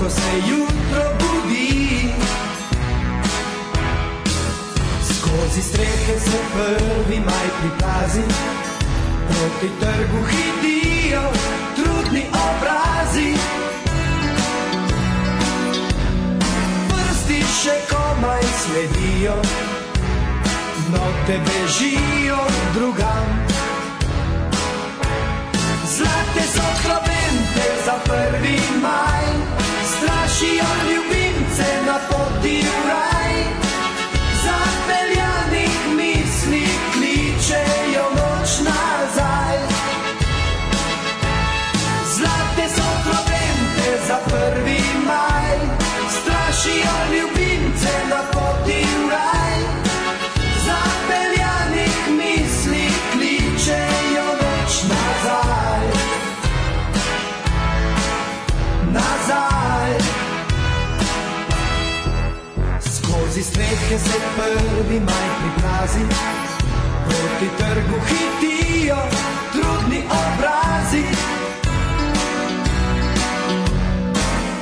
ko se jutro budi. Skozi strehe se prvi maj pripazi, proti trgu hitijo trudni obrazi. Prsti še komaj sledijo, no te bežijo drugam. Zlate so trobente za prvi maj. strašio ljubimce na poti u raj svet, ki se prvi maj priplazi, proti trgu hitijo trudni obrazi.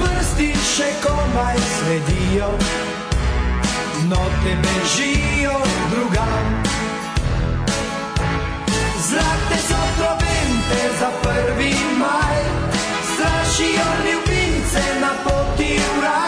Prsti še komaj sledijo, note bežijo drugam. Zlate so trobente za prvi maj, strašijo ljubimce na poti v raj.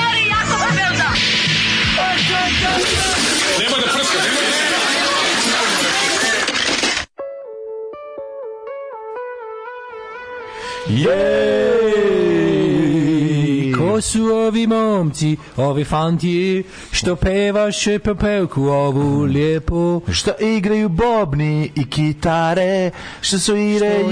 Jej! Ko su ovi momci, ovi fanti, Što pevaš e, pevku ovu lijepu. Što igraju bobni i kitare. Što su igraju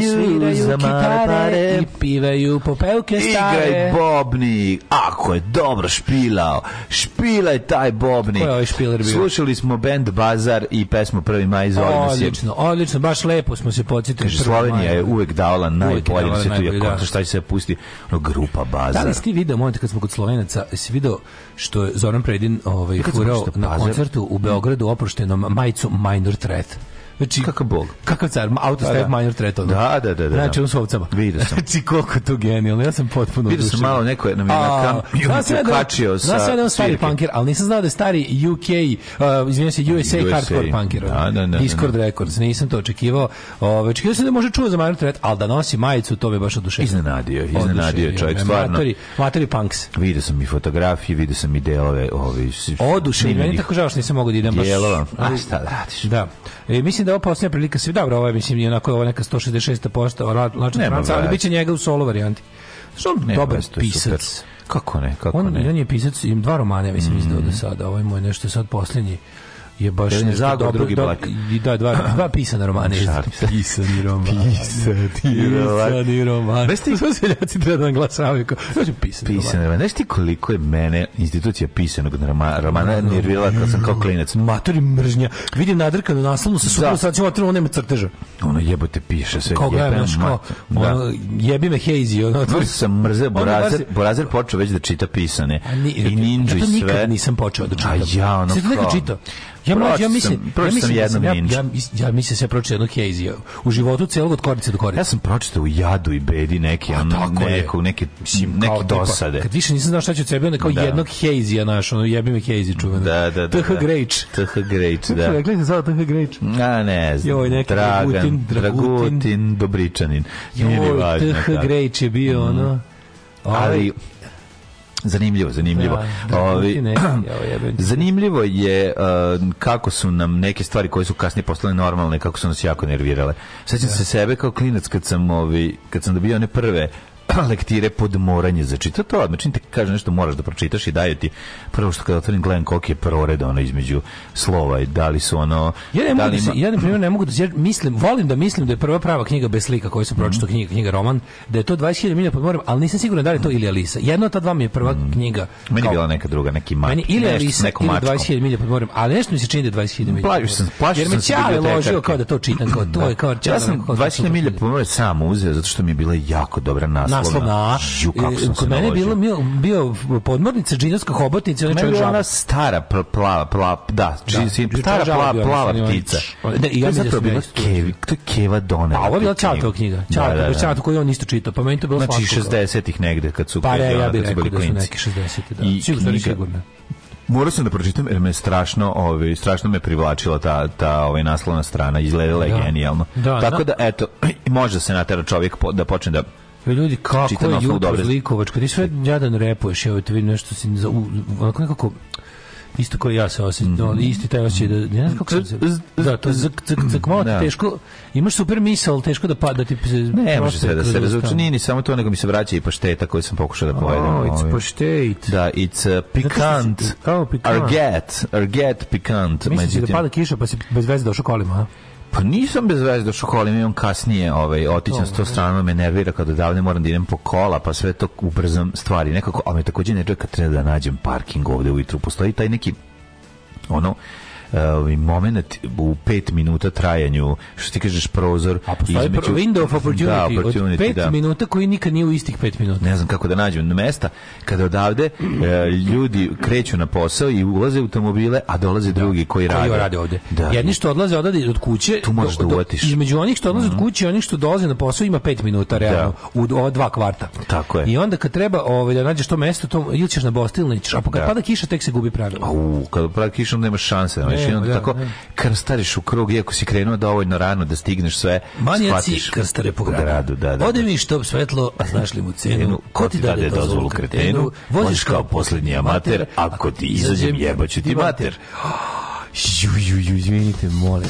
za mare pare. I pivaju popevke stare. Igraj bobni. Ako je dobro špilao. Špilaj taj bobni. Ovaj Slušali smo band Bazar i pesmu 1. maj. Odlično, odlično. Baš lepo smo se podsjetili. Slovenija je uvek davala najbolje na svetu. Ja kontra šta se pusti. No, grupa Bazar. Da li si ti video moment kad smo kod Slovenaca? Si video što je Zoran Predin ovaj, furao na koncertu u Beogradu oproštenom majicu Minor Threat. Znači, kakav bog? Kakav car? Auto pa step da. minor threat. Ono. Da, da, da, da. Znači, da. on s ovcama. Vidio sam. Znači, koliko to genijalno. Ja sam potpuno Vidio sam malo neko je nam je na da kačio sa Znaš ja da on stari punker, ali nisam znao da je stari UK, uh, izvinjam se, USA, USA. hardcore punker. Da, da, da, Discord Records. Nisam to očekivao. Ove, očekivao sam da može čuo za minor threat, ali da nosi majicu, to me baš oduševio. Iznenadio, iznenadio je čovjek, stvarno. Matori, matori punks. Vidio sam i fotografije, vidio sam i delove. Ovi, oduševio, meni tako žao što nisam mogao da idem baš. Dijelova. A šta da radiš? Da. E, mislim da je ovo posljednja prilika svi. Dobro, ovo je, mislim, onako ovo neka 166. pošta, lačna franca, ali bit će njega u solo varijanti. Što on dobar pisac. Super. Kako ne, kako on, ne. On je pisac, im dva romane, mislim, mm. izdao do mm. sada. Ovo ovaj je moj nešto sad posljednji je baš Jedan je Zagor, dobro, drugi Black. Da, dva, dva pisana romana. pisani roman. pisani roman. Pisani roman. Znaš ti... Sve seljaci treba da nam glasavaju. Znači, pisani, pisani roman. Znaš ti koliko je mene institucija pisanog romana, romana nervila kad sam kao klinac? Matori mržnja. Vidim nadrka na naslovnu sa da. supravo sad ćemo otrebu, nema crteža. Ono jebote piše sve. Kao gledam, znaš kao, ono, jebi me Heizi. Ono, Vrlo sam mrzeo, Borazer, Borazer počeo već da čita pisane. I Ninja i sve. Ja to nikad nisam počeo da čitam. A ja ono kao. Ja mlađi, da ja mislim, da ja mislim, ja, ja, ja, ja mislim se pročitao jedno Kejzija. U životu celog od korice do korice. Ja sam pročitao u jadu i bedi neke, a tako neko, neke, mislim, neke da, pa, dosade. Kad više nisam znao šta ću od sebe, onda kao da. jednog Kejzija naš, ono jebi me Kejzi čuveno. Da, da, da. TH Grejč. TH Grejč, da. Rekli se zove TH Grejč. A ne, znam. Joj, neki Dragutin, Dragutin, Dobričanin. Joj, TH Grejč je bio ono. Mm. Ali, Zanimljivo, zanimljivo. Ja, da, da, da, Ovi, ne, zanimljivo je uh, kako su nam neke stvari koje su kasnije postale normalne, kako su nas jako nervirale. Sećam ja. se sebe kao klinac kad sam ovi, kad sam dobio one prve lektire podmoranje začita to odmah čim kaže nešto moraš da pročitaš i daje ti prvo što kada otvorim gledam koliki je prored ono između slova i da li su ono ja ne da mogu da, da se, ja na primjer ne mogu da jer mislim volim da mislim da je prva prava knjiga bez slika koju sam mhm. pročitao mm -hmm. knjiga knjiga roman da je to 20.000 milja pod morem ali nisam siguran da li je to ili Alisa jedna od ta dva mi je prva mm -hmm. knjiga meni kao, bila neka druga neki map meni ili Alisa ili 20.000 milja pod morem ali nešto mi se čini da je 20.000 milja plašio sam plašio jer me čale ložio kao da to čitam kao to je kao da. ja sam 20.000 milja pod morem sam uzeo zato što mi je bila jako dobra nas naslov na A. Ju, e, kod mene je bilo, bio, bio podmornica, džinovska hobotnica. Kod mene je ona stara plava, plava, da, či, stara pla, plava ptica. Da, i ja mislim da su kevi, to je Keva Dona. Da, ovo je bila Čatova knjiga. Da, Čatova, da, da, da. Čatova koju on isto čitao. Pa meni to bilo znači, slatko. Znači 60-ih negde kad su... Pa ja, ja bih rekao da su neke 60 ih da. I sigurno. Morao sam da pročitam jer me strašno, ovaj strašno me privlačila ta ta ovaj naslovna strana, izgledala je da. genijalno. Da, Tako da, da eto, može da se natera čovjek da počne da Pa ljudi, kako je jutro zlikovačko, ti sve jadan repuješ, evo te vidim nešto si, za, onako nekako, isto kao ja se osjećam, mm -hmm. isti taj osjećaj da ne znam kako se da to zak zak zak malo da. teško. Imaš super misao, teško da pada ti se ne može sve da se razuče, nije ni samo to nego mi se vraća i pašteta koju sam pokušao da pojedem. Oh, it's ovaj. paštet. Da, it's uh, pikant. Kao pikant. Arget, arget pikant. Mislim da pada kiša pa se bez veze došao kolima, a? Pa nisam bez veze došao kolima, imam kasnije ovaj, otići na sto stranu, me nervira kada davne moram da idem po kola, pa sve to ubrzam stvari. Nekako, ali me takođe ne čeka treba da nađem parking ovde ujutru. Postoji taj neki ono E, ovaj moment u 5 minuta trajanju što ti kažeš prozor između window of opportunity, da, opportunity od 5 da. minuta koji nikad nije u istih 5 minuta ne znam kako da nađem mesta kada odavde e, ljudi kreću na posao i ulaze u automobile a dolaze da. drugi koji, koji rade rade ovde da. jedni što odlaze odavde od kuće tu možeš do, da do, između onih što odlaze od mhm. kuće i onih što dolaze na posao ima 5 minuta da. realno da. u ova dva kvarta tako je i onda kad treba ovaj da nađeš to mesto to ili ćeš na Bostilnić a pa kad da. pada kiša tek se gubi pravilo au kad pada kiša nema šanse da napraviš i onda da, tako ne. Da. krstariš u krug, iako si krenuo dovoljno rano da stigneš sve, Manjaci krstare po gradu. gradu da, da, Ode da. mi što svetlo, a znaš li mu cenu, ko ti dade dozvolu kretenu, voziš kao poslednji amater, ako ti izađem jebaću ti mater. Ju, ju, ju, izvinite, molim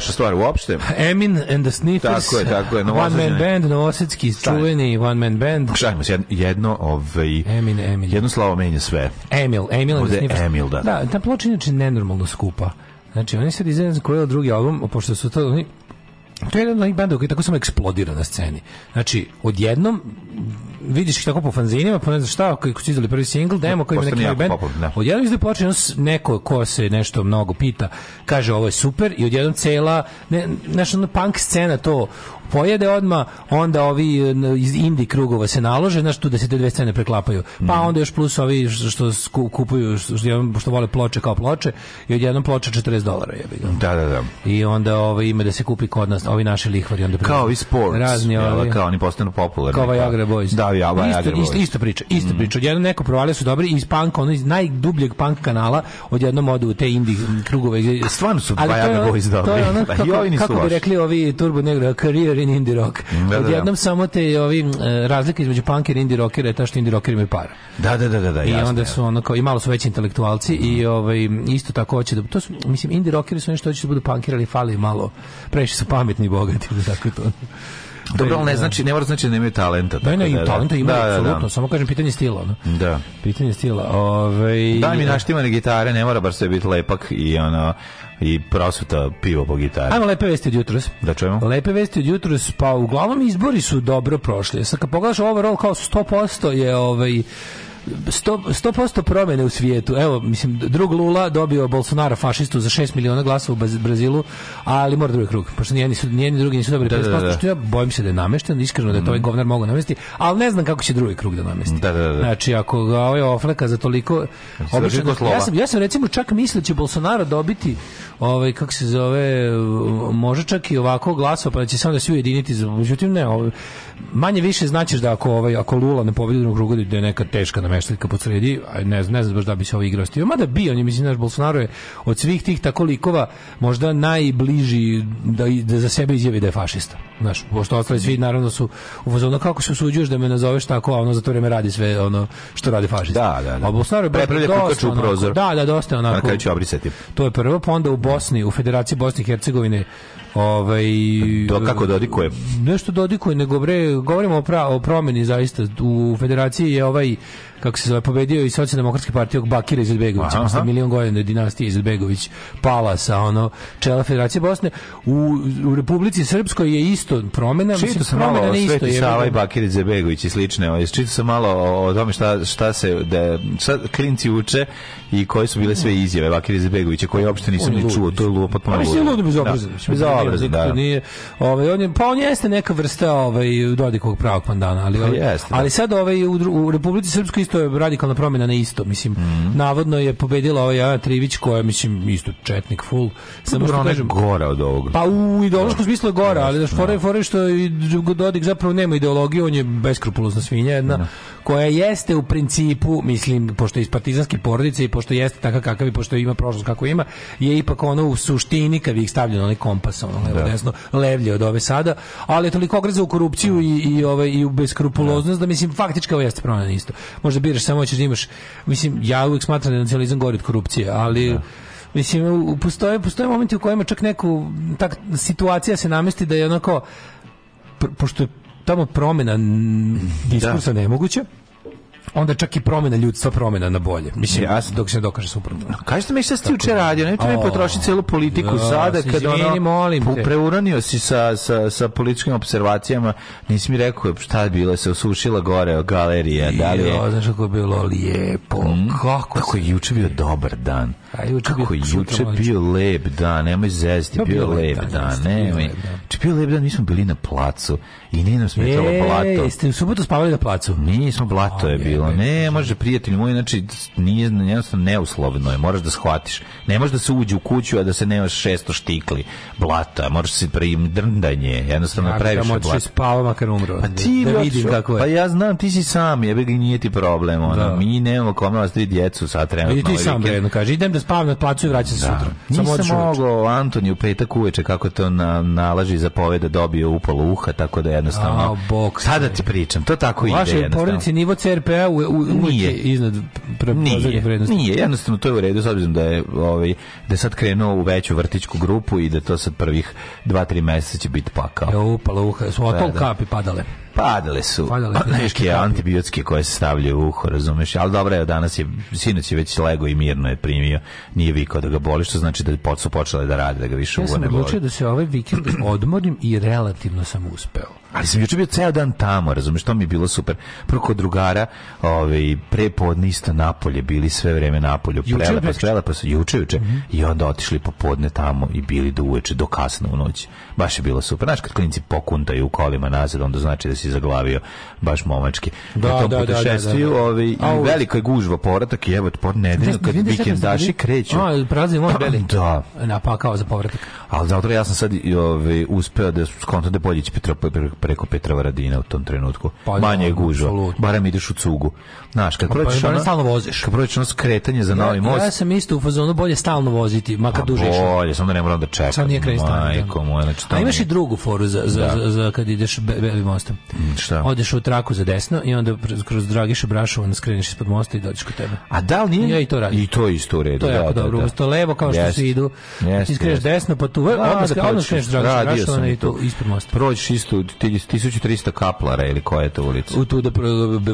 loša stvar uopšte. Emin and the Sniffers. Tako je, tako je. One man band, novosadski, čuveni one man band. Šajmo se jedno, ovaj, Emin, Emin. jedno slavo menja sve. Emil, Emil and the Sniffers. Emil, da. Da, ta ploča inače nenormalno skupa. Znači, oni se dizajn za drugi album, pošto su to, oni, to je jedan od bandova koji tako samo eksplodira na sceni. Znači, odjednom vidiš ih tako po fanzinima, pa ne znam šta, koji su izdali prvi singl, demo koji ima neki novi band. Da. Odjednom izde počne neko ko se nešto mnogo pita, kaže ovo je super i odjednom cela, ne, nešto ono punk scena to pojede odma, onda ovi e, iz Indi krugova se nalože, znaš tu da se te dve scene preklapaju. Pa mhm. onda još plus ovi što kupuju što, što vole ploče kao ploče i odjednom ploča 40 dolara je Da, da, da. I onda ovo ovaj, ime da se kupi kod nas, ovi naši lihvari onda Kao i sports. Razni ovi. kao oni postanu popularni. Kao Viagra ovaj pa. Boys. Da, Viagra ovaj Boys. Isto, isto, isto priča, isto mm. priča. Odjednom neko provalio su dobri iz punk, ono iz najdubljeg punk kanala, odjednom odu u te Indi krugove. Stvarno su Viagra Boys dobri. To je ono, pa kako, kako bi rekli ovi Turbo Negro, career severni indie rock. Da, da, da. Odjednom da, samo te ovi razlike između punkera i indie rockera je ta što indie rockeri imaju para. Da, da, da, da, da I jasno, onda su ono kao i malo su veći intelektualci mm. i mhm. ovaj isto tako hoće da to su mislim indie rockeri su nešto hoće da budu punkeri, ali fali malo. Previše su pametni i bogati da tako to. Dobro, ali ne da, da. znači, ne mora znači da nemaju talenta. Tako ne, ne, da, da, talenta ima, da, apsolutno, da, samo kažem pitanje stila. No? Da. Pitanje stila. Ove, ovaj- Daj mi naštimane gitare, ne mora bar sve biti lepak i ono, i prosuta pivo po gitari. Ajmo lepe vesti od jutros. Da čujemo. Lepe vesti od jutros, pa uglavnom izbori su dobro prošli. Sad kad pogledaš overall kao 100% je ovaj 100%, 100 promene u svijetu. Evo, mislim, drug Lula dobio Bolsonaro fašistu za 6 miliona glasova u Brazilu, ali mora drugi krug, pošto nijedni, su, nijedni drugi nisu dobri da, 50%, da, da. što da, da. ja bojim se da je namešten, iskreno da je to ovaj mhm. govnar mogu namesti, ali ne znam kako će drugi krug da namesti. Da, da, da. da. Znači, ako ga ovaj ofleka za toliko... Obično, ja, sam, ja sam recimo čak mislio će Bolsonaro dobiti ovaj, kako se zove, može čak i ovako glasao, pa će samo da se ujediniti. Međutim, ne, ovaj, manje više značiš da ako, ovaj, ako Lula ne pobedi u krugu, da je neka teška nameštaljka po sredi, ne znam, ne znam baš da bi se ovo ovaj igrao s Mada bi, on je, mislim, naš Bolsonaro je od svih tih tako likova možda najbliži da, da za sebe izjavi da je fašista. Znaš, pošto ostali svi naravno su u fazonu kako se usuđuješ da me nazoveš tako, a ono za to vreme radi sve ono što radi fašista. Da, da, da. A Bolsonaro je baš u prozor da, da, dosta onako. Na kraju će obrisati. To je prvo, pa onda u Bosni, u Federaciji Bosne i Hercegovine Ovaj Do kako dodikuje? Nešto dodikuje, nego bre govorimo o, pra, o promeni zaista u federaciji je ovaj kako se zove pobedio i socijaldemokratski partijog Bakira Izetbegovića, posle milion godina dinastije Izetbegović pala sa ono čela Federacije Bosne. U, u Republici Srpskoj je isto promena, čito mislim, sam promena malo ne isto je. Sava i Bakir Izetbegović i slične, ovaj, čito sam malo o tome šta, šta se da šta klinci uče i koje su bile sve izjave Bakir Izetbegovića koje uopšte nisam ni čuo, to je lupo potpuno. Pa mislim da ludo bezobrazno. Da obraz, da. Nije, ovaj, on je, pa on jeste neka vrsta ovaj, Dodikovog pravog pandana, ali, pa ovaj, jeste, da. ali sad ovaj, u, u, Republici Srpskoj isto je radikalna promjena na isto, mislim, mm. navodno je pobedila ovaj Ana Trivić koja, mislim, isto četnik full. Samo što kažem, gora od ovoga. Pa u ideološkom da. smislu je gora, ali da fore, fore što Dodik zapravo nema ideologiju, on je beskrupulozna svinja jedna, mm. koja jeste u principu, mislim, pošto je iz partizanske porodice i pošto jeste takav kakav i pošto ima prošlost kako ima, je ipak ono u suštini kad bi ih stavljeno onaj kompas, ono levo desno, da. levlje od ove sada, ali je toliko ogrezao u korupciju i, i, ove, ovaj, i u beskrupuloznost da. mislim faktički ovo jeste promjena isto. Možda biraš samo hoćeš da imaš, mislim, ja uvijek smatram da je nacionalizam gori od korupcije, ali... Da. Mislim, postoje, postoje momenti u kojima čak neku tak, situacija se namesti da je onako, pošto je tamo promjena diskursa da. nemoguća, onda čak i promena ljudstva promena na bolje. Mislim, ja sam, dok se ne dokaže suprotno. No, Kaži mi šta ti juče radio, nemoj mi potroši celu politiku no, da, sada, kad ono, molim te. preuranio si sa, sa, sa političkim observacijama, nisi mi rekao šta je bilo, se osušila gore galerija, da li je? Jo, znaš kako je bilo lijepo, mm, kako, kako je juče bio dobar dan. A juče kako je juče bio lep dan, nemoj zezati, bio, bio lep dan, dan nemoj. Če bio lep dan, mi znači, smo bili na placu i nije nam smetalo blato. Jeste u subotu spavali na placu? Nismo, blato je bilo bilo. Ne, može prijatelj moj, znači nije jednostavno neuslovno je, moraš da shvatiš. Ne može da se uđe u kuću a da se nemaš šesto štikli blata, moraš da se prim drndanje, jednostavno previše blata. Ja spava makar umro. Pa ti da vidim kako je. Pa ja znam, ti si sam, jebe ga nije ti problem, ono. Da. Mi nemamo kome vas tri djecu sad trenutno. Vidi ti ovaj sam vredno kaže, idem da spavam na placu i vraćam se da. sutra. Samo Nisam mogao Antoniju petak uveče kako to na, nalaži zapoveda dobio upalo uha, tako da jednostavno. A, bok, sada ti pričam, to tako ide. U vašoj porodici nivo CRP-a u, u nije iznad pre, nije, vrednosti. Nije, jednostavno to je u redu s obzirom da je ovaj da je sad krenuo u veću vrtičku grupu i da to sad prvih 2-3 meseca će biti pakao. Jo, e, paluha, su otol da, da. kapi padale. Padale su. Padale su pa neke antibiotske koje se stavljaju u uho, razumeš? Ali dobro je, danas je, sinoć je već lego i mirno je primio. Nije vikao da ga boli, što znači da su počele da rade, da ga više ja uvo ne boli. Ja sam odlučio da se ovaj vikend odmorim i relativno sam uspeo. Ali sam juče bio ceo dan tamo, razumiješ, to mi je bilo super. Prvo kod drugara, ovaj, prepodne isto napolje, bili sve vreme napolju. Prelepa, prelepa su, juče, juče. Mm -hmm. I onda otišli popodne tamo i bili do uveče, do kasne u noći. Baš je bilo super. Znaš, kad klinici pokuntaju u kolima nazad, onda znači da si zaglavio baš momački. Da, Na tom da, da, da putešestviju, da, da, ovaj, i veliko je gužva povratak i evo, pod nedelju, kad vikend vikendaši kreću. A, prelazi moj beli. Da. Na, pa kao za povratak. Ali zato ja sam sad ovaj, uspeo da skontam da bolje će preko Petrovaradina u tom trenutku. Pa, da, Manje je gužva. Barem ideš u cugu. Znaš, kad pa pa prođeš pa, ono, stalno voziš. Kad prođeš ono skretanje za Novi most. Ja sam isto u fazonu bolje stalno voziti, makar pa duže išao. Bolje, samo da ne moram da čekam. Sad nije kraj da. Majko moja, znači to. A imaš i drugu foru za za, da. za, za kad ideš Belim mostom. Mm, šta? Odeš u traku za desno i onda kroz Dragiša Brašova skreneš ispod mosta i dođeš kod tebe. A da li nije? Ja i to radim. I to isto u redu. To je jako da, dobro. Da, da. levo kao što se idu. Ti skreneš desno pa tu e, odmah skreneš Dragiša Brašova i tu ispod mosta. Prođeš isto, ti 1300 kaplara ili koja je to ulica? U tu da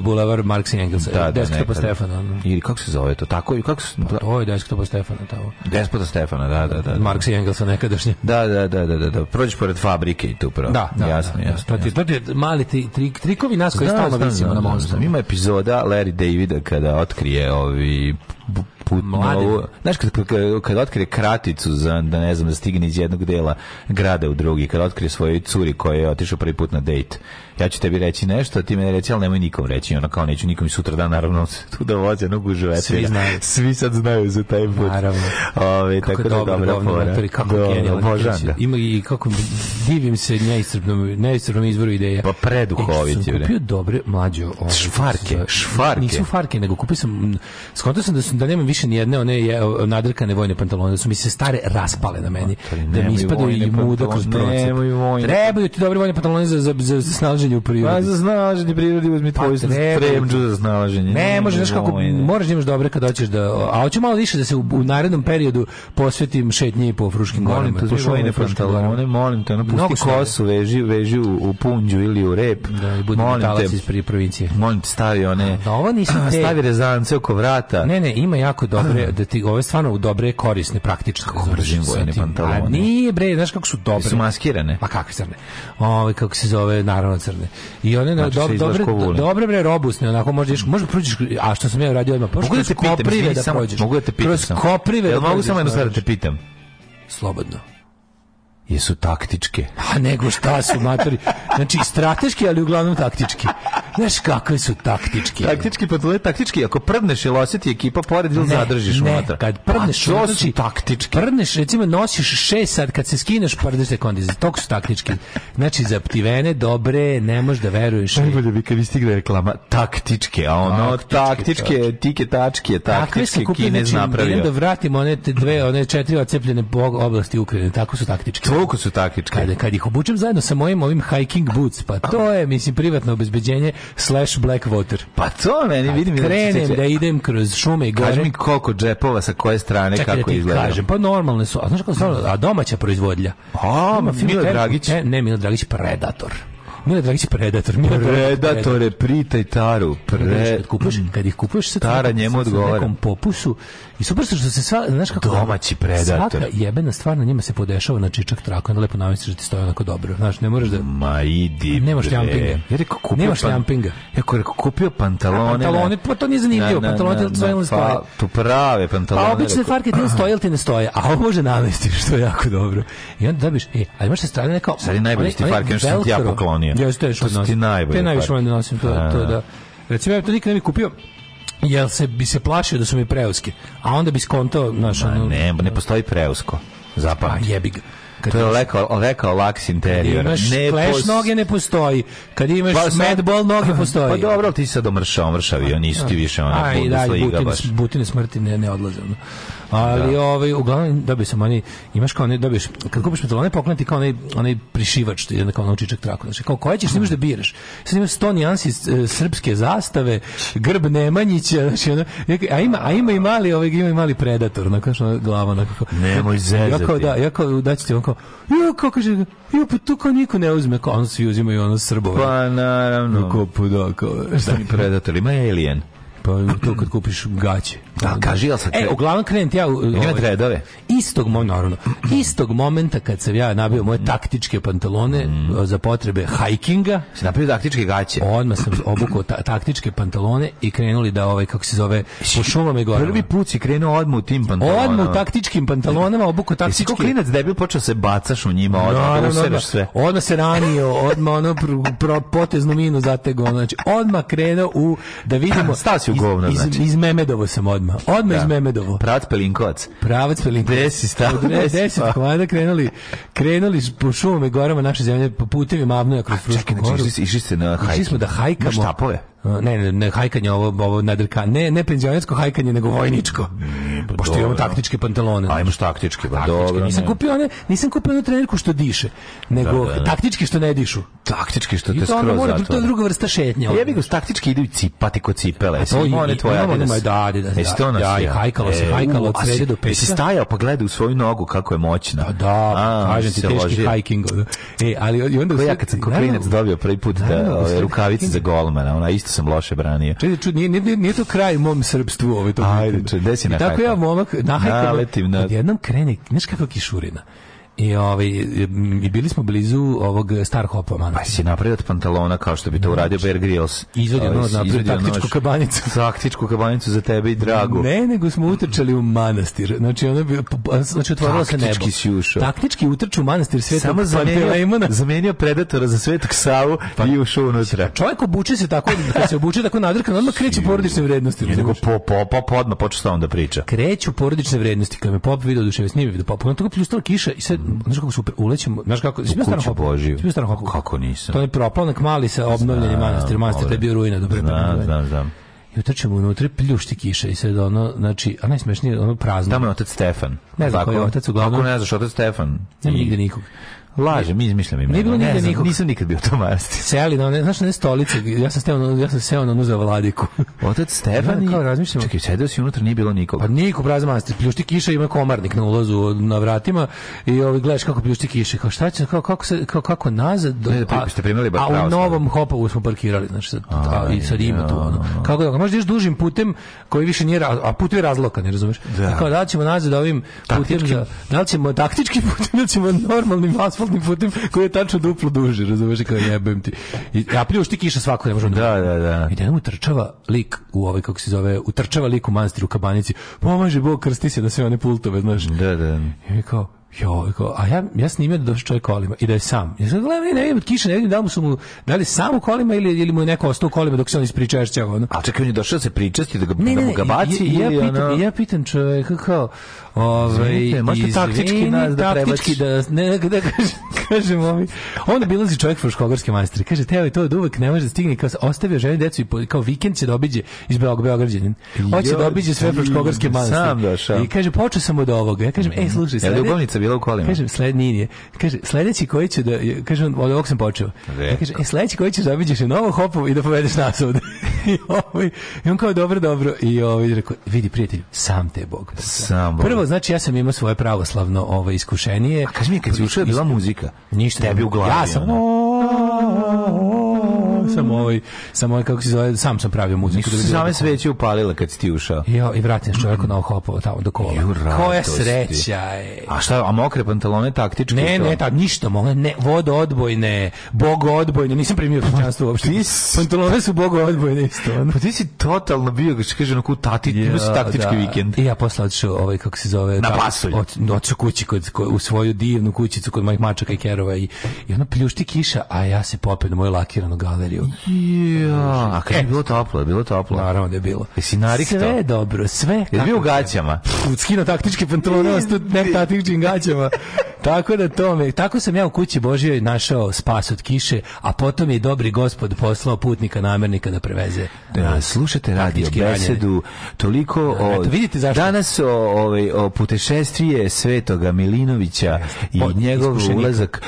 bulevar Marx i Engels, da, desktopa Stefana. Ili kako se zove to? Tako i kako se... Pa to je desktopa Stefana. Tamo. Despota Stefana, da, da, da. da. Marx i Engelsa nekadašnje. Da, da, da, da, da. Prođeš pored fabrike i tu pravo. Da, da, jasno, da, jasno. To ti je mali tri, trikovi nas koji stalno visimo na mozgu. Ima epizoda Larry Davida kada otkrije ovi put novu, znaš kad, kad otkrije kraticu za da ne znam da stigne iz jednog dela grada u drugi, kad otkrije svojoj curi koja je otišao prvi put na dejt ja ću tebi reći nešto, a ti mene reći, ali nemoj nikom reći. Ona kao, neću nikom i sutra dan, naravno, tu da voze onog uživatelja. Svi znaju. Svi sad znaju za taj put. Naravno. Ove, kako tako da je dobro, da dobro, motori, kako do, genijalno. Ima i kako, divim se neiscrpnom, neiscrpnom izvoru ideja. Pa preduhoviti. E, sam kupio dobre mlađe. Ovaj, šfarke, šfarke. Nisu farke, nego kupio sam, skontao sam da, su, da nemam više ni jedne one je, nadrkane vojne pantalone, da su mi se stare raspale na meni. Pa da mi ispadaju i muda kroz procep. Trebaju ti dobre vojne pantalone za, za, za, za snalaženje u prirodi. Pa za snalaženje u prirodi uzmi pa, tvoju za snalaženje. Ne, može nešto kako moraš da imaš dobre kad hoćeš da a hoću malo više da se u, u narednom periodu posvetim šetnji po fruškim molim gorama. Molim te, ovaj vojne pantalone, molim te, ono pusti kosu, veži, veži u, u punđu ili u rep. Da, i budi metalac iz prije provincije. Molim te, stavi one, da, ovo nisam te... stavi rezance oko vrata. Ne, ne, ima jako dobre, da ti, ove stvarno dobre, korisne, praktične. Kako brzim vojne pantalone? nije, bre, znaš kako su dobre. Su maskirane. Pa kakve crne. Ove, kako se zove, naravno crne popularne. I one znači, do, dobre, dobre bre robusne, onako možda iš, možda prođeš, a što sam ja radio odmah, pošto mogu da te pitam, koprive da samo, prođeš. Mogu da te pitam. Kroz sam. koprive Jel da mogu samo jedno stvar da te pitam? Slobodno jesu taktičke. A nego šta su matori. Znači strateški, ali uglavnom taktički. Znaš kakve su taktički. Taktički pa taktički, ako prdneš ili osjeti ekipa pored ili zadržiš ne, unutra. kad prdneš, to su znači, taktički. Prdneš, recimo nosiš 6 sad kad se skineš prdeš pa sekundi, za to su taktički. Znači za ptivene dobre, ne možeš da veruješ. Najbolje bi kad vi stigle reklama taktičke, a ono taktičke, tike tačke, taktičke Kinez znači, napravio. Znači, da vratimo one dve, one četiri ocepljene oblasti Ukrajine, tako su taktički. Toliko su taktički. Kad, kad ih obučem zajedno sa mojim ovim hiking boots, pa to je, mislim, privatno obezbeđenje slash Blackwater. Pa to meni vidim. Da krenem da idem kroz šume i gore. Kaži mi koliko džepova sa koje strane, Čekaj, da kako da izgleda. Kažem, pa normalne su. A, znaš kako stvarno, a domaća proizvodlja. A, Milo Dragić. Ne, ne Milo Dragić, Predator. Mile Dragić predator. Mile Predatore, pritaj taru. Pre... Kad, kupuješ, kad ih kupuješ sa, tara njemu odgovara. nekom popusu, I super što se sva, znaš kako domaći predator. Svaka jebena stvar na njima se podešava na čičak traku, onda lepo namisliš da ti stoji onako dobro. Znaš, ne možeš da Ma idi. Nema šljampinga. Ja rekao kupio. Nema šljampinga. Ja rekao kupio pantalone. A, pantalone, pa to nije zanimljivo. Pantalone ti stoje stoje. Pa tu prave pantalone. Pa obične farke ti stoje ili ti ne stoje, a ovo može namesti što je jako dobro. I onda dobiš, e, a imaš sa strane neka Sad je najbolji ti farke što sam ti ja poklonio. Ja što je što nosim. Te najviše volim da nosim to, to da. Recimo ja to nikad ne bih kupio jel se bi se plašio da su mi preuske, a onda bi skontao naš ono, ne, ne postoji preusko. Zapamti. Pa, jebi ga. Kad to je lekao, lekao laks interior. Kad imaš ne flash pos... noge ne postoji. Kad imaš pa, sad... medball noge postoji. Pa dobro, ti se domršao, omršavio, nisi ti više ona Aj, dalje, butine, butine smrti ne, ne odlaze. Ali da. ovaj uglavnom bi se oni imaš kao ne dobiješ kad kupiš ne pokloniti kao onaj onaj prišivač jedan kao naučičak trako Znači kao koja ćeš imaš da biraš. Sad imaš 100 nijansi e, srpske zastave, grb Nemanjića, znači ono, a ima a ima i mali ovaj ima i mali predator, na kažno glava na kako. Nemoj zezati. Ja kao da, ja kao da ćete on kao jo kako kaže jo pa tu kao niko ne uzme kao on svi uzimaju ono srbova. Pa naravno. Kao, da, kao, šta mi predator ima alien pa to kad kupiš gaće. Da, kaži, jel sam E, uglavnom krenem ti ja... Krenem ovaj, redove. Istog, naravno, istog momenta kad sam ja nabio moje taktičke pantalone mm. za potrebe hajkinga... Si napravio taktičke gaće. Odmah sam obukao ta taktičke pantalone i krenuli da, ovaj, kako se zove, po šumama i gorama. Prvi put si krenuo odmah u tim pantalonama. Odmah u taktičkim pantalonama, obukao taktičke... Jesi ko klinac debil počeo se bacaš u njima, odmah no, no, no, sve. Odmah se ranio, odmah ono pro, poteznu minu zatego, znači, odmah krenuo u, da vidimo... Stasi u govno, iz, znači. Iz, iz Memedovo sam odma. Odma da. iz Memedovo. Prat Pelinkovac. Pravac Pelinkovac. Desi stav. Desi komada krenuli, krenuli po šumama i gorama naše zemlje, po putevi Mavnoja kroz Frušku znači, goru. Čekaj, znači, išli, išli ste na hajku. Išli smo da hajkamo. Na štapove ne, ne, ne hajkanje ovo, ovo nadrka, ne, ne penzionersko hajkanje, nego vojničko. Pa Pošto dobro. imamo taktičke pantalone. A imaš taktičke, pa dobro. Nisam ne. kupio one, nisam kupio onu trenerku što diše, nego da, da, da. taktički što ne dišu. Taktički što te skroz zato. I to ono mora, to je druga vrsta šetnja. Jebi ga, taktički idu cipati kod cipele. A to je, one tvoje adidas. Da, da, da, da, da, ja, i hajkalo se, hajkalo od srede do petka. Si stajao pa gleda u svoju nogu kako je moćna. Pa da, da, kažem ti, teški hiking. E, ali i onda... Ja kad sam koklinac dobio prvi put da, ove, rukavice za golmana, ona isto sam loše branio. Čekaj, ču, nije, nije, nije to kraj mom srpstvu ove ovaj, to. Ajde, čekaj, desi na. Tako ja momak nahajkam, na, da, letim na. Da. Jednom krene, znaš kakva kišurina. I, ovaj, I bili smo blizu ovog Star Hopa. Man. Pa si napred pantalona kao što bi to uradio Bear Grylls. Izvodio ovaj, noć, napred taktičku nož, kabanicu. Taktičku kabanicu za tebe i dragu. Ne, nego smo utrčali u manastir. Znači, ono bi, pa, pa, znači otvorilo se nebo. Taktički si ušao. Taktički utrču u manastir svetog Samo zamenio, zamenio predatora za svetog Savu pa, i ušao unutra. Pa Čovek obuče se tako, kad se obuče tako nadrkan, odmah kreće porodične vrednosti. Ne, nego po, po, pop odmah počeo da priča. Kreću porodične vrednosti. Kad me pop video duše, snimio video pop, on tako pljustala kiša i sad znaš kako su ulećemo, znaš kako u kuću Božiju smo stvarno kako kako nisam to je proplanak mali sa obnovljenim manastir, manastir je bio ruina do pre znam znam znam i utrčemo unutra, pljušti kiša i sad ono, znači, a najsmešnije, ono prazno. Tamo je otac Stefan. Ne znam koji je otac, uglavnom. Kako ne znaš, otac Stefan? Nema nigde nikog. Laže, mi izmišljam ime. Nije bilo nigde znam, nikog. Nisam nikad bio to masti. Seli na one, znaš, ne stolice, ja sam steo na, ja sam seo na onu vladiku. Otac Stefan i... Kao razmišljam. Čekaj, sedeo si unutra, nije bilo nikoga. Pa nikog praz masti, pljušti kiša, ima komarnik na ulazu na vratima i ovaj, gledaš kako pljušti kiša, kao šta će, kao, kako, se, kao, kako nazad, do, ne, pa, ste primili bar a u novom hopovu smo parkirali, znaš, sad, a, i sad ima tu, ono. Kako da, možda ješ dužim putem koji više nije, raz, a put je razloka, ne razumeš? Da. Kao da li ćemo nazad ovim da putem, da li ćemo taktički putem, da ćemo normalnim asfaltom asfaltnim putem koji je tačno duplo duži, razumeš kao jebem ti. I, a pljuš ti kiša svako, ne možemo da, da, da, da. I da mu trčava lik u ovaj, kako se zove, utrčava lik u manastiru u kabanici, pomaže Bog, krsti se da sve one pultove, znaš. Da, da. I kao, Jo, a ja, ja snimio da došao čovjek kolima i da je sam. Ja sam gledam, ne vidim, kiša, ne vidim da li mu su mu, da sam u kolima ili, ili mu je neko ostao u kolima dok se on ispričašća. Ono. A čekaj, on je došao da se pričasti, da ga, ne, da mu ga baci? Ne, ja, ja, pitan, ja pitan čovjeka kao, Ovaj možete taktički da nas da prebaci da ne da kažem kažem ovi. Onda bilazi čovjek fruškogorski majstor. Kaže teo je to od uvek ne može da stigne kao ostavio ženu decu i kao vikend će da iz Beog Beograđanin. Hoće da obiđe sve fruškogorske manastire. I kaže počeo sam od ovoga. Ja kažem ej mhm. slušaj, sad. Ja ljubavnica bila u kolima. Kažem slednije. Kaže sledeći koji će da kaže od ovog sam počeo. Ja kaže ej sledeći koji će da obiđeš je Novo Hopovo i da povedeš nas ovde. I on kao dobro dobro i ovaj rekao vidi prijatelju sam te bog. Sam Prvo znači ja sam imao svoje pravoslavno ovo ovaj, iskušenje. A kaži mi kad si ušao bila muzika? Ništa. Tebi u glavi. Ja sam sam ovaj sam ovaj kako se zove, sam sam pravio muziku da vidim. Same sveće upalila kad si ti ušao. Jo, i vratim se čovjeku na ohopo tamo do kola. Koja sreća je. A šta, a mokre pantalone taktički? Ne, ne, ta ništa, mole, ne, odbojne, bog odbojne, nisam primio pričanstvo pa uopšte. Pantalone su bog bogoodbojne isto. Pa ti si totalno bio, što kaže, onako tati, imao si taktički da. vikend. I ja posle odšao, ovaj, kako se zove, na pasulj. Odšao kući kod, u svoju divnu kućicu kod mojih mačaka i kerova i, i ona pljušti kiša, a ja se popet na moju lakiranu galeriju. Ja, a kad je e. bilo toplo, je bilo toplo. Naravno da je bilo. Jesi narikto? Sve dobro, sve. Je bio u gaćama. Skino taktičke pantalone, on tu ne taktičkim gaćama. Tako da to me, tako sam ja u kući Božijoj našao spas od kiše, a potom je dobri gospod poslao putnika namernika da preveze. E, da, slušate radio besedu toliko da, eto, vidite zašto? danas o, ovaj, o, o putešestrije Svetoga Milinovića i njegov ulazak.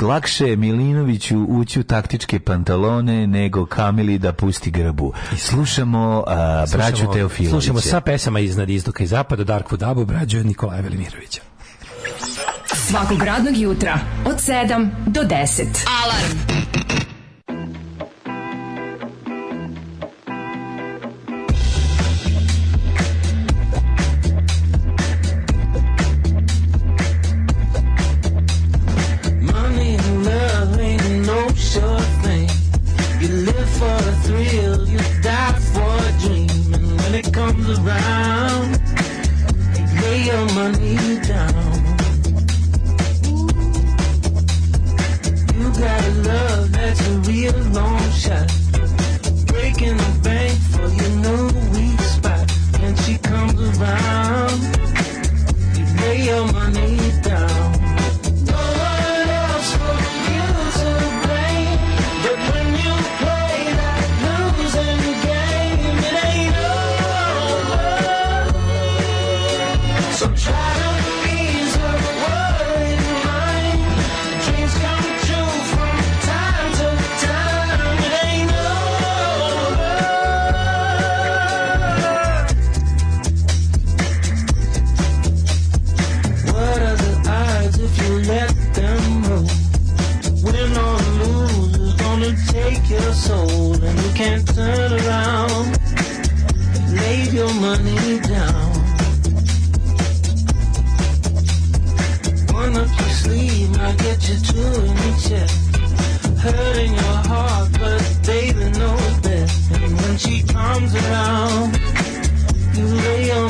Uh, lakše Milinoviću ući u taktičke pantalone pantalone, nego Kamili da pusti grbu. I slušamo a, slušamo, braću Teofilovića. Slušamo sa pesama iznad izdoka i zapada, Darku Dabu, brađu Nikolaja Velimirovića. Svakog radnog jutra od 7 do 10. Alarm! Yeah. can't turn around. Lay your money down. One up your sleeve, I get you two in your chest. Hurting your heart, but baby knows best. And when she comes around, you lay on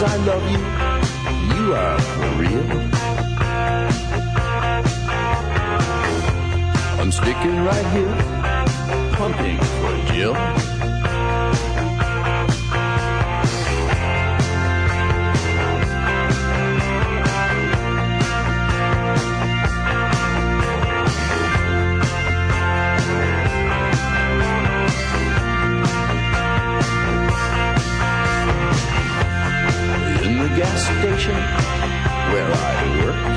says I love you, you are for real. I'm sticking right here, pumping for Jill. station where I worked.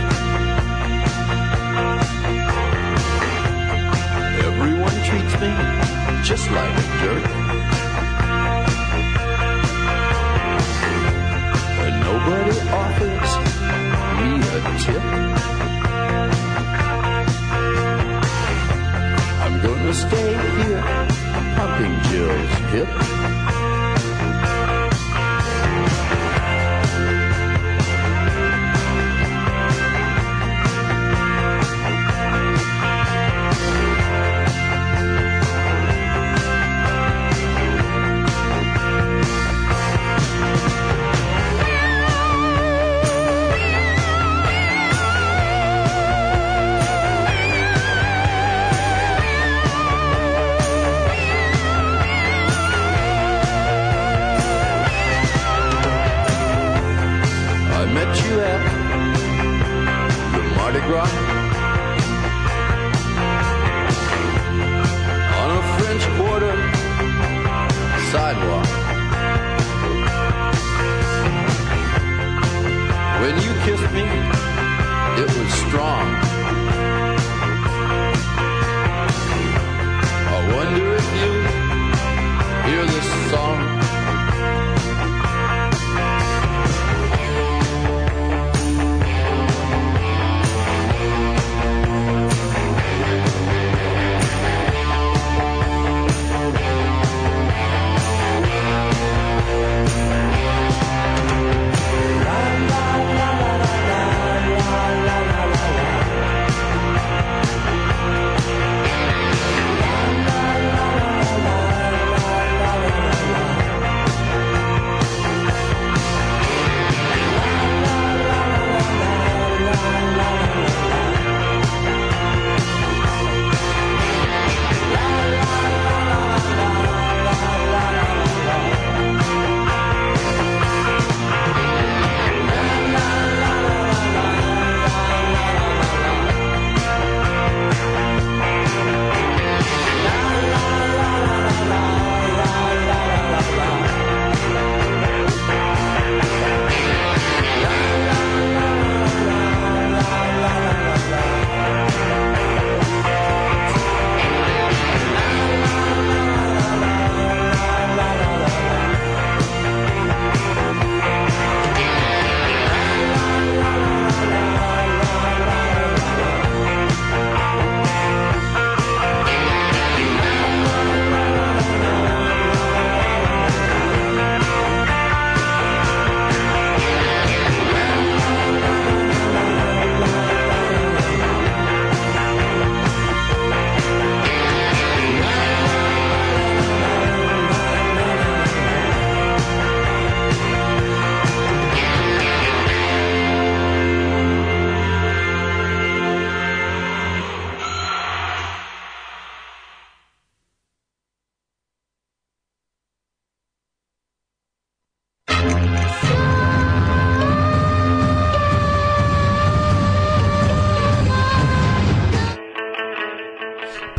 Everyone treats me just like a jerk. And nobody offers me a tip. I'm gonna stay here pumping Jill's hip.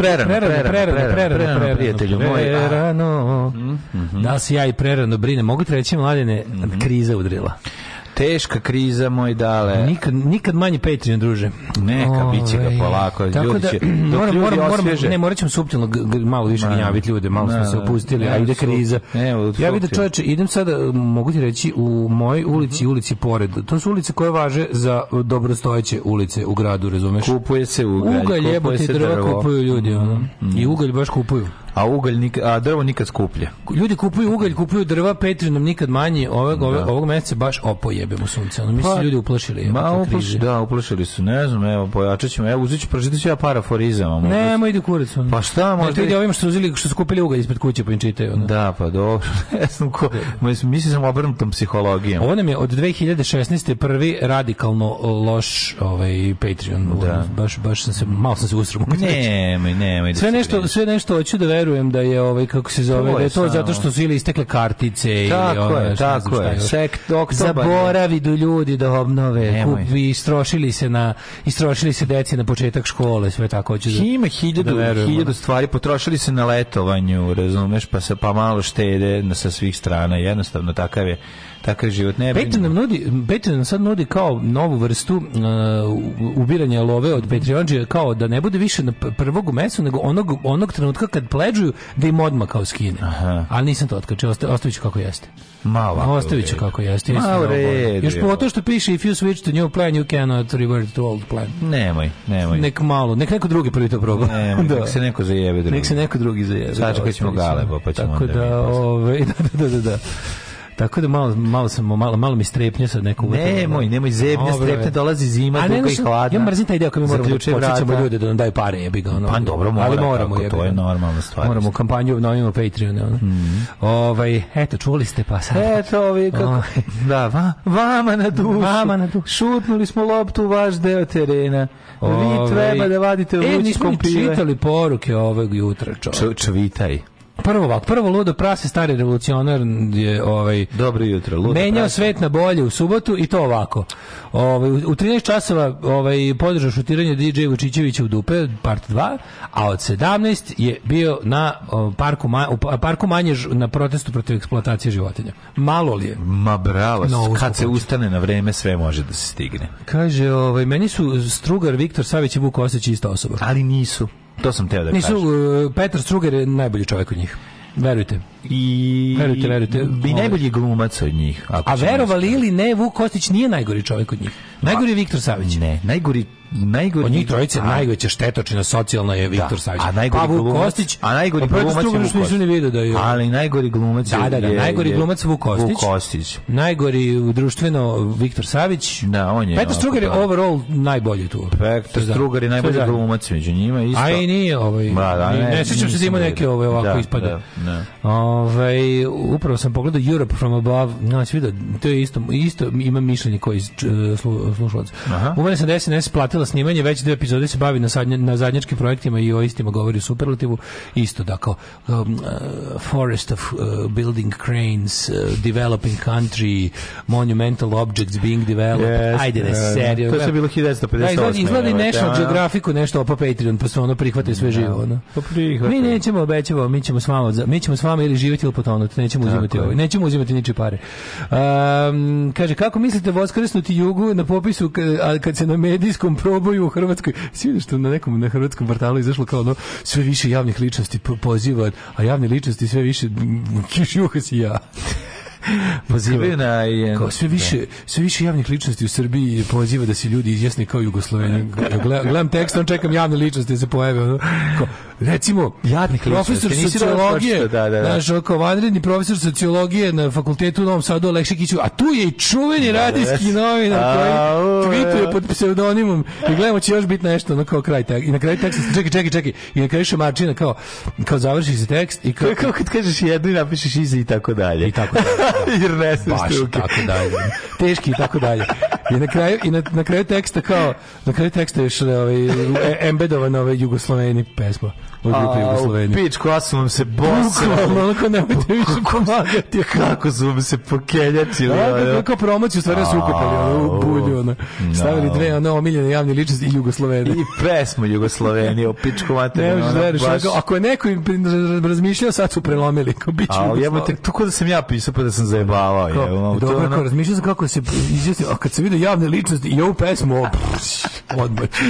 prerano, prerano, prerano, prerano, prerano, prijatelju moj. Prerano. Mhm, mhm. Da se ja i prerano brine. Mogu ti reći, mladene, mhm. kriza udrila. Teška kriza, moj dale. Nikad, nikad manje Patreon, druže. Neka, bit će ga polako. Tako ljudi da, će, moram, moram, moram, ne, morat ćemo suptilno malo više gnjaviti ljude, malo smo se opustili, a ide kriza. Ja vidim čoveče, idem sada, mogu ti reći, u moj ulici i mhm. ulici pored. To su ulice koje važe za e, dobrostojeće ulice u gradu, razumeš? Kupuje se ugalj. Ugalj, jebote, drva kupuju ljudi. Mhm, mhm. I ugalj baš kupuju. A, ugalj, a drvo nikad skuplje ljudi kupuju ugalj, da. kupuju drva, Petrinom nikad manje, ovog, da. ovog, ovog meseca baš opojebemo sunce. Ono, mi pa, ljudi uplašili. Ma, uplaš, da, uplašili su, ne znam, evo, pojačat ćemo, evo, uzit ću, pročitat ću ja paraforizama. Ne, znači- ma ide kurac. Pa šta, možda... Ne, to ovim što, uzeli, što su kupili ugalj ispred kuće, pa im čitaju. Ono. Da, pa dobro, ne znam ko, da. mislim sam obrnutom psihologijom. Ovo nam je od 2016. prvi radikalno loš ovaj, Patreon. Da. Baš, baš sam se, malo sam se usramo. Znači. Nemoj, nemoj. Da sve nešto, sve nešto hoću da verujem da je, ovaj, kako se zove, da je to zato zato što su ili istekle kartice tako ili ono, je, tako je. Sekt, Zaboravi do ljudi da obnove. Kupi, istrošili se na istrošili se deci na početak škole, sve tako hoće da. Ima hiljadu, da hiljadu stvari potrošili se na letovanju, razumeš, pa se pa malo štede na sa svih strana. Jednostavno takav je takav život ne Petin nam nudi Petin nam sad nudi kao novu vrstu uh, ubiranja love od Patreonđe kao da ne bude više na prvog u mesu nego onog onog trenutka kad pleđuju da im odmah kao skine. Aha, Da. Ali nisam to otkačio, osta, kako jeste. Malo. Ostaviću kako jeste. Malo da red. Još po to što piše if you switch to new plan you cannot revert to old plan. Nemoj, nemoj. Nek malo, nek neko drugi prvi to proba. Nemoj, da. nek se neko zajebe drugi. Nek se neko drugi zajebe. Sačekaj da, ćemo galebo, pa ćemo Tako da, ove, ovaj, da, da, da, da. da. Tako da malo malo sam malo malo mi strepnje sad neko Ne, moj, da. nemoj zebnja, strepnje dolazi zima, a, duga i hladna. Ja mrzim taj deo kad mi moramo počećemo ljude da nam daju pare, jebi ga ono. Pa dobro, mora, ali moramo, tako, to je normalna stvar. Moramo kampanju obnovimo Patreon, ono. Mm. Ovaj, eto, čuli ste pa sad. Eto, ovi ovaj, kako. O, da, va, vama na dušu. Vama na dušu. Šutnuli smo loptu u vaš deo terena. Ove, Vi ovaj, treba da vadite u e, nismo čitali poruke ovog jutra, čovjek. Čvitaj. Prvo ovako, prvo ludo prase, stari revolucionar je ovaj Dobro jutro, ludo. Menjao prase. svet na bolje u subotu i to ovako. Ovaj u 13 časova ovaj podržao šutiranje DJ Vučićevića u dupe part 2, a od 17 je bio na o, parku ma, u parku manje na protestu protiv eksploatacije životinja. Malo li je? Ma bravo, no, kad se ustane na vreme sve može da se stigne. Kaže, ovaj meni su Strugar Viktor Savić i Vuk Oseć ista osoba. Ali nisu. To sam teo da kažem. Nisu, e, Petar Struger je najbolji čovjek od njih. Verujte. I verujte, verujte. Bi najbolji glumac od njih. A verovali ili ne, Vuk Kostić nije najgori čovjek od njih. Najgori je Viktor Savić. Ne, najgori najgori. Od njih trojice najveća štetočina socijalna je Viktor da. Savić. A najgori glumac, Kostić, a najgori glumac je Vuk Kostić. Da je. Ali najgori glumac je. Da, da, da, najgori glumac Vuk Kostić. Najgori u društveno Viktor Savić. Da, on je. Petar Strugar je da. overall najbolji tu. Petar Strugar je najbolji glumac među njima isto. A i nije ovaj. Da, ne ne, sećam se da ima neke ove ovako ispade. Ovaj upravo sam pogledao Europe from above, znači to je isto isto ima mišljenje koji eh, slušalac. Uveren sam da SNS platila počela da snimanje već dve epizode se bavi na, sadnje, na zadnjačkim projektima i o istima govori u superlativu isto da dakle, kao um, uh, forest of uh, building cranes uh, developing country monumental objects being developed yes, ajde ne uh, serio to je bilo 1958 da, izgleda, izgleda i National da? Geographic nešto pa Patreon pa se ono prihvatili sve da. živo ono. pa prihvatili mi nećemo obećavamo mi ćemo s vama mi ćemo s vama ili živjeti ili potonuti nećemo uzimati ovo nećemo uzimati niče pare um, kaže kako mislite voskresnuti jugu na popisu kad se na medijskom pro oboju u Hrvatskoj. Svi vidiš što na nekom na hrvatskom portalu izašlo kao ono sve više javnih ličnosti poziva, a javne ličnosti sve više kišjuha si ja. pozivaju na je kao sve da. više sve više javnih ličnosti u Srbiji poziva da se ljudi izjasne kao Jugosloveni gledam tekst on čekam javne ličnosti da se pojave ono kao, recimo jadnih profesor sociologije da da da naš kao vanredni profesor sociologije na fakultetu u Novom Sadu Alekšić Kiću a tu je i čuveni da, da radijski novinar koji tvituje pod pseudonimom i gledamo će još biti nešto na kao kraj tak i na kraju teksta čekaj čekaj čekaj i na kraju šamarčina kao kao završi se tekst i kao, kao kad kažeš jedno i napišeš iza i tako dalje i tako dalje jer ne znam Baš, tako dalje. Teški i tako dalje. I na kraju, i na, na kraju teksta kao, na kraju teksta još ovaj, e, embedovana ovaj jugosloveni pesma od grupe Jugoslovenije. Pič, koja su vam se bosila. Bukvalno, onako nemojte više pomagati. Kako su vam se pokeljačili. Da, da kako promociju stvari su ukopali, ono, u bulju, ono. Da. Stavili dve, ono, omiljene javne ličnosti i Jugoslovenije. I presmo Jugoslovenije, o pičku materiju. Ne možeš da veriš, ako je neko razmišljao, sad su prelomili. Ko biće A, jebote, to kod da sam ja pisao, pa da sam zajebavao. Je, Dobro, ono... razmišljao sam kako se izjasnio, a kad se vidio javne ličnosti i ovu pesmu, odbači.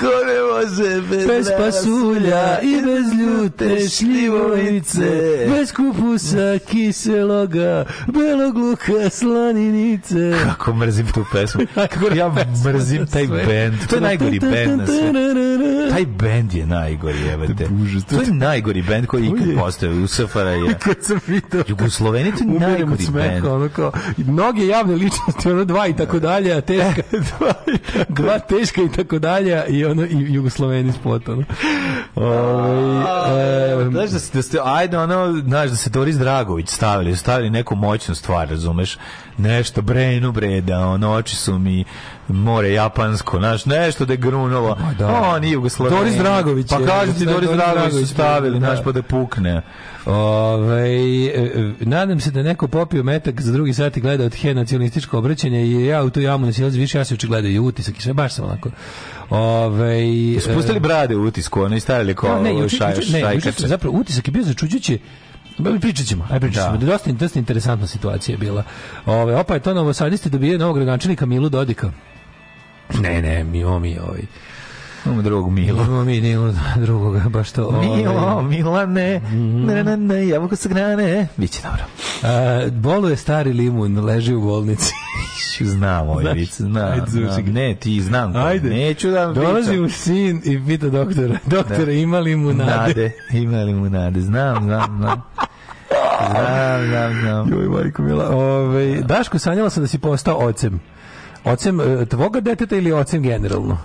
Ko ne može bez pasulja i bez ljute šljivovice, bez kupusa kiseloga, belog luka slaninice. Kako mrzim tu pesmu. Kako ja mrzim taj bend. To je najgori bend na svijetu. Taj bend je najgori, jebate. To je najgori bend koji ikad postoje u Safara je. Kad sam vidio. Jugosloveni to je najgori bend. Ono kao, mnoge javne ličnosti, ono dva i tako dalje, a teška, e, dva, dva teška i tako dalje i ono i Jugosloveni spot, ono. Ovaj znaš da ste, da ste ajde ono, znaš da se Doris Dragović stavili, stavili neku moćnu stvar, razumeš? Nešto brenu breda, ono oči su mi more japansko, znaš, nešto da je grunulo. Da. O, oni Jugoslaveni. Doris Dragović. Pa kažete da, Doris Dragović stavili, da. znaš, pa da pukne. Ove, nadam se da neko popio metak za drugi sat i gleda od he nacionalističko obraćanje i ja u tu jamu nacionaliz više ja se uče i utisak i sve baš sam onako Ove, e, Spustili brade u utisku, ono i stavili ko da, ne, ne, šaj, ne, šaj, zapravo utisak je bio začuđući pričat ćemo, aj pričat ćemo. Da. Dosta, dosta interesantna situacija je bila. Ove, opa je to novosadiste dobije novog gradonačelnika Milu Dodika. Ne, ne, mi, o, mi, Ovaj. Imamo drugog Milo. Imamo mi Milo, da, drugoga, baš to. Milo, ovaj. Milane, mm. ne, ne, ne, jabuku sa grane. Biće dobro. A, bolu je stari limun, leži u bolnici. znam ovaj vic, znam, znam. Znači, ne, ti znam. Ajde. Neću da vam Dolazi u sin i pita doktora. Doktore, da. ima li mu nade? nade? Ima li mu nade? Znam, znam, znam. Znam, znam, znam. Joj, majko mila. Ove, ovaj, da. Daško, sanjala sam da si postao ocem. Ocem eh, tvoga deteta ili ocem generalno?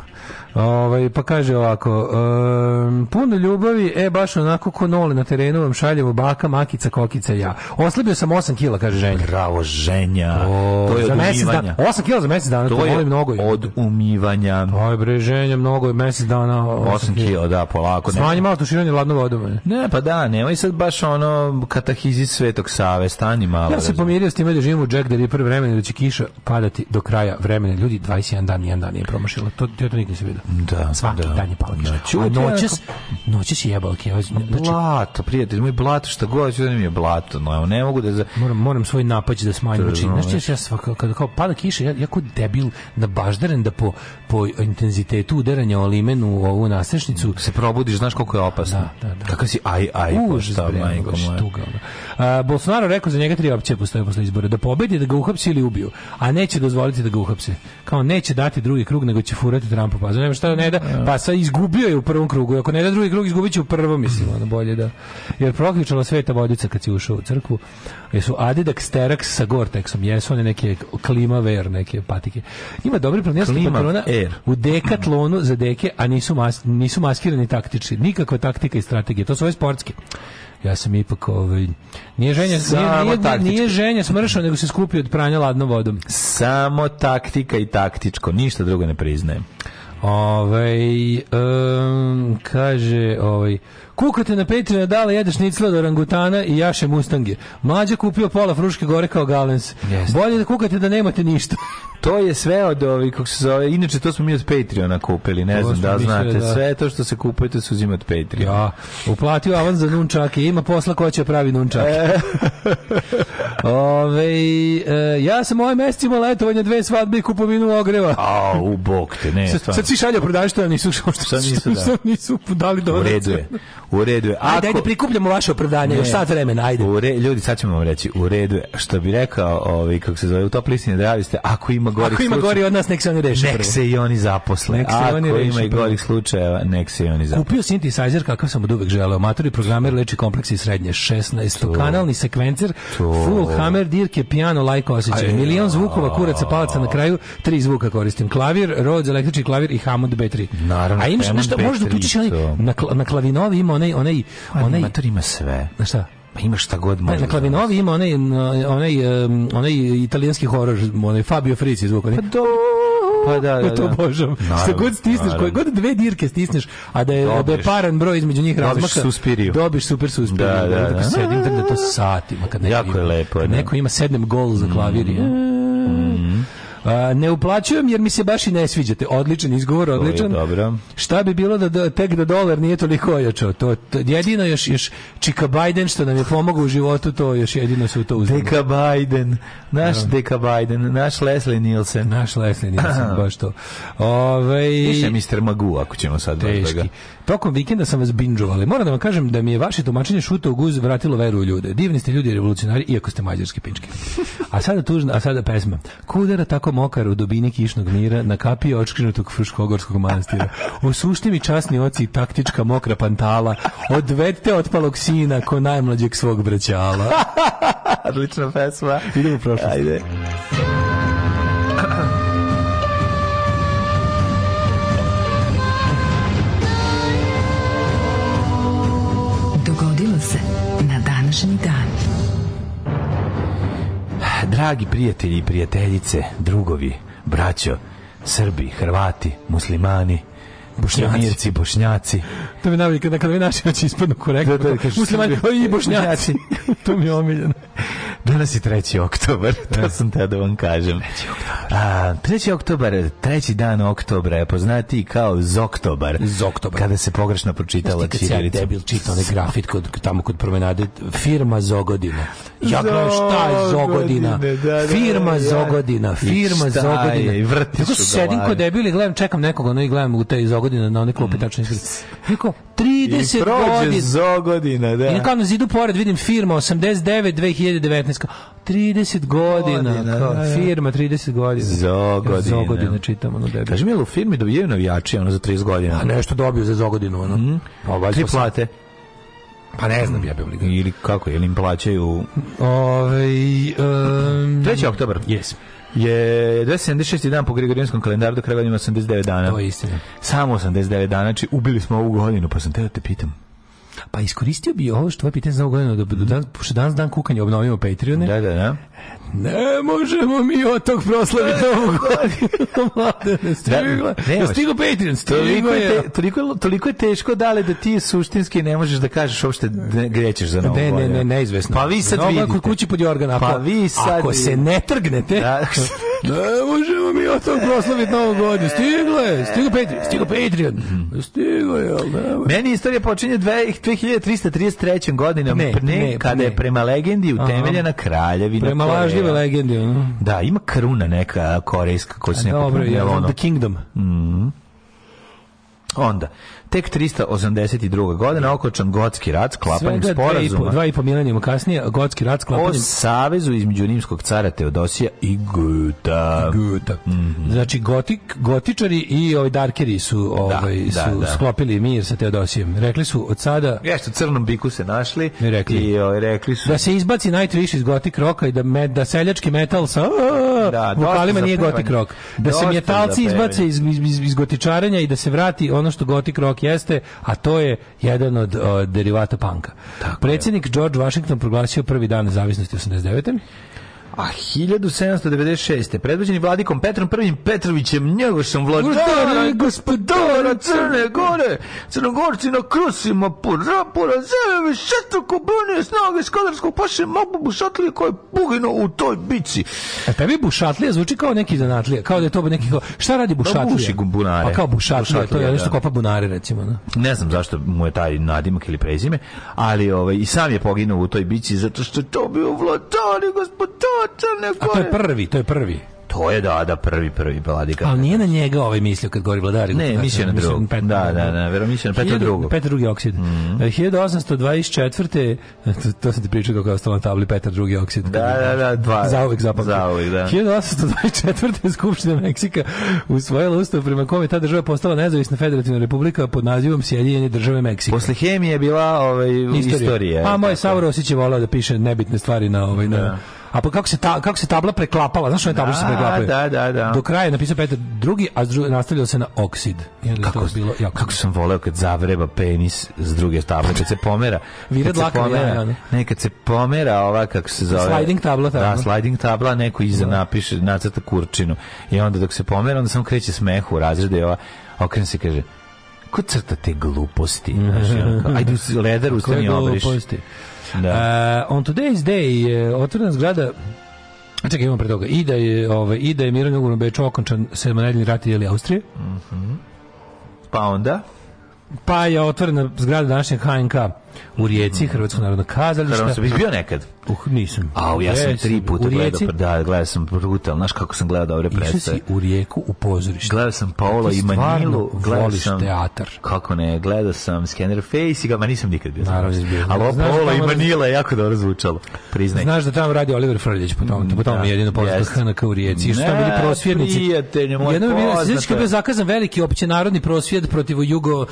Ovaj pa kaže ovako, um, puno ljubavi, e baš onako ko nole na terenu vam šaljevo baka, makica, kokica ja. Oslabio sam 8 kg, kaže ženja. Bravo, ženja. O, to je za od umivanja. 8 kg za mesec dana, to, to je mnogo. Od umivanja. Aj bre, ženja mnogo je mesec dana. 8, kg, da, polako. Smanji malo tuširanje ladno vodom. Ne, pa da, ne, nemoj sad baš ono katahizi Svetog Save, stani malo. Ja se pomirio s tim da živimo u Jack da je prvi vremena da će kiša padati do kraja vremena. Ljudi, 21 dan, 1 dan je promašilo. To, to nikad se vidio. Da. Svaki da. dan je Palkiš. Da. Čuti, A noćas, noćas je jebalke. Znači, blato, prijatelj, moj blato, šta god, ću da mi je blato. No, ne mogu da... Za... Moram, moram svoj napad da smanjim. Znači, znaš, ja svaka, kada kao pada kiša, ja, jako debil na baždaren da po po intenzitetu udaranja o limenu u ovu nasrešnicu se probudiš, znaš koliko je opasno. Da, da, da. Kakav si aj aj pošta, pa majko moja. Bolsonaro rekao za njega tri opcije postoje posle izbora, da pobedi, da ga uhapsi ili ubiju, a neće dozvoliti da ga uhapse. Kao neće dati drugi krug, nego će furati Trumpu, pa nema šta da ne da, da. pa sa izgubio je u prvom krugu, ako ne da drugi krug, izgubiće u prvom, mislim, ono bolje da. Jer prokličala sveta vodica kad si ušao u crkvu, jesu Adidak Sterax sa Gortexom, jesu one neke klima ver, neke patike. Ima dobri pronastu patrona, e, Air. U dekatlonu za deke, a nisu, mas, nisu maskirani taktični. Nikakva taktika i strategija. To su ove sportske ja sam ipak ovaj nije ženja Samo nije, nije, nije ženja smršao nego se skupio od pranja ladnom vodom samo taktika i taktičko ništa drugo ne priznajem Ovaj um, kaže ovaj Kukate na Patreon dala jedeš nicla do rangutana i jaše mustange. Mlađa kupio pola fruške gore kao galens. Yes. Bolje da kukate da nemate ništa. To je sve od ovih, kako se zove, inače to smo mi od Patreona kupili, ne to znam da znate, da. sve to što se kupujete se uzima od Patreona. Ja, uplatio avan za nunčake, ima posla koja će da pravi nunčake. E. Ove, e, ja sam ovaj mesec imao letovanje dve svadbe i kupovinu ogreva. A, u bok te, ne. Sad, sad si šalja prodavštva, nisu što, što, što, što, nisu dali do U redu je. U redu je. Ako... Ajde, ajde, prikupljamo vaše opravdanje, još sat vremena, ajde. U re... Ljudi, sad ćemo vam reći, u redu je. Što bi rekao, ovaj, kako se zove, u top listini da javiste, ako ima gori Ako ima slučaje, gori od nas, nek se oni reše. Nek se i oni zaposle. Nek se ako oni ima i gori slučajeva, nek se i oni zaposle. Kupio synthesizer kakav sam od uvek želeo. Matori programer leči kompleksi srednje. 16. kanalni sekvencer, full hammer, dirke, piano, like osjećaj. Milion zvukova, kuraca, palaca na kraju, tri zvuka koristim. Klavir, Rhodes električni klavir i Hammond B3. Naravno, A imaš, nešto, možda uključiš onaj, na, na klavinovi ima onaj onaj pa onaj mator ima sve. Na šta? Pa ima šta god može. Na da klavinovi ima onaj onaj um, onaj italijanski horor, onaj Fabio Frizzi zvuk, onaj. Pa do pa da, da, da. to obožavam. Da. Šta god stisneš, koje god dve dirke stisneš, a da je, da je paran broj između njih razmaka, dobiš, dobiš super suspiriju. Da, da, da. da. Sedim da to satima. Kad neko jako je lepo. Kad da. neko ima sedem gol za klavir, mm ja. Mm Pa ne uplaćujem jer mi se baš i ne sviđate. Odličan izgovor, odličan. Dobro. Šta bi bilo da, da, tek da dolar nije toliko ojačao? To, to, jedino još, još Čika Biden što nam je pomogao u životu, to još jedino se u to uzmemo. Deka Biden. Naš um. Deka Biden. Naš Leslie Nielsen. Naš Leslie Nielsen, baš to. Ovaj Više Mr. Magu, ako ćemo sad. Teški. Da ga... Tokom vikenda sam vas binđovali. Moram da vam kažem da mi je vaše tumačenje šuta u guz vratilo veru u ljude. Divni ste ljudi revolucionari, iako ste mađarski pički. A sada tužna, a sada pesma. Kudara tako mokar u dubini kišnog mira na kapi očkrinutog Fruškogorskog manastira. Osušti mi časni oci taktička mokra pantala. Odvedte otpalog sina ko najmlađeg svog braćala. Odlična pesma. Idemo u prošlost. Ajde. Dragi prijatelji i prijateljice, drugovi, braćo, Srbi, Hrvati, muslimani, Bošnjaci, bošnjaci. To mi najbolje kada kada vi naši oči ispadnu korektno. Da, da, kažu, muslimani, o, i bošnjaci. to mi je omiljeno. Danas je 3. oktobar, da. to sam te da vam kažem. 3. oktobar. A, 3. oktobar, treći dan oktobra je poznati kao Zoktobar. Zoktobar. Kada se pogrešno pročitala Čirilica. Kad ja debil čitao onaj grafit kod, tamo kod promenade, firma Zogodina. Ja gledam šta je da, da, Zogodina? Firma Zogodina, firma Zogodina. I vrtiš u glavi. Sedim kod debil i gledam, čekam nekoga, no i gledam u taj Zogodina godina na one klope, mm. tačno Rekao, 30 I godina. Zogodina, da. I kao na zidu pored vidim firma 89 2019 30 godina, godina kao, da, da. firma 30 godina. Zogodina. Zogodina čitam ono debi. Kaže mi je u firmi dobijaju navijači ono za 30 godina? A pa nešto dobiju za Zogodinu ono. Mm. Pa, Tri plate. Pa ne znam ja bih Ili kako, ili im plaćaju... Ove, ovaj, um, 3. oktober. Jesmo je 276 dan po Gregorijanskom kalendaru, do kraja godine 89 dana. To je istina. Samo 89 dana, znači ubili smo ovu godinu, pa sam teo da te pitam Pa iskoristio bi ovo što je pitanje za ovu godinu, da, da, da, pošto danas dan kukanja obnovimo Patreone. Da, da, da. Ne možemo mi od tog proslaviti ovu godinu, mladene. Stigo, da, stigo da Patreon, stigo je. Te, toliko, toliko je teško, dale, da ti suštinski ne možeš da kažeš uopšte gdje ćeš za novu godinu. Ne, ne, ne, neizvesno. Pa vi sad vidite. Kod kući pod jorgan, pa vi sad Ako vidite. se ne trgnete... Da, Ne možemo mi od tog proslaviti novu godinu. Stiglo je, stiglo Patreon, stiglo Patreon. Mhm. Stiglo je, ali ne Meni istorija počinje 2333. godinom ne, pne, ne, kada ne. je prema legendi utemeljena kraljevina Prema lažljive legendi. Ono. Da, ima kruna neka korejska koja se neko Dobro, je, ono. The Kingdom. Mm -hmm. Onda, Tek 382. godine okočan Gotski rat sklapanjem Svega sporazuma. Dva i, dva i po milenijama kasnije Gotski rat sklapanjem... O savezu između rimskog cara Teodosija i Guta. Guta. Mm -hmm. Znači gotik, gotičari i ovaj darkeri su, da, ovaj, da, su da, da. sklopili mir sa Teodosijem. Rekli su od sada... Jeste, u crnom biku se našli i rekli, i, ovaj, rekli su... Da se izbaci najtriši iz gotik roka i da, me, da seljački metal sa da, vokalima nije gotik rok. Da se metalci izbace iz, iz, iz, iz gotičarenja i da se vrati ono što gotik rok rock jeste, a to je jedan od, od derivata panka. Tako Predsjednik je. George Washington proglasio prvi dan nezavisnosti 89. A pa, 1796. predvođeni vladikom Petrom I Petrovićem Njegošom vladara i gospodara Crne Gore. Crnogorci na krusima pora pora porazeve šestruko brune snage skodarskog paše mogu bušatlije koje je pugino u toj bici. A e, tebi bušatlija zvuči kao neki zanatlija, kao da je to neki kao... Šta radi da bušatlija? Da buši bunare. Pa kao bušatlija, bušatlija to je nešto da. kopa bunare recimo. Da. Ne znam zašto mu je taj nadimak ili prezime, ali ovaj, i sam je poginuo u toj bici zato što to bio vladar i gospodar crne gore. A to je prvi, to je prvi. To je da, da, prvi, prvi vladika. Ali nije na njega ovaj mislio kad govori vladari. Ne, mislio na da, drugog. Da, da, da, vero mislio na petro drugog. Petar drugi oksid. Mm -hmm. 1824. To sam ti pričao kako je ostalo na tabli Petar drugi oksid. Da, da, da, dva. Zauvek zapamtio. Zauvek, da. 1824. Skupština Meksika usvojila ustav prema kome ta država postala nezavisna federativna republika pod nazivom Sjedinjene države Meksika. Posle hemije je bila ovaj, istorija. istorija. Pa moj Savro Osić je volao da piše nebitne stvari na, ovaj, na, da. A pa kako se ta kako se tabla preklapala, znaš, one table se da, preklapaju. Da, da, da. Do kraja je napisao Petar drugi, a nastavljao se na oksid. I onda kako, je bilo jako. Kako sam voleo kad zavreba penis s druge table kad se pomera. Vira dlaka, pomera, ja, da. ne. kad se pomera ova kako se zove. Sliding tabla, tabla. Da, sliding tabla, neko iza da. napiše nacrta kurčinu. I onda dok se pomera, onda samo kreće smeh u razredu i ova okrene se kaže Ko crta te gluposti? Znaš, ajde, leder ustani obriš. Da. Uh, on today's day je otvorena zgrada Čekaj, imam pre toga. I da je, ovaj, i da je Miran Ugorom Beču okončan sedmonedeljni rat ili Austrije. Mm -hmm. Pa onda? Pa je otvorena zgrada današnjeg HNK u Rijeci, Hrvatsko narodno kazalište. Hrvatsko bi bio nekad? Uh, nisam. A, ja sam tri puta gledao, da, gledao sam brutal, znaš kako sam gledao dobre predstave. Išao si u Rijeku u pozorište. Gledao sam Paolo i Manilu, gledao sam teatar. Kako ne, gledao sam Scanner Face i ga, ma nisam nikad bio. Naravno, da bio. Ali ovo Paolo i da- Manila je jako dobro zvučalo, priznaj. Znaš da tamo radi Oliver Frljić, po tom, mm, po tom je da, jedino poznat HNK u Rijeci. Što bili prosvjednici? Prijatelje, moj Jedno je bilo, znači bio zakazan veliki prosvjed protiv jugo, uh,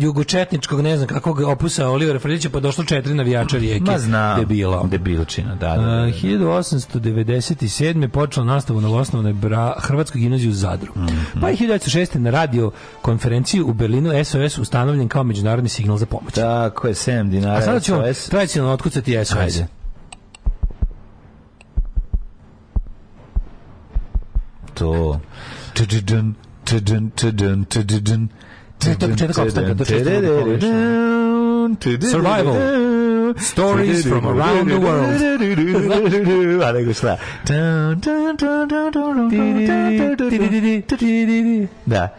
jugočetničkog, ne znam kakvog opusa Olivera Frljića, pa došlo četiri navijača rijeke. Ma znam, debila. debilčina, da, da, da. da. A, 1897. počela nastavu na osnovnoj bra... Hrvatskoj gimnaziju u Zadru. Mm -hmm. Pa je 1906. na radio konferenciji u Berlinu SOS ustanovljen kao međunarodni signal za pomoć. Tako je, 7 dinara A sada ćemo SOS. tradicionalno otkucati SOS. Ajde. To. Čedžen, čedžen, čedžen, čedžen. To je tako četak opstanka, to je četak opstanka. Survival. Stories from around the world. A nego šta? Da.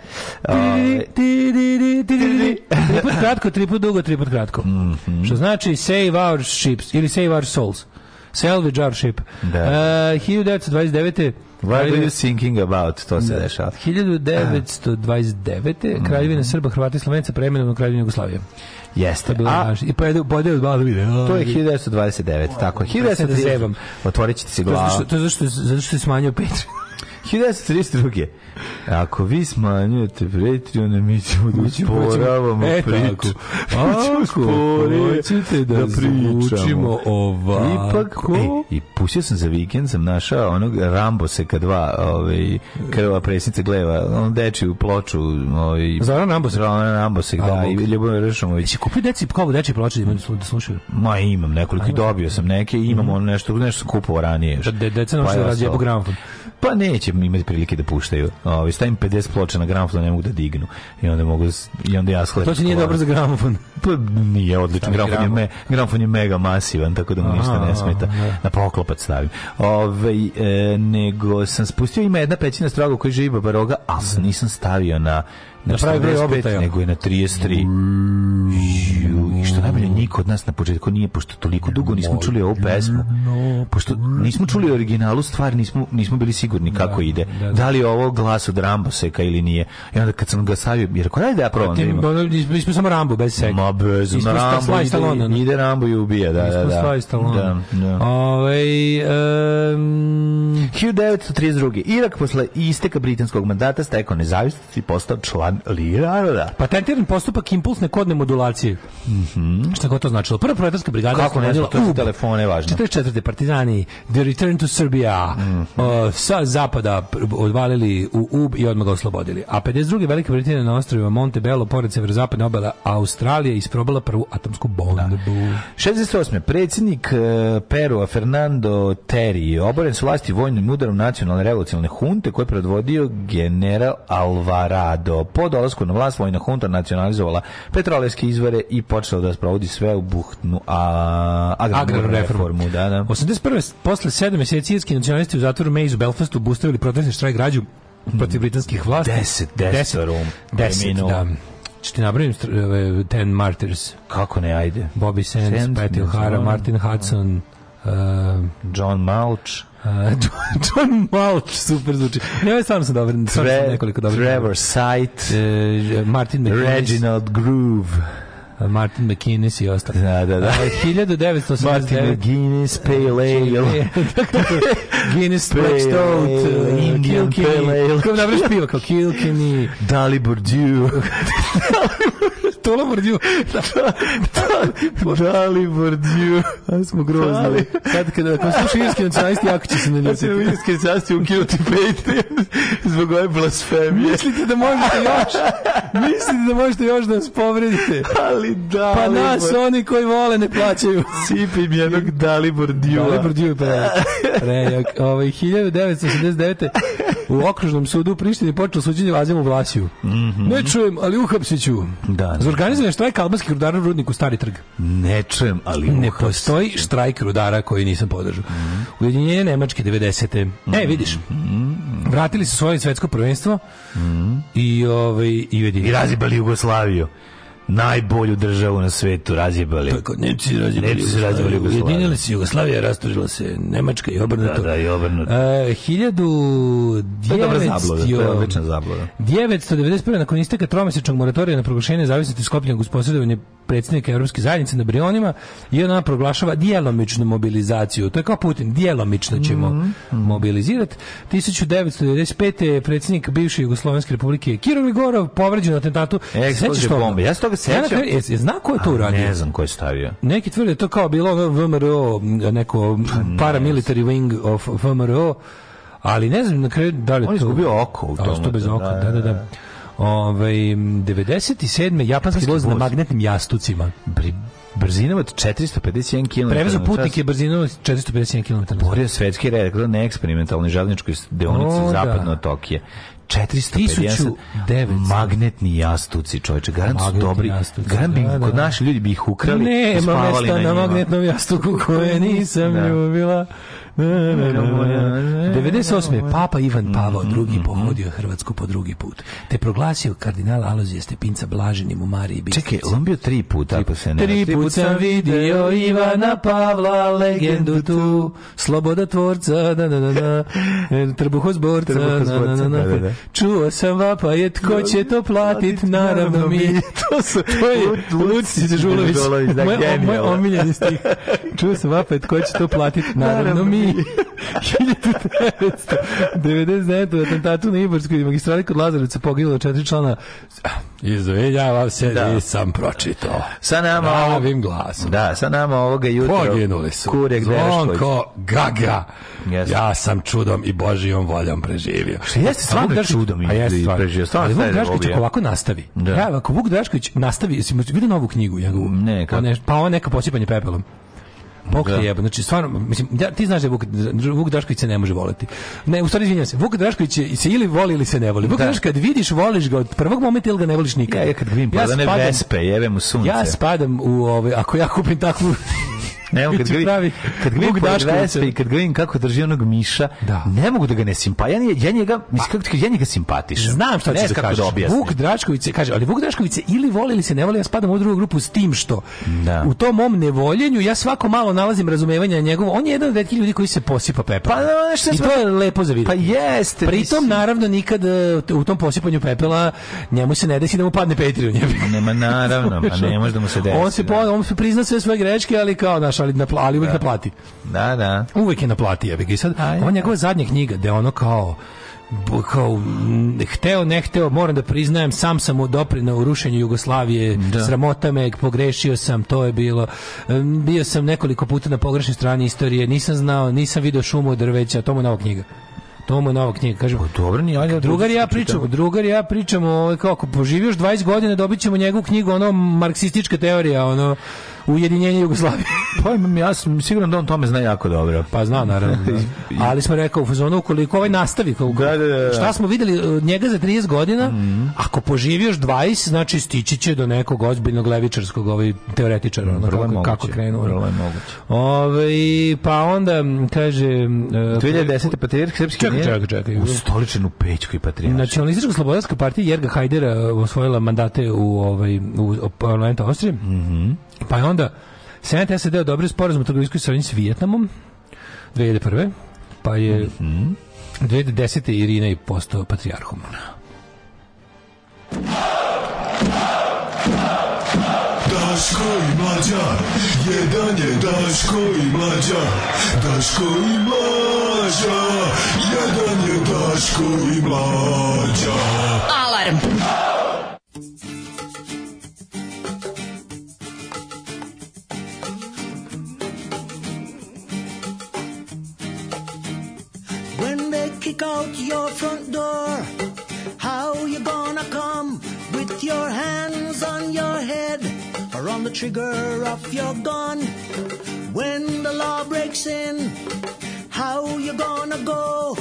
Tri put kratko, tri put dugo, tri put kratko. Što znači save our ships ili save our souls. Salvage our ship. Da. Uh, 1929. What are you thinking about? To se da. dešava. 1929. Kraljevina Srba, Hrvata i Slovenca preimenovana kraljevina Kraljevinu Jugoslavije. Jeste. A, I pojede, pojede od malo vide. To je 1929, pa tako je. 1930. Otvorit ćete si glavu. To je zašto, zašto je smanjio Patreon. 1932. Ako vi smanjujete Patreon, mi ćemo da usporavamo e, priču. Ako hoćete da, da pričamo ovako. Ipak, e, I pustio sam za vikend, sam našao onog Rambo Ramboseka 2, ovaj, krva presnice gleva, on deči u ploču. Ovaj, Zoran Rambosek? Zoran Rambosek, da, i Ljubovan Rešumović. Jesi kupio deci kao deči ploče da slušaju? Ma imam nekoliko, dobio sam neke, imam mm. ono nešto, nešto sam kupovao ranije. Da, deca nošli da radi Pa ne, neće imati prilike da puštaju. Ovi stavim 50 ploča na gramofon, ne mogu da dignu. I onda mogu i onda ja sklepam. To će nije dobro za gramofon. Pa nije odličan gramofon, je me, gramofon je mega masivan, tako da mu ništa ne smeta. Na poklopac stavim. Ove, e, nego sam spustio ima jedna pećina stroga koji živi babaroga, ali nisam stavio na na pravi broj obrtaja. Nego je na 33. Mm što najbolje niko od nas na početku nije pošto toliko dugo nismo čuli ovu pesmu. Pošto nismo čuli originalu stvar, nismo nismo bili sigurni da, kako ide. Da, da. da li je ovo glas od Ramboseka ili nije. I onda kad sam ga savio, jer ko da ja probam. Mi smo samo Rambo bez seka. Ma bez Rambo. Ide Rambo i ubija, da, da, da. Da, da. Ovaj um... 1932. Irak posle isteka britanskog mandata stekao nezavisnost i postao član Lige naroda. Patentiran postupak impulsne kodne modulacije. Mm -hmm. Šta god to značilo. Prva proletarska brigada Kako ne znam, to je telefone važno. 44. partizani, the return to Serbia, mm -hmm. uh, sa zapada odvalili u Ub i odmah ga oslobodili. A 52. velike Britanije na ostrovima Montebello, pored severozapadne obale Australije, isprobala prvu atomsku bombu. Da. 68. Predsjednik uh, Perua Fernando Terry oboren su vlasti vojnim udarom nacionalne revolucionalne hunte koje je predvodio general Alvarado. Po dolasku na vlast vojna hunta nacionalizovala petrolejske izvore i počela da da sprovodi sve u buhtnu a, agrarnu, agrarnu reformu. reformu. Da, da. 81. posle 7 meseci irski nacionalisti u zatvoru Mays u Belfastu bustavili protestni štrajk građu protiv britanskih vlasti. 10, 10, 10, da ću ti nabrojim Ten Martyrs. Kako ne, ajde. Bobby Sands, Sands Patty O'Hara, Martin Hudson, uh, John Malch. Uh, John, John Malch, super zvuči. Ne, ovo je stvarno sam dobar. Tre, nekoliko dobar. Trevor Sight, uh, Martin McInnes. Reginald Groove. Martin McInnes i ostalo. Da, da, da. 1989. Martin McGuinness, Pale Ale. Guinness, Black Stout, uh, Indian Pale Ale. Kako nabraš pivo, Kilkenny. Dalibor Dew. Tula Brđu. Dali Bordiu. Aj smo grozni. Kad, kad, ako pa sluši irski nacionalisti, jako će se naljutiti. Znači, kad irski nacionalisti ukinuti Patreon zbog ove blasfemije. Mislite da možete još? Mislite da možete još da nas povredite? Ali da. Pa nas, oni koji vole, ne plaćaju. Sipim jednog Dalibor Bordiu. Dalibor Djua, pa da. Re, ovaj, 1989 u okružnom sudu u Prištini počelo suđenje u Vlasiju. Mm -hmm. Ne čujem, ali uhapsit ću. Da, ne. Da. Za organizovanje štrajka albanskih rudara u rudniku Stari trg. Ne čujem, ali uhapsit. Ne postoji štrajk rudara koji nisam podržao. Mm -hmm. Ujedinjenje Nemačke 90. Mm -hmm. E, mhm. vidiš, vratili su svoje svetsko prvenstvo mhm. i, ovaj, i, ujedinjenje. I razibali Jugoslaviju najbolju državu na svetu razjebali. Tako, Nemci razjebali. Nemci se razjebali Jugoslaviju. Ujedinili se Jugoslavija, rastužila se Nemačka i obrnuto. Da, da, i obrnuto. E, uh, 1900... To je dobra 1991. nakon isteka tromesečnog moratorija na proglašenje nezavisnosti Skopljena uz posjedovanje predsjednika Europske zajednice na Brionima i ona proglašava dijelomičnu mobilizaciju. To je kao Putin, dijelomično ćemo mm -hmm. mobilizirati. 1995. je predsjednik bivše Jugoslovenske republike Kirovi Gorov povređen na atentatu. Eksplozija bombe. Ja se toga toga sećam. Ja, zna ko je to uradio? Ne znam ko je stavio. Neki tvrde da to kao bilo VMRO, neko paramilitary wing of VMRO, ali ne znam na kraju da li to... On je izgubio oko u tome. bez oka, da, da. da. da. da. Ove, ovaj, 97. japanski voz na magnetnim jastucima. Bri, brzinom od 451 km. Prevezu putnike brzinom od 451 km. Borio svetski rekord na eksperimentalnoj željezničkoj deonici zapadno da. od Tokije. 450 magnetni jastuci, čovječe, garant su dobri. Jastuci, garant da, kod da. naši ljudi bi ih ukrali Nema mesta na, na magnetnom jastuku koje nisam da. ljubila. 98. Papa Ivan Pavao II. pohodio Hrvatsku po drugi put. Te proglasio kardinala Alozija Stepinca Blaženim u Mariji Bistrici. Čekaj, on bio tri puta, ako se ne... Tri put sam vidio Ivana Pavla, legendu tu, sloboda tvorca, da, da, da, da, trbuhozborca, da, da, da, Čuo sam vapa, je tko će to platit, naravno mi. To su... To je Lucić Žulović, moj omiljeni stih. Čuo sam vapa, je tko će to platit, naravno mi. 1999. u atentatu na Ibarskoj magistrali kod Lazarevca poginulo četiri člana. Izvinjavam se, da. nisam pročitao. Sa nama Pravim glasom. Da, sa nama ovoga jutra. Poginuli su. Kure, Kurek Zvonko Gaga. Yes. Ja sam čudom i Božijom voljom preživio. Što jeste stvarno Vuk čudom i jeste stvarno. preživio. Stvarno Vuk da Drašković ako ovako nastavi. Da. Ja, ako Vuk Drašković nastavi, jesi vidio novu knjigu njegovu? Pa ne, kako? Pa, on neka posipanje pepelom. Bog te da. jebe. Znači, stvarno, mislim, ja, ti znaš da Vuk, Vuk Drašković se ne može voliti. Ne, u stvari, izvinjam se, Vuk Drašković se ili voli ili se ne voli. Vuk da. Drašković, kad vidiš, voliš ga od prvog momenta ili ga ne voliš nikad. Ja, ja kad vidim, ja spadam, vespe, jebem u sunce. Ja spadam u, ove, ako ja kupim takvu ne mogu kad vidim pravi kad vidim Daškovića i kad vidim kako drži onog Miša, da. ne mogu da ga ne simpatiš. Ja, ja njega, mislim kako ti ja njega simpatišem. Znam šta ćeš da, da kažeš. Da Vuk Drašković kaže, ali Vuk Drašković ili voli ili se ne voli, ja spadam u drugu grupu s tim što da. u tom mom nevoljenju ja svako malo nalazim razumevanja njegovo. On je jedan od retkih ljudi koji se posipa pepela. Pa no, nešto I to je lepo za vidjeti. Pa jeste. Pritom mislim. naravno nikad e, u tom posipanju pepela njemu se ne desi da mu padne Petri u njemu. Nema naravno, a ne može da mu se desi. On se da. on se prizna sve svoje greške, ali kao naša ali, na, ali uvek da. naplati. Da, da. Uvek je naplati, ja bih. I sad, je njegova zadnja knjiga, gde ono kao kao hteo ne hteo moram da priznajem sam sam mu na rušenju Jugoslavije da. sramota me pogrešio sam to je bilo bio sam nekoliko puta na pogrešnoj strani istorije nisam znao nisam video šumu od drveća to mu nova knjiga to mu nova knjiga kažem o, pa dobro ni ajde drugar ja da pričam drugar ja pričam ovaj kako poživi 20 godina dobićemo njegovu knjigu ono marksistička teorija ono ujedinjenje Jugoslavije. pa ja sam siguran da on tome zna jako dobro. Pa zna, naravno. Da. Ali smo rekao u fazonu, ukoliko ovaj nastavi, da, da, kao, da, da, šta smo videli e, njega za 30 godina, mm. ako poživi još 20, znači stići će do nekog ozbiljnog levičarskog ovaj, teoretičara, mm, ono, kako, moguće, kako krenu. Vrlo je moguće. Ove, ovaj, pa onda, kaže... 2010. E, patrijarh Srpski čekaj, čekaj, čekaj. U stoličenu pećku i patrijarh. Nacionalistička slobodarska partija Jerga Hajdera e, osvojila mandate u, ovaj, u parlamentu Austrije. Mhm. Mm Pa onda Senat SAD odobrio sporazum o trgovinskoj saradnji s Vijetnamom 2001. Pa je mm -hmm. 2010. Irina i postao patrijarhom. Daško i mlađa, jedan je Daško i mlađa, Daško i mlađa, jedan je Daško i mlađa. Alarm! Alarm! kick out your front door. How you gonna come with your hands on your head or on the trigger of your gun when the law breaks in? How you gonna go?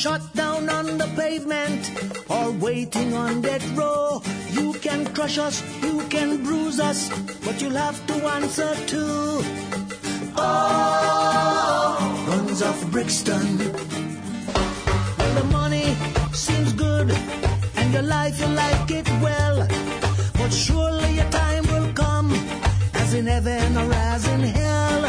Shot down on the pavement or waiting on death row. You can crush us, you can bruise us, but you'll have to answer too. Oh, runs off Brixton the money seems good and your life you like it well. But surely your time will come, as in heaven or as in hell.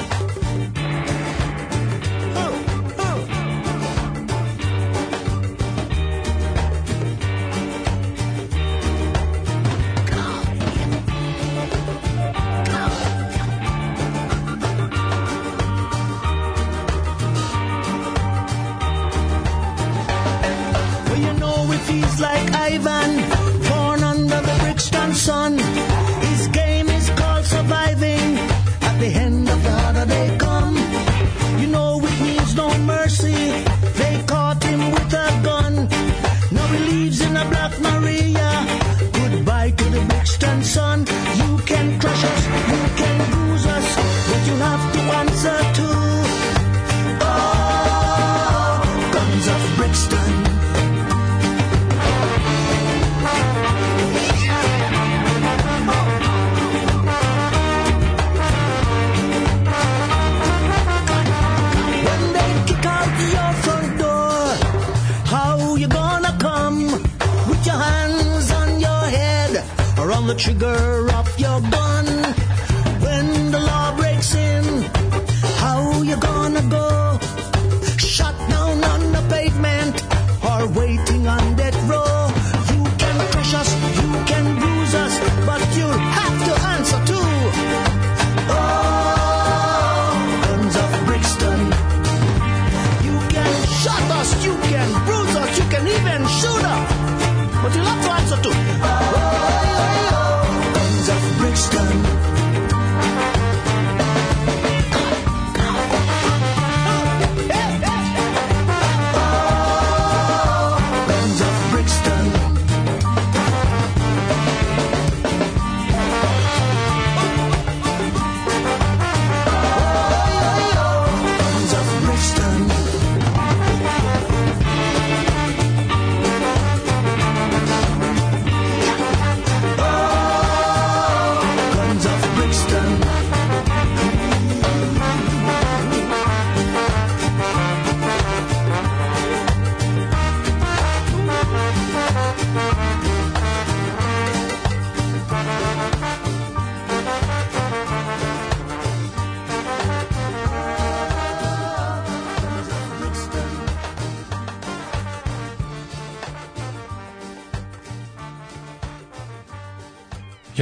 like Ivan.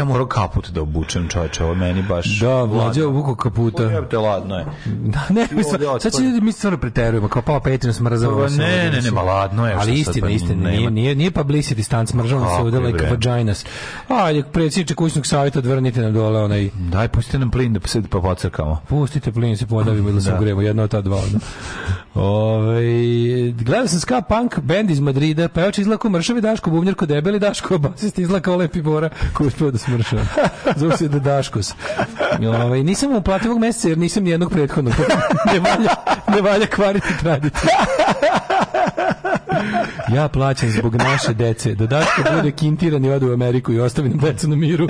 ja morao kaput da obučem, čoveče, ovo meni baš... Da, mlađe je obuku kaputa. Ovo ladno je. Da, ne, mi stvarno, sad će mi stvarno preterujemo, kao pao petina smrzava. Pa, ne, ne, ne, ma ladno je. Ali istina, pa istina, nije, nije, nije publicity stan, smržavno se ovdje like vaginas. Ajde, predsjedniče kućnog savjeta, dvrnite nam dole onaj... Daj, pustite nam plin da se pa da pocrkamo. Pustite plin, se podavimo ili se da. ugremo, jedno od ta dva. Ove, ovaj, gledao sam ska punk band iz Madrida, pevač izlako mršavi Daško, bubnjar ko debeli Daško, basist izlako lepi Bora, ko uspio da smo mršav. Zove da se da Daškos. Ovaj, nisam mu uplatio ovog meseca jer nisam ni jednog prethodnog. ne valja, ne valja kvariti tradiciju. Ja plaćam zbog naše dece. Da Daško bude kintiran i ode u Ameriku i ostavi nam decu na miru.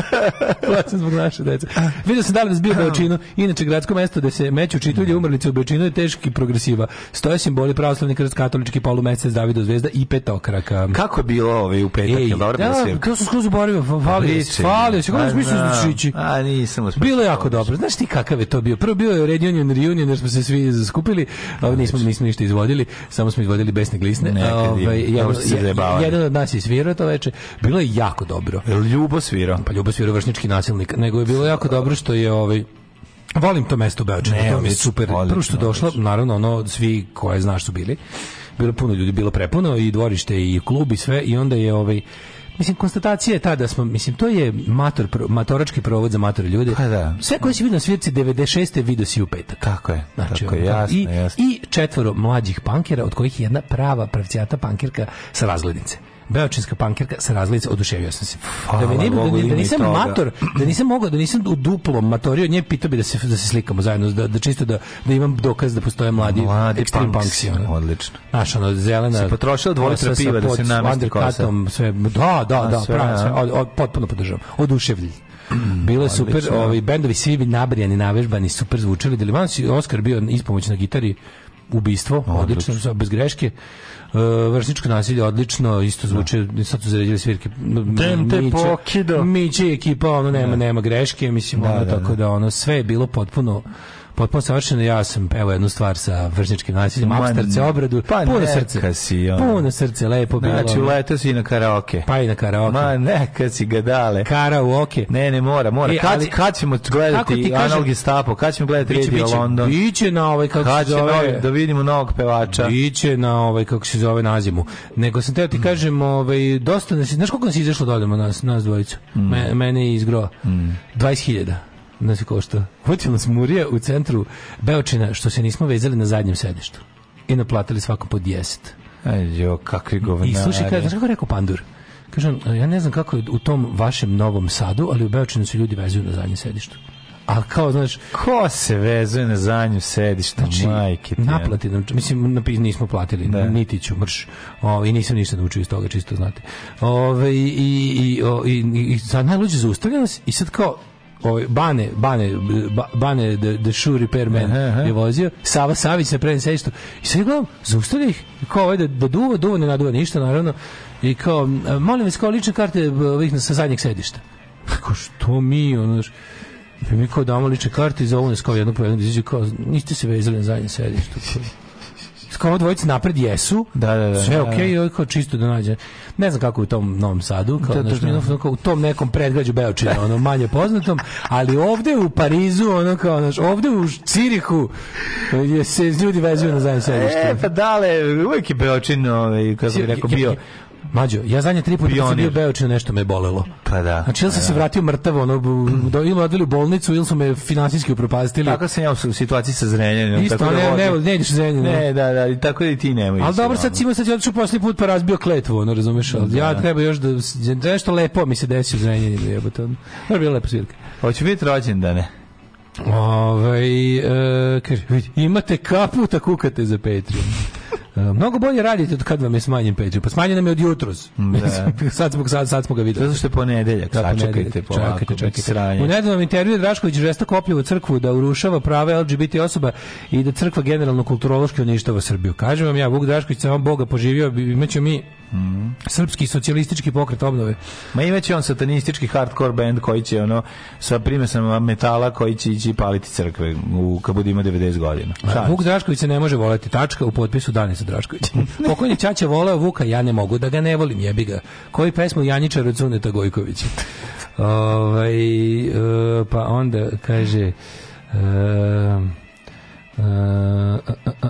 plaćam zbog naše dece. Vidio sam danas bio Beočinu, inače gradsko mesto gde se meću čitulje umrlice u Beočinu je teški progresiva. Stoje simboli pravoslavni krst, katolički polumesec, Davido zvezda i petokraka. Kako je bilo ovaj u petak? Ej, dobro da, da kako su skroz oborio, falio, falio, sigurno smo se A nisam uspio. Bilo je da jako dobro. Znaš ti kakav je to bio? Prvo bio je Reunion Reunion, jer smo se svi skupili, ali nismo, nismo ništa izvodili, samo smo izvodili besne glisne. Ove, ovaj, jedan, jedan od nas je svirao to veče. Bilo je jako dobro. Ljubo svirao. Pa Ljubo svirao vršnički nasilnik. Nego je bilo jako dobro što je ovaj, Volim to mesto u Beočinu, to mi je super. Prvo što došla, naravno, ono, svi koje znaš su bili bilo puno ljudi, bilo prepuno i dvorište i klub i sve i onda je ovaj mislim konstatacija je ta da smo mislim to je mator matorački provod za mator ljude. Pa da. Sve koji si vidio na svirci 96. video si u petak. Tako je. Znači, tako je, jasno, i, jasno. I četvoro mlađih pankera od kojih je jedna prava pravcijata pankerka sa razglednice beočinska pankerka sa razlica oduševio sam se. Hvala, da, mi nije, da, da, nisam mator, da nisam mogao, da nisam u duplom matorio, nje pitao bi da se, da se slikamo zajedno, da, da čisto da, da imam dokaz da postoje mladi, mladi extreme punks. Odlično. Znaš, ono, zelena... Se potrošila dvolitra piva da se namesti kosa. Sve, da, da, da, sve, pravi, sve, od, od, potpuno podržavam. Oduševljen. Mm, Bilo je super, ovi bendovi svi bi nabrijani, navežbani, super zvučali. Delivansi Oskar bio ispomoć na gitari, ubistvo, odlično, bez greške. E, vršničko nasilje odlično, isto zvuče, da. sad su zaredili svirke. Gente pokido. Miće ekipa, ono nema, da. nema greške, mislim, da, ono, da, tako da ono, sve je bilo potpuno potpuno savršeno, ja sam, evo jednu stvar sa vršničkim nasiljem, apstarce obredu pa puno srce, si, ono. puno srce, lepo bilo. Znači, leto si na karaoke. Pa i na karaoke. Ma ne, kad si gadale. Karaoke. Ne, ne, mora, mora. E, kad, ali, kad ćemo gledati Anal stapo kad ćemo gledati biće, Radio biće, London? Biće na ovaj, kako kad se zove... Novi, da vidimo novog pevača. Biće na ovaj, kako se zove, nazimu. Nego sam teo ti mm. kažem, ovaj, dosta nas, znaš koliko nas izašlo da nas, nas dvojicu? Mm. Me, mene je izgro. Mm. 20.000 nas je košta. Hoće nas murija u centru Beočina, što se nismo vezali na zadnjem sedištu. I naplatili svakom po 10. Ajde, kakvi govnari. I slušaj, kada, kako rekao Pandur? Kažem, ja ne znam kako je u tom vašem novom sadu, ali u Beočinu su ljudi vezuju na zadnjem sedištu. A kao, znaš... Ko se vezuje na zadnjem sedištu, znači, majke Naplati nam, mislim, nismo platili, da. niti ću, mrš. O, I nisam ništa naučio iz toga, čisto znate. Ove, i, i, i, i, i, i, i, i, i, i, i, i, ovaj Bane Bane Bane the, the shoe repairman aha, je vozio Sava Savić se preden sećtu i sve gledam zaustavlja ih kao ovaj da, da duva duva ne naduva ništa naravno i kao molim vas kao lične karte ovih sa zadnjeg sedišta kako što mi ono mi kao damo lične karte i zovu nas kao jednu po jednu da kao niste se vezali na zadnje sedište kao dvojica napred jesu. Da, da, da. Sve okej, okay, da, da. čisto da nađe. Ne znam kako je u tom Novom Sadu, kao, da, da, da. Naš, kao u tom nekom predgrađu Beočina, ono manje poznatom, ali ovde u Parizu, ono kao, naš, ovde u Cirihu je se ljudi vezuju na zajedno e, sedište. E, pa dale, uvek je Beočin, ovaj, kako bi rekao, bio Mađo, ja zadnje tri puta kad sam bio Beočinu nešto me je bolelo. Pa da. Znači, ili sam da. se vratio mrtav, ono, do, ili odveli u bolnicu, ili su me finansijski upropastili. Tako sam ja u situaciji sa zrenjanjem. Isto, tako ne, da ne, ne, ideš u zrenjanju. Ne, da, da, i tako i ti nemoj. Ali dobro, sad Simo, sad je otišao posljednji put pa razbio kletvu, ono, razumeš? Ali da. ja treba još da, da, nešto lepo mi se desi u zrenjanju, da jebote. Ono je bila lepa svirka. Hoće biti rođendane. Ove, ovaj, e, kaže, imate kapu, ta kukate za Patreon. E, mnogo bolje radite od kad vam je smanjen peđa. Pa smanjen nam je od jutros. Da. sad, smo, sad, sad smo ga videli. Zato što je ponedeljak. Da, sad čekajte polako. Čekajte, čekajte. U nedavnom intervju Drašković žestoko opljivo crkvu da urušava prave LGBT osoba i da crkva generalno kulturološki uništava Srbiju. Kažem vam ja, Vuk Drašković sam Boga poživio, imaćemo mi Mm. Srpski socijalistički pokret obnove. Ma imaće on satanistički hardcore band koji će ono sa primesama metala koji će ići paliti crkve u kad bude ima 90 godina. Vuk Drašković se ne može voleti. Tačka u potpisu danas Boško Drašković. Pokojni Čača voleo Vuka, ja ne mogu da ga ne volim, jebi ga. Koji pesmu Janjičar od Cuneta Gojkovića? Ovaj, e, pa onda kaže... Um, Uh,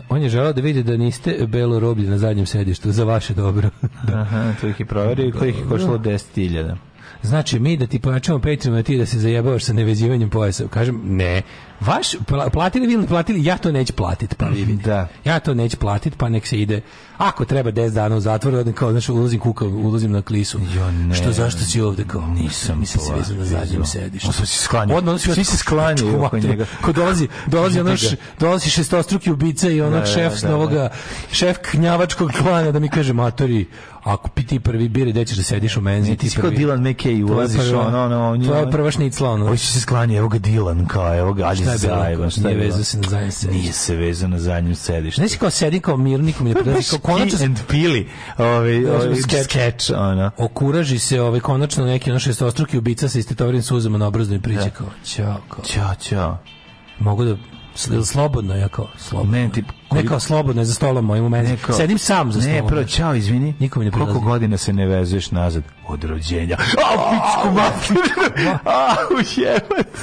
on je želao da vidi da niste belo roblje na zadnjem sedištu za vaše dobro. da. Aha, to ih je proverio i ih je košlo 10.000. Znači, mi da ti pojačamo Patreon, da ti da se zajebavaš sa nevezivanjem pojasa. Kažem, ne. Vaš, platili vi ili platili, ja to neću platiti, pa vi Da. Ja to neću platiti, pa nek se ide Ako treba 10 dana u zatvoru, kao znači ulazim kukav, ulazim na klisu. Jo, ne. Što zašto si ovde kao? Nisam, nisam se vezan na zadnjem sedištu. Odmah se sklanja. Odmah se se sklanio oko njega. Ko dolazi, dolazi onoš, dolazi šestostruki ubica i onog da, šef da, da, da. šef knjavačkog klana da mi kaže matori, ako piti prvi biri gde ćeš da sediš u menzi ne, ti si kao Dilan Mekej ulaziš ono ono to je prva šnicla ono hoće se sklanje evo ga Dylan, kao evo ga ali šta je zajeba vezano se na zadnjem sedištu nije se vezano na zadnjem sedištu nisi kao sedi kao mirnik, nikom ne prelazi pa da kao konačno and pili ovaj ovaj skeč ona. Okuraži se ovaj konačno neki naš šestostruki ubica sa istetovanim suzama na obrazu i priđe da. kao ćao. Ćao, ćao. Mogu da slobodno ja kao slobodno. Meni ti Neka slobodno je za stolom mojim u meni. Neko, Sedim sam za stolom. Ne, prvo, čao, izvini. Nikom ne prilazi. Koliko godina se ne vezuješ nazad? Od rođenja. A, pičku materinu! A, ujebac!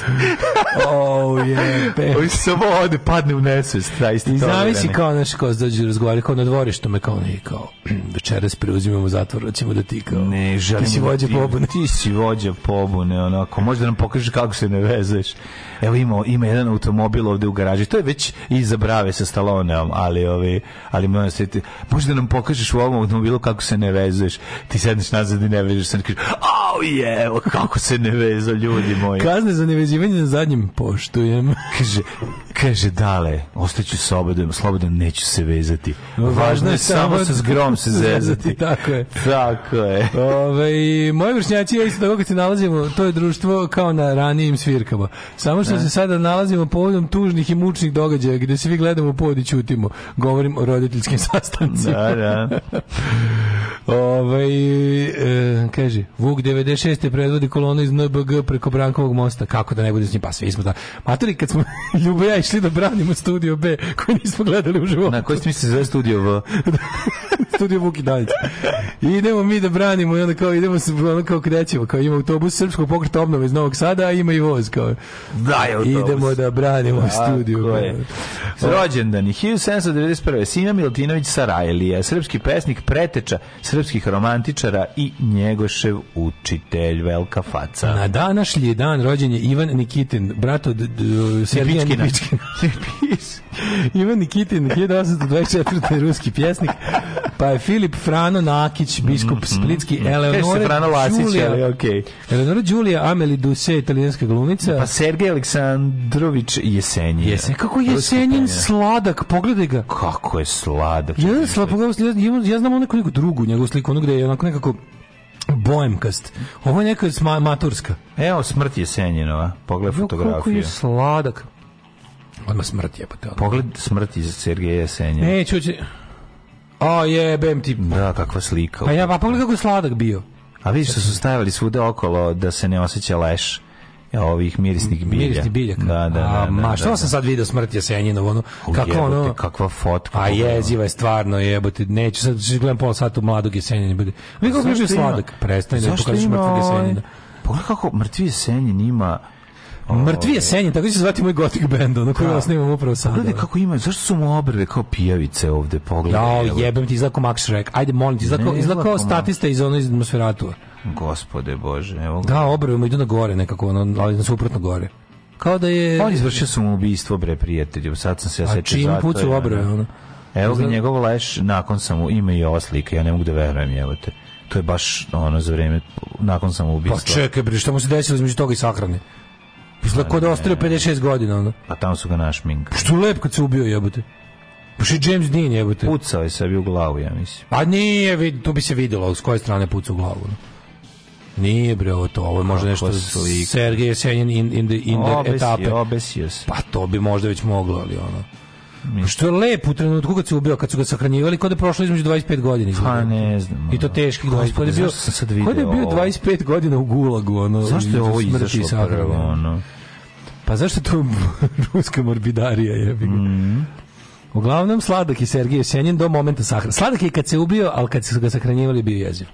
O, jebe. Ovi samo ode, padne u nesvest. Da, isti I zavisi kao naš kost dođe razgovarati, kao na dvorištu me kao ne, kao večeras preuzimamo zatvor, ćemo da ti kao... Ne, želimo ti si da vođa da pobune. Ti si vođa pobune, onako. Možda nam pokažeš kako se ne vezuješ. Evo ima, ima jedan automobil ovde u garaži. To je već iza brave sa Stalone, znam, ali ovaj ali moram se ti, da nam pokažeš u ovom automobilu kako se ne vezuješ. Ti sedneš nazad i ne vežeš se, kažeš, "Au je, kako se ne vezu, ljudi moji." Kazne za nevezivanje na zadnjem poštujem. kaže, kaže dale, ostaću slobodan, slobodno neću se vezati. Važno je samo sa zgrom se zezati. tako je. Tako je. Ove, i moji vršnjači, ja isto tako kad se nalazimo, to je društvo kao na ranijim svirkama. Samo što ne. se sada nalazimo povodom tužnih i mučnih događaja gde se vi gledamo u pod i ćuti šutimo, govorim o roditeljskim sastancima. Da, da. Ove, ovaj, e, kaže, Vuk 96. predvodi kolonu iz NBG preko Brankovog mosta. Kako da ne bude s njim? Pa svi smo da. Matori, kad smo Ljubo ja išli da branimo studio B, koji nismo gledali u životu. Na koji ste misli za studio V? studiju Vuki Dalić. Idemo mi da branimo i onda kao idemo se ono kao krećemo, kao ima autobus srpskog pokreta obnove iz Novog Sada, a ima i voz kao. Da, je autobus. Idemo da branimo da, studiju. Je. Rođendan 1791. Sina Milutinović Sarajlija, srpski pesnik, preteča srpskih romantičara i njegošev učitelj, velika faca. Na današnji dan rođen je Ivan Nikitin, brat od Sergija Nipičkina. Nipičkina. Ivan Nikitin, 1824. ruski pjesnik, pa je Filip Frano Nakić, biskup mhm, mhm. Splitski, mm, mm, mm. Eleonora Frano Lasić, ali okej. Okay. Eleonora Giulia Ameli Duse, italijanska glumica. Pa Sergej Aleksandrović Jesenjin. Jesen, kako je Jesenjin sladak, pogledaj ga. Kako je sladak. Ja, sla, ja, ja znam neku, neku drugu njegovu sliku, ono gde je onako nekako bojemkast. Ovo je neka maturska. Evo smrt Jesenjinova, pogledaj fotografiju. Kako je sladak. Odmah smrt je potel. Pogled smrti iz Sergeja Jesenja. Neću, će... O, jebem ti. Da, kakva slika. Pa ja, pa pogledaj kako je sladak bio. A vidiš što su stavili svude okolo da se ne osjeća leš ovih mirisnih bilja. Mirisnih biljaka. Da, da, da. A, da, da ma, da, što da, sam sad video smrt Jasenjinov, ono, kako jebote, ono... kakva fotka. A jeziva je stvarno, jebote, neću sad, gledam pola sata u mladog Jasenjina. Bude. Vi kako je sladak, prestani da pokažeš mrtvog Jasenjina. Ovaj- pogledaj kako mrtvi Jasenjin ima Mrtvi je tako će se zvati moj gotik band, ono koji da. osnivam upravo sad. Pogledaj kako ima, zašto su mu obrve kao pijavice ovde, pogledaj. Ja, jebem ti, izlako Max Shrek, ajde molim ti, izlako, izlako statista iz ono iz atmosferatua. Gospode Bože, evo Da, obrve mu idu na gore nekako, ono, ali na suprotno gore. Kao da je... On izvršio ubistvo, bre, prijatelju, sad sam se ja sećao čim pucu obrve, da. ono. Evo ga njegov leš, nakon sam mu ime i oslike, ja ne mogu da verujem, evo te. To je baš ono za vreme, nakon sam pa ubistva. Pa čekaj, bre, šta mu se desilo između toga i sahrane? Izgleda kod da 56 godina, Onda. A tamo su ga našminkali. Što lep kad se ubio, jebote. Pa što James Dean, jebote. Pucao je sebi u glavu, ja mislim. Pa nije, tu bi se videlo s koje strane pucao u glavu. No. Nije bre ovo to, ovo je možda nešto Sergej Jesenjen in, in the, in the obesio, etapa. Obesio se. Pa to bi možda već moglo, ali ono. Što je lepo u trenutku kad se ubio, kad su ga sahranjivali, kod da je prošlo između 25 godina. Pa ne znam. I to teški gospod. Da da je bio, kod je bio 25 godina u gulagu, ono. Zašto je ovo izašlo prvo, ono? Pa zašto to ruska morbidarija je? Mm. Uglavnom, Sladak i Sergij Senjin do momenta sahranjivali. Sladak je kad se ubio, ali kad su ga sahranjivali bio jeziv.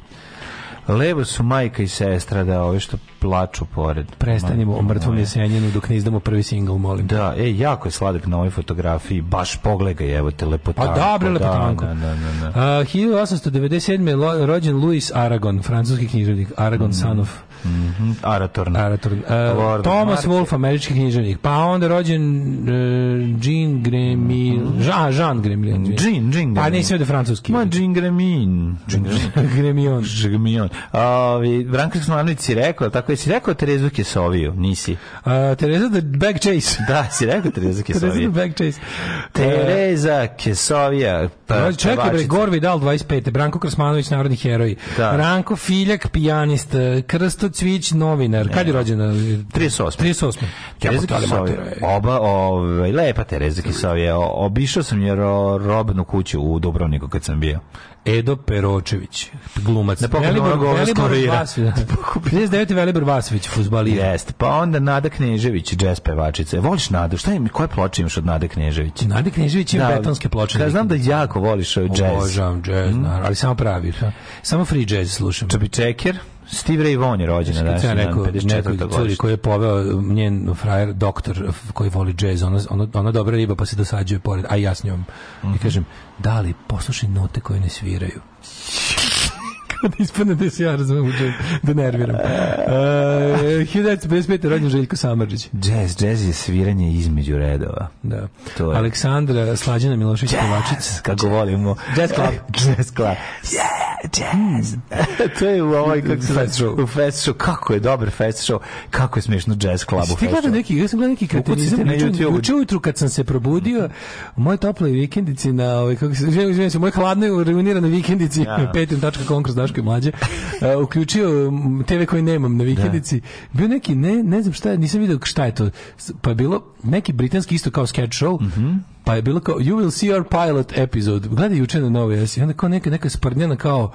Levo su majka i sestra da ove što plaču pored. Prestanimo o mrtvom jesenjenu dok ne izdamo prvi single, molim. Da, e, jako je sladak na ovoj fotografiji, baš poglega pogledaj, evo, te lepotanko. Pa da, bre, da, lepotanko. Da, da, da, da. Uh, 1897. rođen Louis Aragon, francuski književnik, Aragon mm. Sanov Mm -hmm. Aratorn. Aratorn. Uh, Thomas Marke. Wolfe, američki književnik. Pa onda rođen uh, Jean Gremin. Mm -hmm. A, Jean Gremin. Jean, Jean Pa ne sve da francuski. Ma, Jean Gremin. Jean Gremion. Gremion. Ovi, Branko Smanović si rekao, tako je si rekao Terezu Kesoviju, nisi. A, e, Tereza the Bag Chase. Da, si rekao Tereza Kesovija. Tereza the Bag Chase. Tereza Kesovija. Pa, čekaj, bre, Gorvi dal 25. Branko Krasmanović, narodni heroj. Da. Branko Filjak, pijanist. Krsto Tereza Cvić, novinar. Kad je rođena? 38. 38. Tereza Kisovje. Oba, ovaj, lepa Tereza je. Obišao sam je ro, robnu kuću u Dubrovniku kad sam bio. Edo Peročević, glumac. Ne pokupno ono govno skorira. 59. Velibor Vasović, fuzbalir. Jeste, pa onda Nada Knežević, jazz pevačica. Voliš Nadu? Šta im, koje ploče imaš od Nade Knežević? Nade Knežević ima da, betonske ploče. Da, znam da jako voliš jazz. Ovaj, Obožavam jazz, mm. naravno, ali samo pravi. Samo free jazz slušam. Čopi Čekir. Steve Ray Vaughan je rođen na da današnji dan, 54. Curi koji je poveo uh, njen frajer, doktor uh, koji voli džez, ona, ona, ona dobra riba pa se dosađuje pored, a ja s njom. Mm -hmm. I mhm. kažem, da li poslušaj note koje ne sviraju? pa da ispadne da se ja razumem, da, da nerviram. E, uh, 1955. rođen Željko Samarđić. Jazz, jazz je sviranje između redova. Da. To je. Aleksandra Slađana Milošević Kovačić. Kako volimo. Jazz club. jazz club. Yeah, jazz. Hmm. to je u ovoj, kako se fest show. U fest show. Kako je dobar fest show. Kako je smiješno jazz club Sti u fest show. Neki, ja sam gledao neki kretenizam. Juče ujutru kad sam se probudio, moje tople vikendici na, ovaj, kako se, želim, želim se, moje hladne, ruinirane vikendici, ja. petim tačka konkurs Daške mlađe, uključio TV koji nemam na vikendici. Da. Bio neki, ne, ne znam šta, nisam vidio šta je to. Pa je bilo neki britanski isto kao sketch show, mm -hmm. pa je bilo kao, you will see our pilot episode. Gledaj juče na novi, jesi. Onda kao neka, neka sprnjena kao,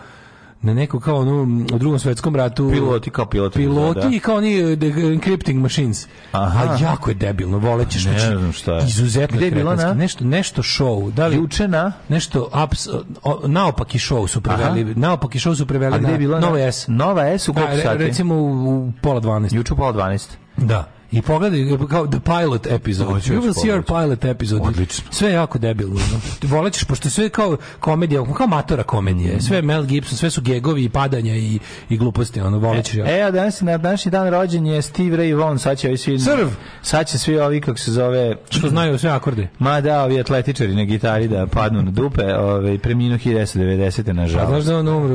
na neku kao onu u drugom svetskom ratu piloti kao piloti piloti da. kao oni the eh, encrypting machines Aha. a jako je debilno volećeš ne znam šta je izuzetno je bilo na? nešto nešto show da li juče na nešto ups, o, naopaki show su preveli Aha. naopaki show su preveli a gde je bilo na, Nova S Nova S u da, koliko sati recimo u, u pola 12 juče u pola 12 da I pogledaj kao The Pilot episode. Hoću, you will see your pilot episode. Odlično. Sve je jako debilno. Volećeš, pošto sve kao komedija, kao matora komedije. Sve Mel Gibson, sve su gegovi i padanja i, i gluposti. Ono, volećeš. E, e, a danas, na današnji dan rođen je Steve Ray Vaughan. Sad će ovi svi... Srv! Sad će svi ovi, kako se zove... Što znaju sve akorde. Ma da, ovi atletičari na gitari da padnu na dupe. Ove, preminu 1990. nažalost. Pa znaš da on umru,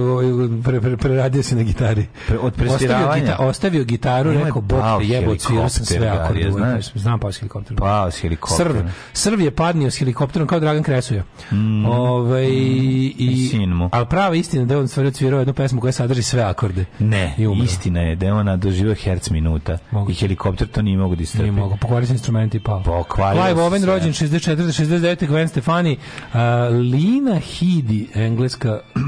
preradio ovaj, pre, pre, pre, se na gitari. Pre, od prespiravanja. Ostavio, gitaru, ostavio gitaru, rekao, bok, jebot, svirao sam sve akorde, znaš. Znam pao s helikopterom. Pao s helikopterom. Srv, Srv je padnio s helikopterom kao Dragan Kresuja. Mm. Ove, ovaj, mm. i, i sin mu. Ali prava istina da je on stvarno cvirao jednu pesmu koja sadrži sve akorde. Ne, i istina je da je ona doživio herc minuta mogu. i helikopter to nije mogu da istrpi. Nije mogu, pokvario pa. se instrumenti i pao. Pokvario Clive Owen, rođen 64. 69. Gwen Stefani, uh, Lina Hidi, engleska uh,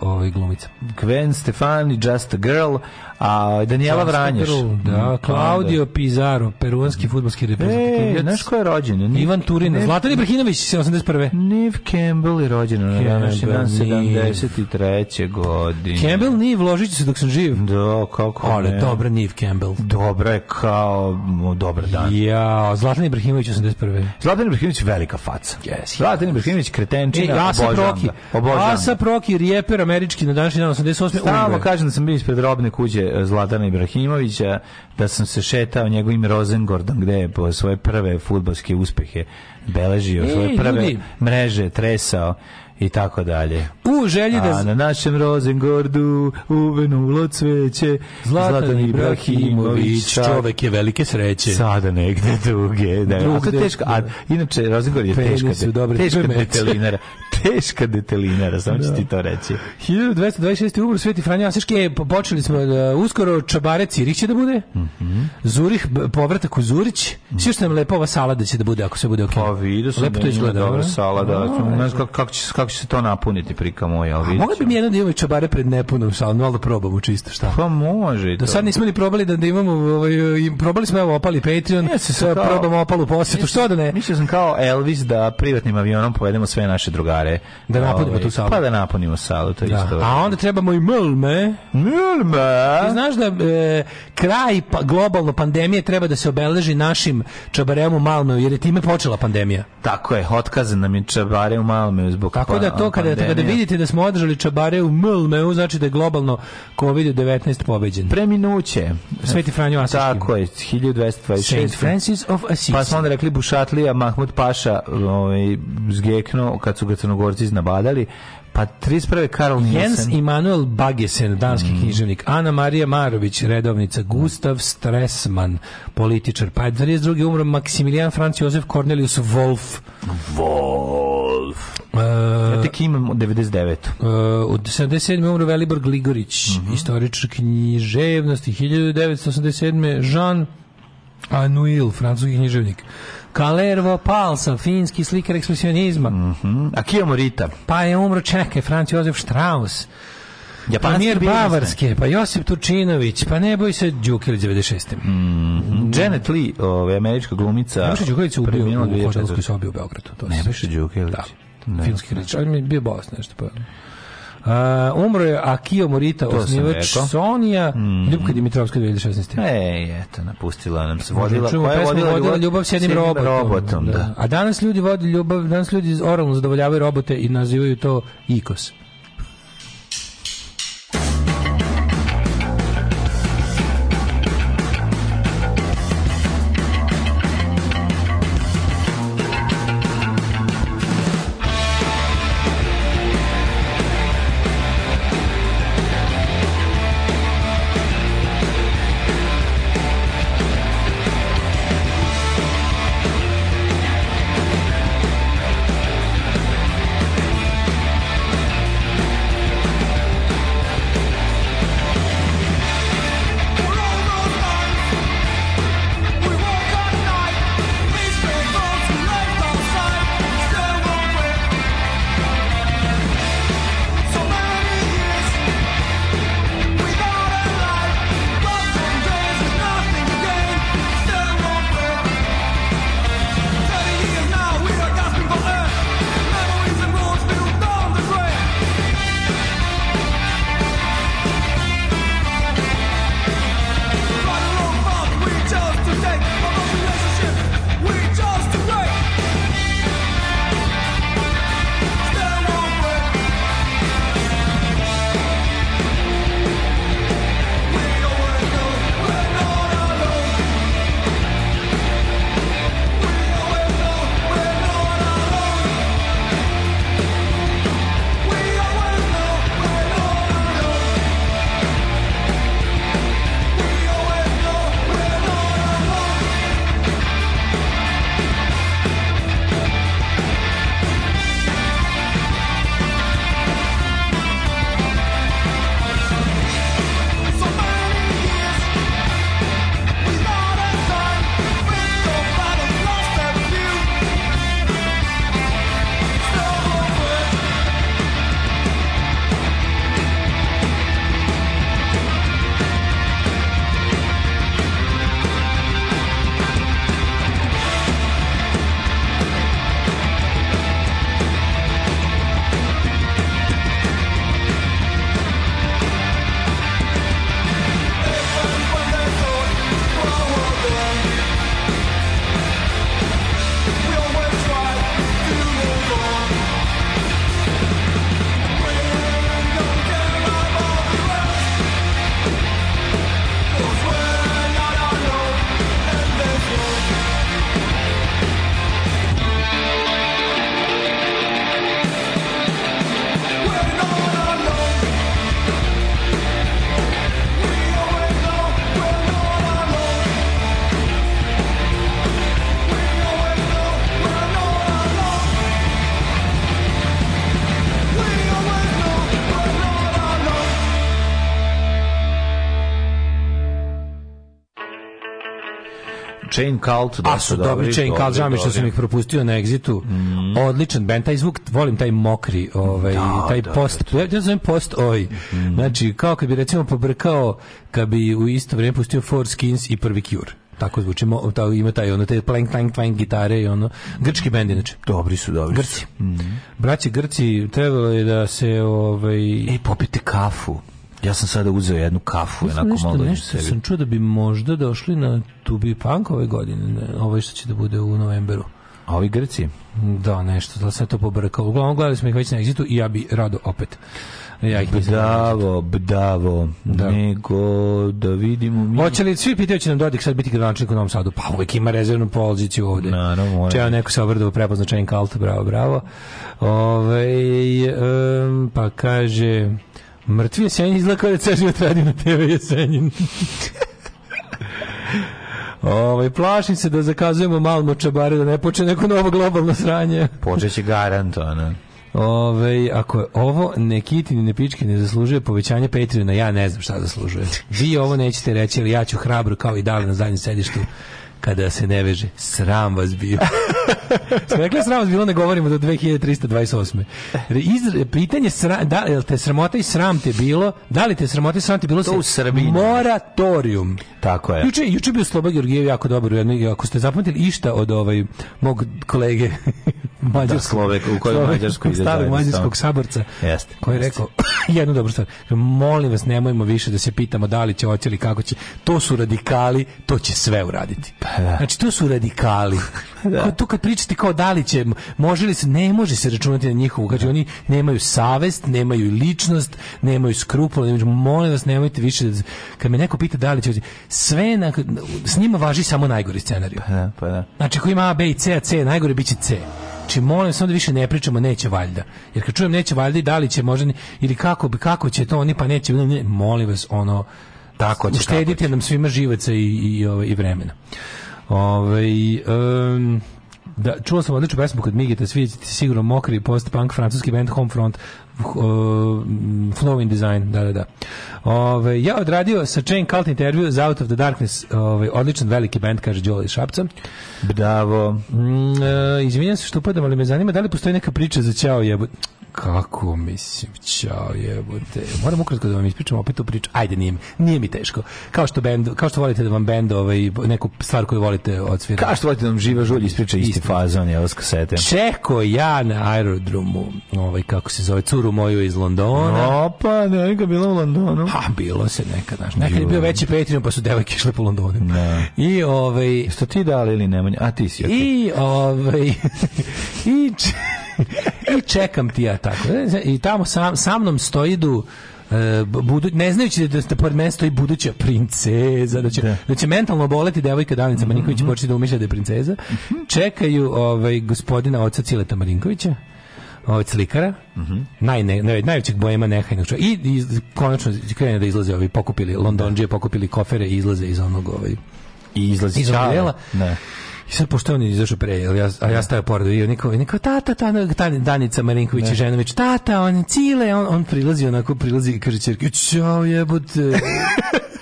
ovaj glumica. Gwen Stefani, Just a Girl, A Daniela Vranješ. Da, mm, Claudio Pizarro, peruanski fudbalski reprezentativac. E, znaš ko je rođen? Ivan Turin, Zlatan Ibrahimović 81. Nev Campbell je rođen na današnji dan 73. godine. Campbell nije vložit se dok sam živ. Da, kako ne. Ali dobra Niv Campbell. Dobra je kao dobar dan. Ja, Zlatan Ibrahimović 81. Zlatan Ibrahimović velika faca. Yes, Zlatan Ibrahimović kretenčina, e, Asa Proki. Asa Proki, rijeper američki na današnji dan 88. Stalno kažem da sam bio ispred robne kuće priče Zlatana Ibrahimovića, da sam se šetao njegovim Rozengordom, gde je po svoje prve futbalske uspehe beležio, e, svoje prve ljudi. mreže tresao i tako dalje. U želji da... A na našem Rozengordu uvenulo cveće Zlatan Ibrahimović. Čovek je velike sreće. Sada negde duge. Da, druge, a to je teška, a, inače Rozengord je teška, su dobre, teška detelinara. teška detelinara, samo ću ti da. to reći. 1226. umor Sveti Franja Asiške, počeli smo da uskoro Čabare Cirih će da bude, mm -hmm. Zurih, povratak u Zurić, mm -hmm. nam lepo ova salada će da bude, ako se bude ok. Pa vidio sam lepo da ima dobra salada, znam kako će kako će se to napuniti prika moja. A mogu bi mi jedan da imamo čabare pred nepunom šalom, malo da probamo čisto šta. Pa može. Do da sad nismo ni probali da, da imamo, ovaj, probali smo evo opali Patreon, ja se kao, probamo opalu posetu, što da ne? Mislio da sam kao Elvis da privatnim avionom povedemo sve naše drugare. Da napunimo ovaj, tu salu. Pa da napunimo salu, to da. isto. A onda trebamo i mlme. Mlme? Ti znaš da e, kraj pa, globalno pandemije treba da se obeleži našim čabarem u Malmeu, jer je time počela pandemija. Tako je, otkazan nam je čabare u Malmeu zbog Tako Tako da pa, to kada, kada vidite da smo održali čabare u Mlmeu, znači da je globalno COVID-19 pobeđen. Preminuće. Sveti Franjo Asiški. Tako je, 1226. Saint Francis of Assisi. Pa smo onda rekli Bušatlija, Mahmud Paša, ovaj, zgekno kad su ga crnogorci iznabadali, Pa 31. Karl Nielsen. Jens Immanuel Bagesen, danski mm. književnik. Ana Marija Marović, redovnica. Da. Gustav Stressman, političar. Pa 22. umro Maksimilijan Franz Josef Cornelius Wolf. Wolf. Uh, ja tek imam 99. Uh, od 77. E, umro Velibor Gligorić, mm -hmm. istoričar književnosti. 1987. Jean Anuil, francuski književnik. Kalervo Palsan, finski slikar ekspresionizma. Mm -hmm. A Kio Morita? Pa je umro, čekaj, Franz Josef Strauss. Japanski Bavarske, pa Josip Turčinović, pa ne boj se Đukilić 96. Mm, mm. Janet Lee, ove, američka glumica. Nebojša Đukilić ubio u hotelskoj sobi u Beogradu. To ne Đukilić. Da. Ne. Filmski kritič, ali mi je bio boss nešto. Pa. Uh, umro je Akio Morita, to osnivač Sonija, mm. Ljubka Dimitrovska 2016. E, eto, napustila nam se. Da vodila, Čujemo, koja je vodila, vodila ljubav s jednim robotom. robotom da. da. A danas ljudi vodi ljubav, danas ljudi oralno zadovoljavaju robote i nazivaju to ikos. Chain Cult. Da A su dobri, dobri Chain Cult, žao mi što sam ih propustio na egzitu. Mm. Odličan band, taj zvuk, volim taj mokri, ovaj, da, taj da, post, da, da. ja zovem post oj. Mm. Znači, kao kad bi recimo pobrkao, kad bi u isto vrijeme pustio Four Skins i prvi Cure tako zvuči ta, ima taj ono te plank tank tank gitare i ono grčki bend inače dobri su dobri Grci mm -hmm. braći Grci trebalo je da se ovaj i e, popite kafu Ja sam sada uzeo jednu kafu, onako nešto, malo da nešto sebi. sam čuo da bi možda došli na Tubi Punk ove godine, ovo ovaj što će da bude u novemberu. A ovi Grci? Da, nešto, da sam to pobrkao. Uglavnom, gledali smo ih već na egzitu i ja bi rado opet. Ja ih bdavo, bdavo, da. nego da vidimo... Mi... Hoće li, svi pitaju će nam Dodik sad biti gradonačnik u Novom Sadu, pa uvijek ima rezervnu poziciju ovdje. Naravno, Čeo neko se obrdovo prepoznačajem kalta, bravo, bravo. Ove, ovaj, um, pa kaže... Mrtvi Jesenjin izgleda kao da ceo život radi na TV Jesenjin. Ovaj plašim se da zakazujemo malmo čabare da ne počne neko novo globalno sranje. Počeće garantovano. Ove, ako ovo ne kitini, ne ne zaslužuje povećanje Patreona, ja ne znam šta zaslužuje. Vi ovo nećete reći, ali ja ću hrabro kao i dali na zadnjem sedištu kada se ne veže. Sram vas bio. Sam rekla sram vas bilo, ne govorimo do 2328. Izra, pitanje sra, da, jel te sramota i sram te bilo, da li te sramota i sram te bilo to se u Srbiji. Moratorium. Tako je. Juče, juče bio Sloba Georgijev jako dobro, ako ste zapamtili išta od ovaj, mog kolege mađarskog, Slovek, u kojoj Slovek, mađarskoj ide starog mađarskog saborca jeste, koji je rekao jednu dobru stvar molim vas nemojmo više da se pitamo da li će hoće ili kako će to su radikali to će sve uraditi pa, da. znači to su radikali pa da. to kad pričate kao da li će može li se ne može se računati na njihovu znači oni nemaju savest nemaju ličnost nemaju skrupula nemaju, molim vas nemojte više da, kad me neko pita da li će sve na, s njima važi samo najgori scenarij pa da, pa da. znači ko ima A, B i C a C najgore biće C Či znači, molim samo da više ne pričamo neće valjda. Jer kad čujem neće valjda i da li će možda ili kako bi kako će to oni pa neće ne, molim vas ono tako će uštedite nam svima živaca i i ove, ovaj, i vremena. Ovaj um, da, čuo sam odličnu pesmu kod Migita, svi sigurno mokri post-punk francuski band Homefront, uh, Flow in Design, da, da, da. Ove, ja odradio sa Chain Cult intervju za Out of the Darkness, ove, odličan veliki band, kaže Đole Šapca. Bravo. Mm, e, izvinjam se što upadam, ali me zanima da li postoji neka priča za Ćao jebo kako mislim, čao jebote. Moram ukratko da vam ispričam opet tu priču. Ajde, nije, nije mi teško. Kao što, bend, kao što volite da vam bend ovaj, neku stvar koju volite odsvira. Kao što volite da vam živa žulj ispriča isti, isti fazon, je s kasete. Čeko ja na aerodromu, ovaj, kako se zove, curu moju iz Londona. Opa, neka bila u Londonu. A, pa, bilo se nekad, znaš. Nekad je bio veći Patreon, pa su devojke išle po Londonu. Ne. Da. I, ovaj... Sto ti dali ili nemanja? A, ti si. Okay. I, ovaj... I... I čekam ti ja tako. I tamo sa, sa mnom stojidu e, budu, ne znajući da ste da pored mene stoji buduća princeza, da će, da. da će mentalno boleti devojka Danica Marinković mm -hmm. početi da umišlja da je princeza, mhm. čekaju ovaj, gospodina oca Cileta Marinkovića, ovaj slikara, mm -hmm. najne, naj, najvećeg bojema nehajnog čovjeka. I, I konačno krene da izlaze ovi, ovaj, London Londonđije, pokupili kofere i izlaze iz onog ovaj, i izlazi iz odjela. Ne. Da. I sad pošto on je izašao pre, ali ja, a ja da. stavio pored i niko, i niko, tata, tata, tata Danica Marinković da. i Ženović, tata, on je cile, on, on prilazi, onako prilazi i kaže čerke, čao jebote.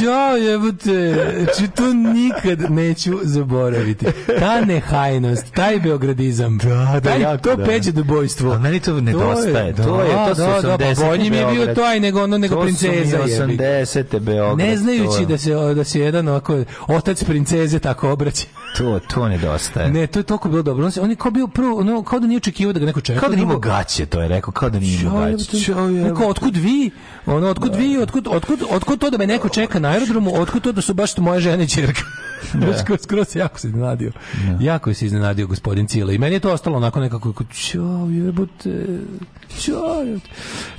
Ćao jebote, či znači, to nikad neću zaboraviti. Ta nehajnost, taj beogradizam, da, da, taj, jako, to da. peđe dobojstvo. A meni to nedostaje. To je, da, to, je, to su 80. Da, da, pa bolji mi je bio taj nego, ono, nego to princeza. To su mi 80. Beograd. Ne znajući da se, da se jedan ovako, otac princeze tako obraća. To, to nedostaje. Ne, to je toliko bilo dobro. On je kao bio prvo, ono, kao da nije očekivao da ga neko čeka. Kao da nije gaće, to je rekao, kao da nije imao gaće. Neko, otkud vi? Ono, otkud vi? Otkud, otkud, otkud to da me neko čeka? čeka na aerodromu, otkud to da su baš moje žene i čerka? Da. skroz, skroz jako se iznenadio. Da. Jako se iznenadio gospodin Cile. I meni je to ostalo onako nekako kao ćao jebote, ćao jebote.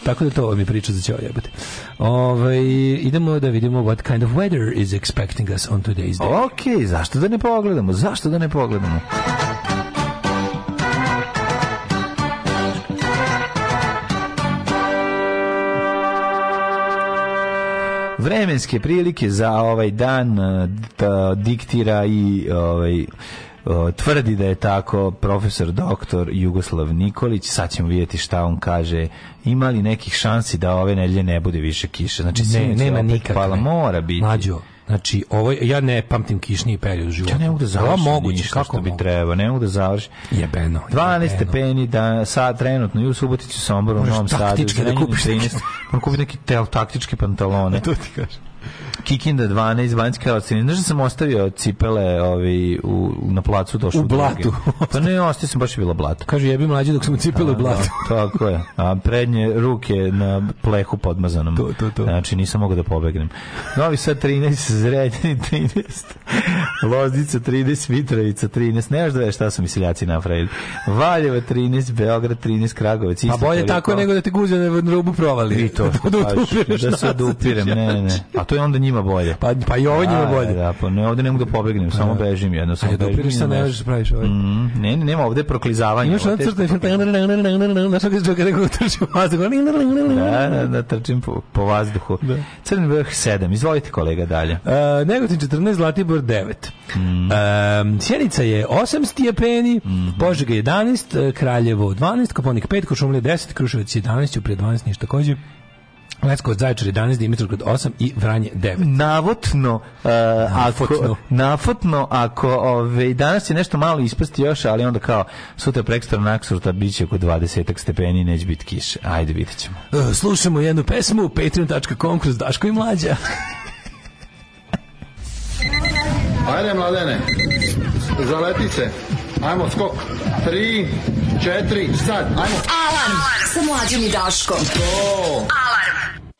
Tako da to mi priča za ćao jebote. Ove, ovaj, idemo da vidimo what kind of weather is expecting us on today's day. Ok, zašto da ne pogledamo? Zašto da ne pogledamo? vremenske prilike za ovaj dan eh, da diktira i ovaj eh, tvrdi da je tako profesor doktor Jugoslav Nikolić, sad ćemo vidjeti šta on kaže, ima li nekih šansi da ove nedelje ne bude više kiše, znači ne, nema nikakve, hvala mora biti mlađo, Znači, ovo, ja ne pamtim kišnji period u životu. Ja ne mogu da završim moguće, ništa kako bi trebao, ne mogu da završim. Jebeno. 12 stepeni da sad trenutno i u Subotici, Somboru, u Novom Sadu. Taktički da kupiš 13. Moram kupiti neki tel taktički pantalone. to ti kažem. Kikinda 12, Banjska Ocelina. Znaš da sam ostavio cipele ovi, u, na placu došao u blatu. pa ne, ostavio sam baš je bilo blato. Kaže, jebi mlađi dok sam cipele u da, blatu. tako je. A prednje ruke na plehu podmazanom. To, to, to. Znači, nisam mogao da pobegnem. Novi Sad 13, Zrenjanin 13, Loznica 13, Mitrovica 13. Ne još da veš šta su mi seljaci napravili. Valjevo 13, Beograd 13, Kragovac. Pa bolje tako nego da te guze na rubu provali. I to. da, pa da se odupirem. Ne, ne, ne. A to je onda njima bolje. Pa, pa i ovo njima bolje. Da, pa ne, ovde ne mogu da pobegnem, samo bežim jedno. sa. bežim. Dopiriš se, ne možeš da praviš ovaj. Mm, ne, ne, nema ovde proklizavanje. Imaš ona Na znaš kada Joker rekao, trčim po vazduhu. Da, da, da, trčim po, po vazduhu. Da. Crni vrh 7, izvolite kolega dalje. Uh, Negotin 14, Zlatibor 9. Mm. Uh, Sjenica je 8 stijepeni, mm. Požega 11, Kraljevo 12, Koponik 5, Košumlje 10, Kruševac 11, Uprije 12, ništa kođe. Leskovac Zaječar 11, Dimitrovgrad 8 i Vranje 9. Navotno, uh, nafotno. ako, nafotno, ako ove, danas je nešto malo ispasti još, ali onda kao sutra prekstra naksurta bit će oko 20 stepeni, i neće biti kiše. Ajde, vidjet ćemo. Uh, slušamo jednu pesmu, patreon.com kroz Daško i Mlađa. Ajde, mladene, zaleti se. Ajmo, skok. Tri, četiri, sad, ajmo. Alarm sa mlađom i Daškom. To. Alarm.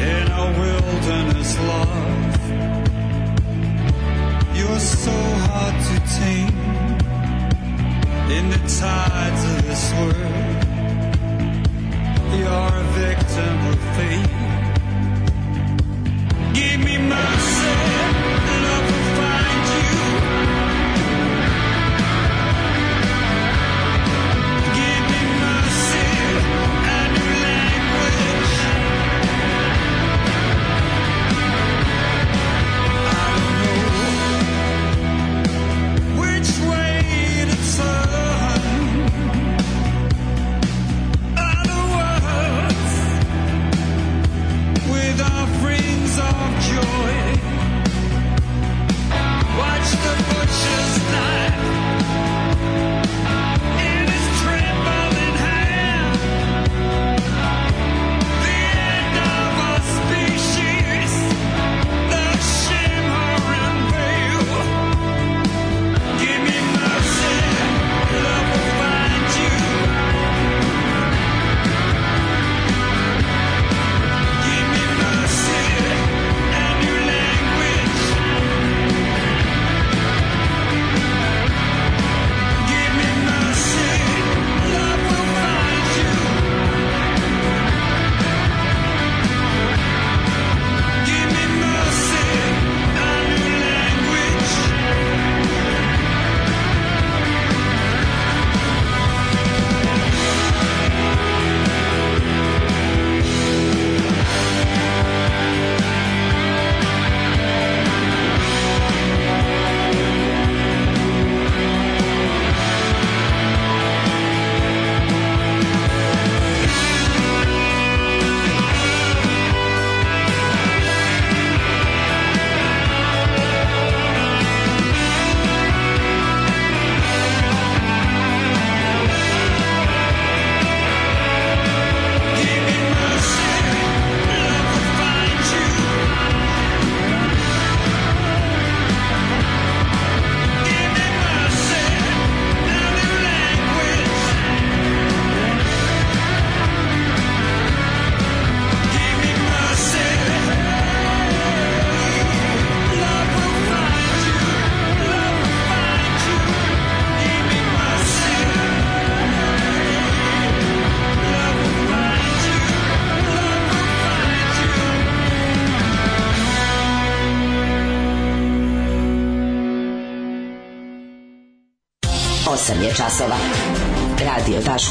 in a wilderness love. You're so hard to tame in the tides of this world. You're a victim of fate. Give me mercy.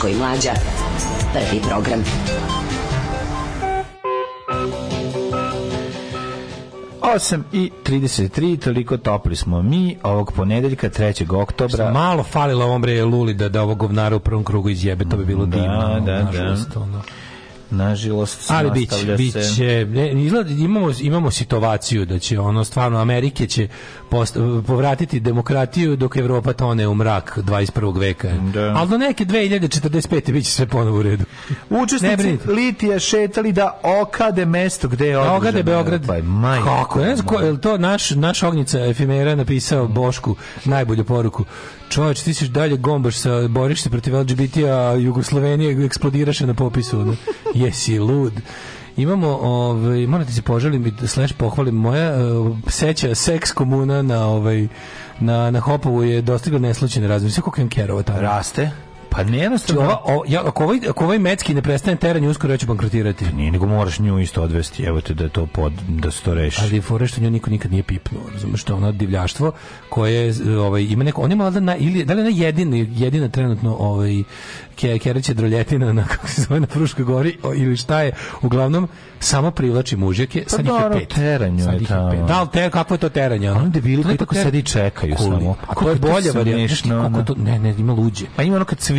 Daško i Mlađa. Prvi program. Osam i 33, toliko topli smo mi ovog ponedeljka 3. oktobra. malo falilo ovom bre Luli da, da ovog govnara u prvom krugu izjebe, to bi bilo da, divno. Da, da, da nažalost ali bić, biće ne, izgleda, imamo imamo situaciju da će ono stvarno Amerike će post, povratiti demokratiju dok Evropa tone u mrak 21. veka da. ali do neke 2045 biće sve ponovo u redu učestnici litija šetali da okade mesto gde je da okade Beograd pa kako ne znam je to naš naš ognica efimera napisao Bošku najbolju poruku čovječ, ti si dalje gombaš sa, boriš se protiv LGBT-a, Jugoslovenije eksplodiraše na popisu. Da? jesi lud imamo ovaj morate se poželim i slash pohvalim moja uh, seća seks komuna na ovaj na na Hopovu je dostigla neslućene razmere sve koliko im kerova tamo raste Pa ne jednostavno. Ova, o, ja, ako, ovaj, ako ovaj mecki ne prestane teranje, uskoro ja ću bankrotirati. Pa nije, nego moraš nju isto odvesti, evo te da to pod, da se to reši. Ali fore što nju niko nikad nije pipnuo, razumeš, to ono divljaštvo koje ovaj, ima neko, on je malo na, ili, da li ona jedina, jedina trenutno ovaj, ke, kereće droljetina na, kako se zove, na Fruškoj gori, ili šta je, uglavnom, samo privlači mužjake, pa sad ih je pet. Teranju sad je tamo. Pet. Da li te, kako je to teranje? Ono debili, kako ter... sedi čekaju Koli. samo. A to je bolje varijanta. Ne, ne, ima luđe. Pa ima ono kad cvi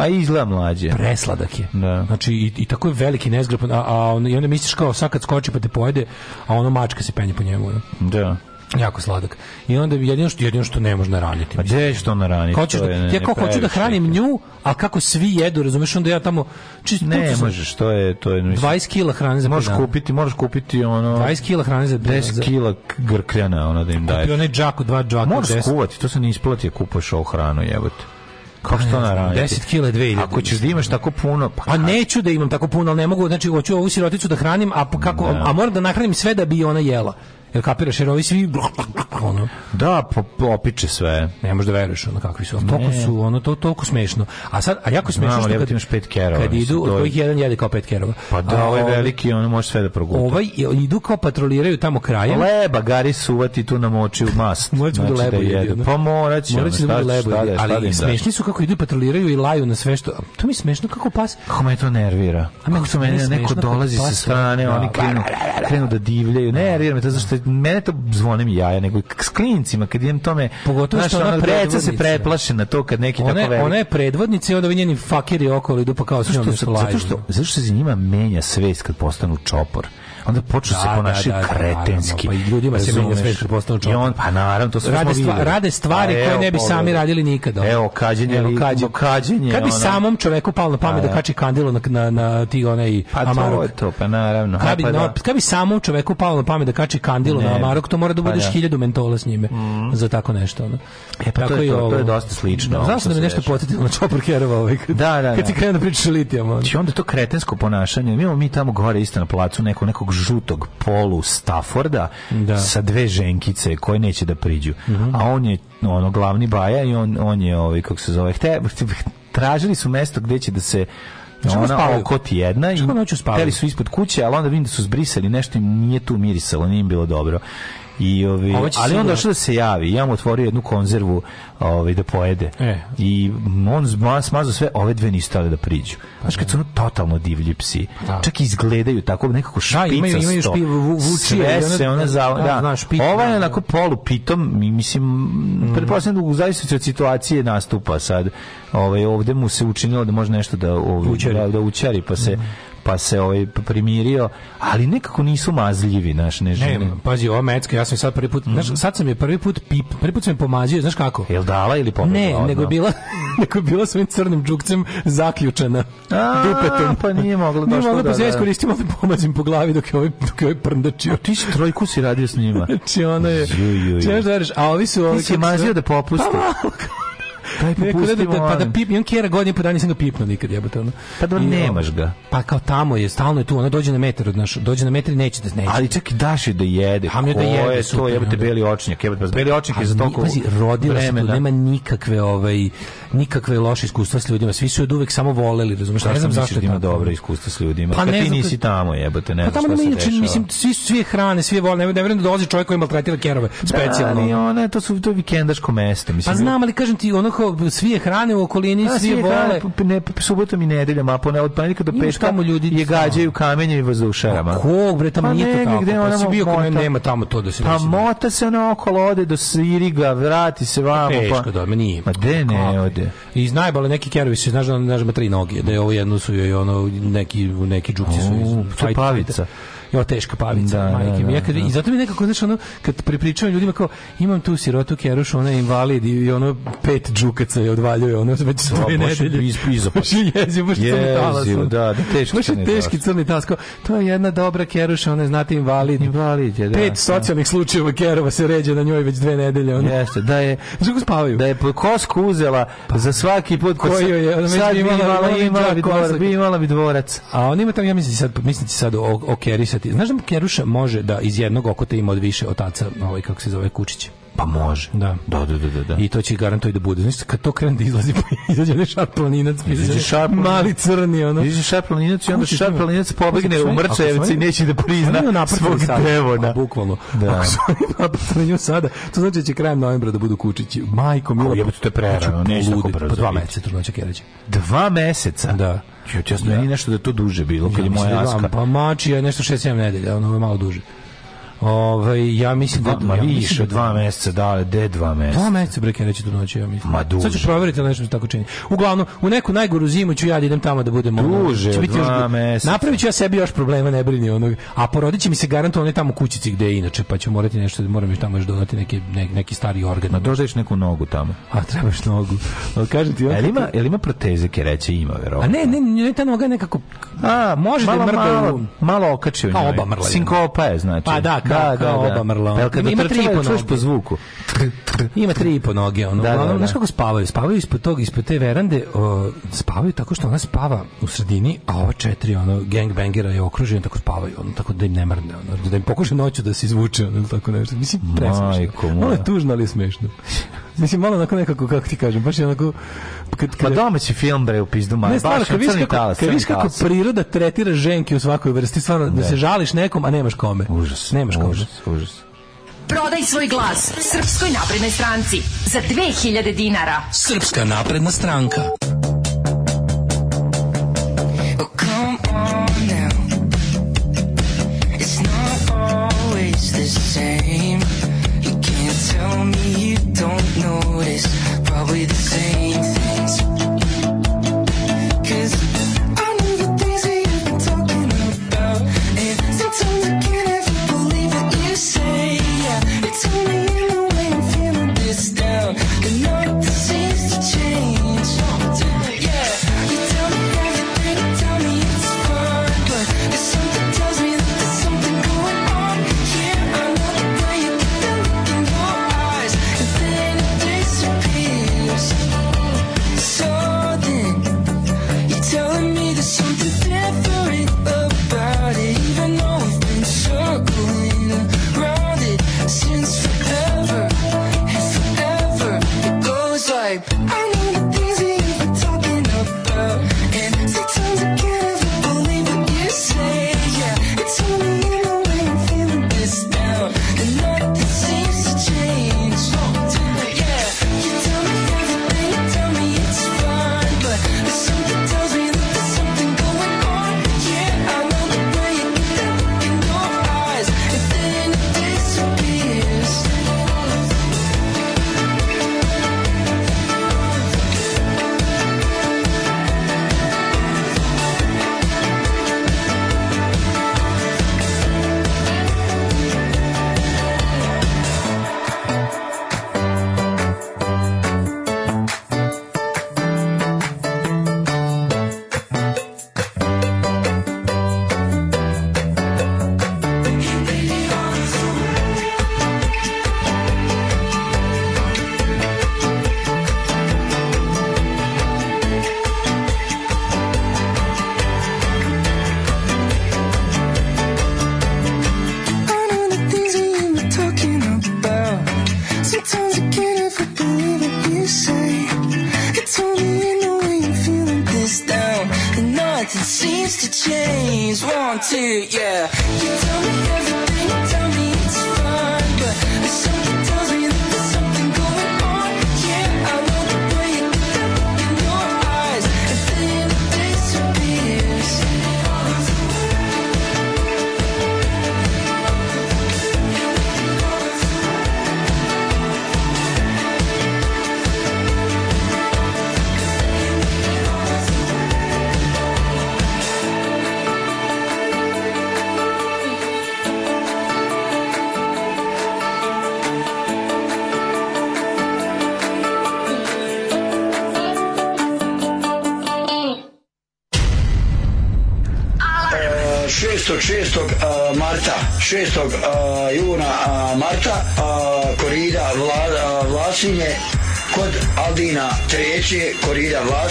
Pa izgleda mlađe. Presladak je. Da. Znači, i, i tako je veliki nezgrapan, a, a on, i onda misliš kao sad kad skoči pa te pojede, a ono mačka se penje po njemu. Da. Jako sladak. I onda jedino što jedino što ne može raniti. Pa gde što naraniti? raniti? da, ja kako hoću da hranim nju, a kako svi jedu, razumeš, onda ja tamo čisto ne možeš, to je to je mislim. 20 kg hrane za Možeš dana. kupiti, možeš kupiti ono 20 kg hrane za 10 kg grkljana, ono da im daješ. Kupi onaj džak, dva džaka, 10. Možeš kuvati, to se ne isplati, kupuješ ovu hranu, jebote. Kao što na naravno. 10 kg 2000. Ako ćeš da imaš tako puno, pa, pa neću da imam tako puno, al ne mogu, znači hoću ovu siroticu da hranim, a kako ne. a moram da nahranim sve da bi ona jela. Jel kapiraš, jer ovi svi ono. Da, opiče sve. Ne možeš da veruješ ono kakvi su. Toliko su ono to toliko smešno. A sad a jako smešno što kad imaš pet kerova. Kad idu, od kojih jedan jede kao pet kerova. Pa da, ovaj, ovaj veliki, ono može sve da proguta. Ovaj idu kao patroliraju tamo krajem Leba, gari suvati tu namoči u mast. Moraće da, znači da lebo jedu. Pa moraće. Moraće da bude lebo Ali da smešni su kako idu patroliraju i laju na sve što. To mi smešno kako pas. Kako me to nervira. A kako mene neko dolazi sa strane, oni da. krenu, krenu da divljaju. Nervira me to zašto mene to zvonem jaja, nego s klincima, kad idem tome, pogotovo što ona preca se preplaše na to kad neki ona, tako veli. Ona je predvodnica i onda vi njeni fakiri okolo idu pa kao s njom zato što, zato što, zato što se njima menja svest kad postanu čopor onda počnu se da, da, ponašaju da, kretenski. Naravno, pa ljudima se menja sve postanu I on, pa naravno, to sve rade, stva, rade stvari a, pa koje evo, ne bi polo. sami radili nikada. Evo, kađenje, evo, kađenje. kađenje Kad bi ona... samom čoveku palo na pamet a, pa da kači kandilo na, na, na ti onaj pa amarok. Pa to, to, pa naravno. pa, no, kad bi samom čoveku palo na pamet da kači kandilo ludilo ne. na amarok, to mora da pa budeš pa, hiljadu mentola s njime mm. za tako nešto. Ono. E, pa tako to, je, to, to je dosta slično. Da, znaš da mi nešto podsjetilo na Chopper Kerova ovaj, kad, da, da, kad ti krenu da, da pričaš o litijama. Ono. Znači, onda to kretensko ponašanje, mi imamo mi tamo gore isto na placu neko, nekog žutog polu Stafforda da. sa dve ženkice koje neće da priđu. Mm -hmm. A on je ono glavni baja i on, on je ovaj, kako se zove, hte, tražili su mesto gde će da se ona okot jedna i teli su ispod kuće, ali onda vidim da su zbrisali nešto im nije tu mirisalo, nije im bilo dobro. I ovi, ali on došao da se javi. Ja mu otvorio jednu konzervu ovaj, da pojede. E. I on smazao sve, ove dve nisu stale da priđu. Pa znaš, kad da. su ono totalno divlji psi. Pa da. Čak izgledaju tako nekako špica. Da, imaju, imaju špi, vučije. Sve se ona za... Da, da, da, Ova je da. onako polu pitom, mislim, mm. pretpostavljam da u zavisnosti od situacije nastupa sad. Ovaj, ovde mu se učinilo da može nešto da, ovaj, da, da učari, pa se... Mm pa se ovaj primirio, ali nekako nisu mazljivi, znaš, ne žene. Ne, pazi, ova mecka, ja sam sad prvi put, mm znaš, mhm. sad sam je prvi put pip, prvi put sam je pomazio, znaš kako? Jel dala ili pobjela? Ne, odno? nego bila, nego bila svojim crnim džukcem zaključena A, dupetom. pa nije mogla došlo. Nije mogla, pa da, se ja da. iskoristim ovdje da pomazim po glavi dok je ovaj, dok je ovaj prndačio. A ti si trojku si radio s njima. znači, ona je, ju, ju, ju. a ovi su... Ovi ti si je mazio da popuste. Pa, Daj pa Neko, da, da, pa da pip, on kjera godin po dan nisam ga pipnuo nikad, jebote ono. Pa da nemaš ga. Pa kao tamo je, stalno je tu, ona dođe na metar od naš, dođe na metar i neće da neće. Ali čak i daš je da jede. A pa mi da jede, je to jebote beli očnjak, jebote, pa beli očnjak pa je za toliko. Pazi, rodila se, nema nikakve ovaj nikakve loše iskustva s ljudima, svi su je uvek samo voleli, razumeš? Pa ne znam zašto ima dobro iskustva s ljudima. Pa ti nisi tamo, jebote, ne. Pa tamo mislim svi svi hrane, svi vole, ne verujem da dolazi čovjek koji maltretira kerove, da, specijalno. Da, Ali ona to su to vikendaško mesto, mislim. Pa znam, ali kažem ti, ono onako svi je hrane u okolini, da, svi je vole. Ne, subotom i nedeljom, a pone, od ponedjeljka do petka ljudi je gađaju kamenje i vazdušarama. Pa kog bre, tamo pa nije to tako. Gde pa si bio kod nema tamo to da se Pa da- mota se ona okolo, ode do Siriga, vrati se vamo. Pa- Teško pa... da, nije. Ma de ne ode. I znajbale neki kerovi se, znaš da ona da tri noge, da je ovo jedno su joj ono neki, neki džupci su. to pavica jo teška pavica, da, majke da, mi. Ja da, kad, da. I zato mi nekako, znači ono, kad prepričavam ljudima kao, imam tu sirotu kerušu, ona je invalid i ono pet džukaca je odvaljuje, ono već su dve nedelje. Jezivo, baš crni talas. Jezivo, da, da, teški baš crni teški crni talas. To je jedna dobra keruša, ona je, znate, invalid. Invalid je, da. Pet socijalnih slučajeva kerova se ređa na njoj već dve nedelje. ona Jeste, da je... Znaš spavaju? Da je kosku uzela za svaki put koji je, ona sad bi imala, imala, imala, imala bi dvorac. A on ima tamo, ja mislim, sad, mislim, sad o, o keri se okutati. Znaš da Keruša može da iz jednog okota ima od više otaca, ovaj, kako se zove, kučiće? Pa može. Da. da. Da, da, da, da. I to će garantuje da bude. Znači, kad to krene da izlazi, pa izađe onaj šarplaninac, pa izađe šarplaninac. Mali crni, ono. Izađe šarplaninac i onda šarplaninac pobegne u mrčajevci i neće da prizna svog devona. Bukvalno. Da. Ako su oni sada, to znači da će krajem novembra da budu kučići. Majko, milo. Jebate, to je prerano. Neće tako brzo. Pa dva meseca trudnoća znači, keređe. Dva meseca? Da. Jo, česno, meni nešto da to duže bilo, kad je moja da aska. Pa mači je nešto 6-7 nedelja, ono je malo duže. Ove, ovaj, ja mislim da ma više da- dva mjeseca da, de dva mjeseca. Dva mjeseca breke neće do noći, ja mislim. Ma duže. Sad ću proveriti nešto tako čini. Uglavnom, u neku najgoru zimu ću ja da idem tamo da budem Duže, će dva još mjeseca. Napraviću ja sebi još problema, ne brini onog. A porodiće mi se garantovano ne tamo kućici gde je inače, pa ću morati nešto, moram još tamo još donati neke, ne, neki stari organ. Ma dođeš da neku nogu tamo. A trebaš nogu. Al kaže ti, jel ima, jel ima proteze reče ima verovatno. A ne, ne, ne, ta noga nekako. A, može da mrda malo, malo okačio. Pa oba mrla. Da. Sinkopa je, znači. Pa da, Da, da, da, da. oba marlona. Da, kad ima tri po noge. po zvuku. Ima tri i po noge. Ono. Da, da, da. Znaš kako spavaju? Spavaju ispod tog, ispod te verande. O, spavaju tako što ona spava u sredini, a ova četiri ono, gangbangera je okružena, tako spavaju. Ono, tako da im ne mrne. Ono, da im pokuša noću da se izvuče. Ono, tako nešto. Mislim, presmešno. Ono je tužno, ali je smešno. Mislim, malo onako nekako, kako ti kažem, baš je onako... Kad, pa kad... Ma domaći film, bre, u pizdu, ma, ne, baš stvarno, kad crni talas, Kad viš kako priroda tretira ženke u svakoj vrsti, stvarno, ne. da se da. žališ nekom, a nemaš kome. Užas, nemaš kome. užas, Prodaj svoj glas Srpskoj naprednoj stranci za 2000 dinara. Srpska napredna stranka.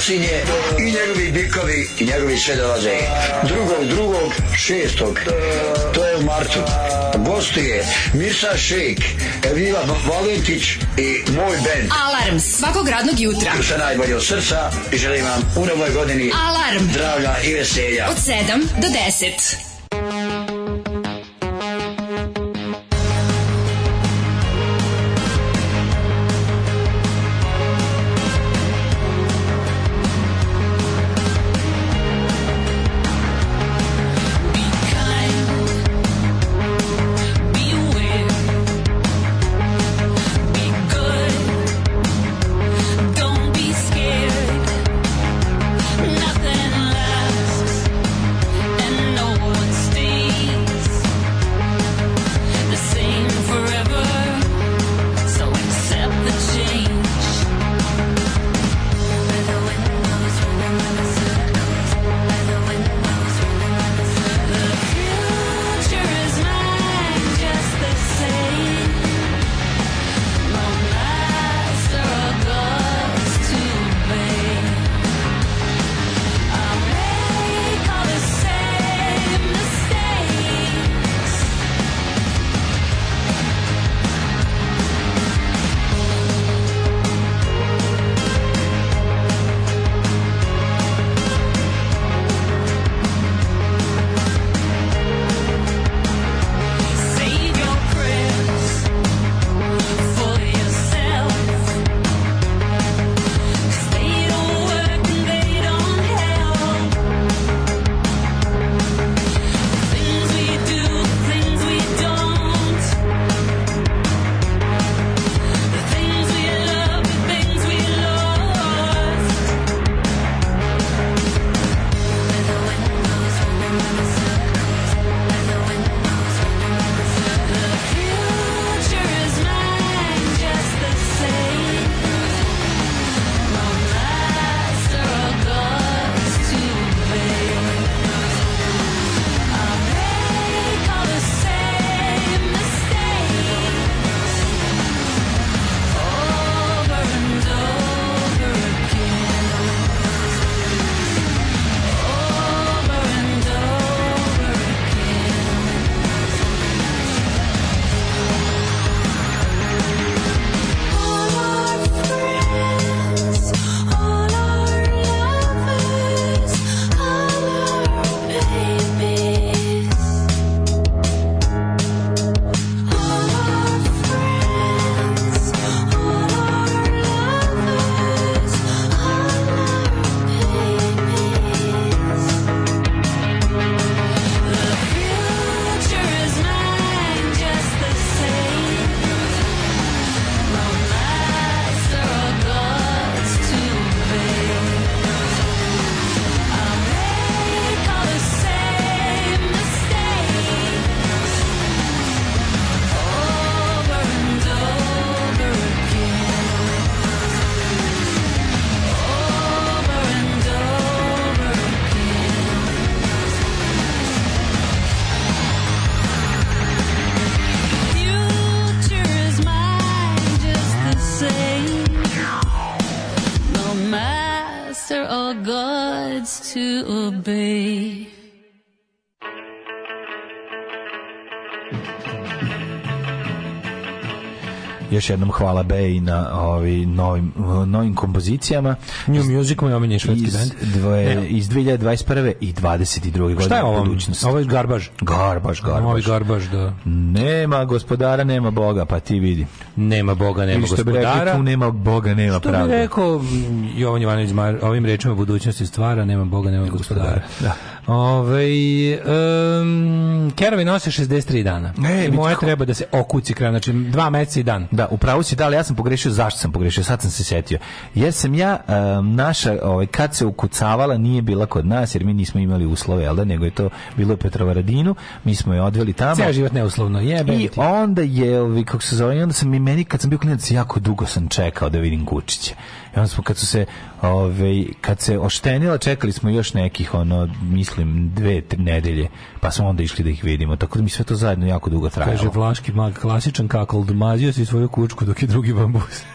gustinje i njegovi bikovi i njegovi sve dolaze. Drugog, drugog, šestog. To je u martu. Gostuje Mirsa Šejk, Evila Valentić i moj band. Alarms, svakog radnog jutra. Sa najbolje od srca i želim vam u novoj godini Alarm. zdravlja i veselja. Od 7 do 10. još jednom hvala Bey na ovi novim, novim kompozicijama. New Music moj omiljeni švedski iz, band. Dvoje, iz 2021. i 22. godine. Šta je ovo? Ovo je garbaž. Garbaž, garbaž. Ovo je garbaž, da. Nema gospodara, nema Boga, pa ti vidi. Nema Boga, nema što gospodara. Što bi nema Boga, nema što pravda. Što bi rekao Jovan Jovanović ovim rečima budućnosti stvara, nema Boga, nema gospodara. gospodara. Da. Ove, um, kerovi nose 63 dana. Ne, I moje treba da se okuci kraj, znači dva meseca i dan. Da, upravo si da, ali ja sam pogrešio, zašto sam pogrešio, sad sam se setio. Jer sam ja, um, naša, ovaj, kad se ukucavala, nije bila kod nas, jer mi nismo imali uslove, jel da, nego je to bilo u Petrovaradinu, mi smo je odveli tamo. Cijel život neuslovno, jebe. I onda je, ovi, kako se zove, onda sam i meni, kad sam bio klinac, jako dugo sam čekao da vidim Gučiće. I onda smo kad su se ovaj kad se oštenila, čekali smo još nekih ono mislim dve tri nedelje, pa smo onda išli da ih vidimo. Tako da mi sve to zajedno jako dugo trajalo. Kaže vlaški mag klasičan kakol, domazio si svoju kučku dok je drugi bambus.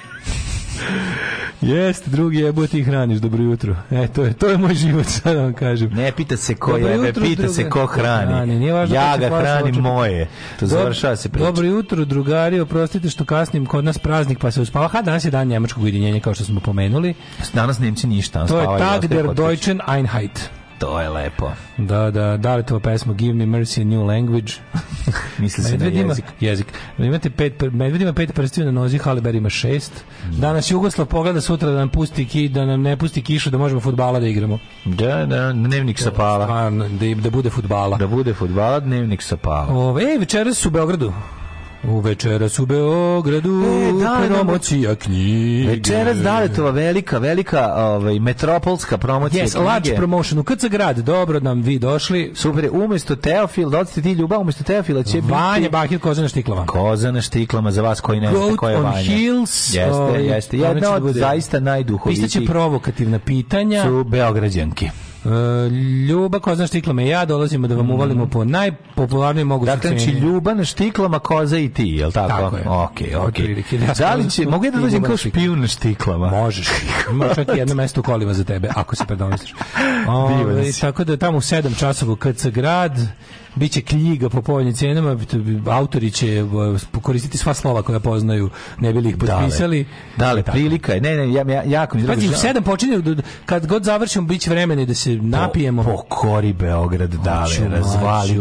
Jeste, drugi jebo ti hraniš, dobro jutro. E, to je, to je moj život, sad da vam kažem. Ne, pita se ko je, jebe, pita druga. se ko hrani. hrani. Nije važno ja ga hranim moje. To završava se priča. Dobro jutro, drugari, oprostite što kasnim, kod nas praznik pa se uspava. Ha, danas je dan njemačkog ujedinjenja, kao što smo pomenuli. Danas Nemci ništa. To je Tag der Deutschen Einheit. To je lepo. Da, da, da li Davetova pesma Give me mercy a new language. Misli se na jezik. Jezik. Imate pet, ima pet prstiju na nozi, Haliber ima šest. Danas Jugoslav pogleda sutra da nam pusti ki, da nam ne pusti kišu, da možemo futbala da igramo. Da, da, dnevnik sa pala. Da da, da, da bude futbala. Da bude futbala, dnevnik sa pala. Ove, e, večeras u Beogradu. U večeras u Beogradu e, da, promocija knjige. Večeras Daletova velika, velika ovaj, metropolska promocija yes, knjige. large promotion. U KC grad, dobro nam vi došli. Super, umesto Teofil, docite da ti ljubav, umesto Teofila će Vanja biti... Vanja Bakir, Kozana Štiklama. Kozana Štiklama, za vas koji ne znate koja je Vanja. Goat on Hills. Jeste, ovaj, jeste. Jedna od zaista najduhovitijih. Pistaće provokativna pitanja. Su Beograđanki. E, Ljuba koza štiklama ja dolazimo da vam mhm. uvalimo po najpopularnijoj mogućoj dakle, znači Dakle, Ljuba na štiklama, koza i ti, je li tako? Tako je. Okej, okej. Da. da li će, mogu ja da dođem kao špijun na štiklama? Možeš. Ima čak jedno mesto u kolima za tebe, ako se predomisliš. Ovaj, tako da tamo u 7 časova u KC grad, biće knjiga po povoljnim cenama, autori će e, koristiti sva slova koja poznaju, ne bili ih potpisali. Dale, dale prilika je. Ne, ne, ja, ja jako mi Pazi, u sedam počinje, kad god završimo, biće će vremena da se napijemo. Po, pokori Beograd, dale, razvali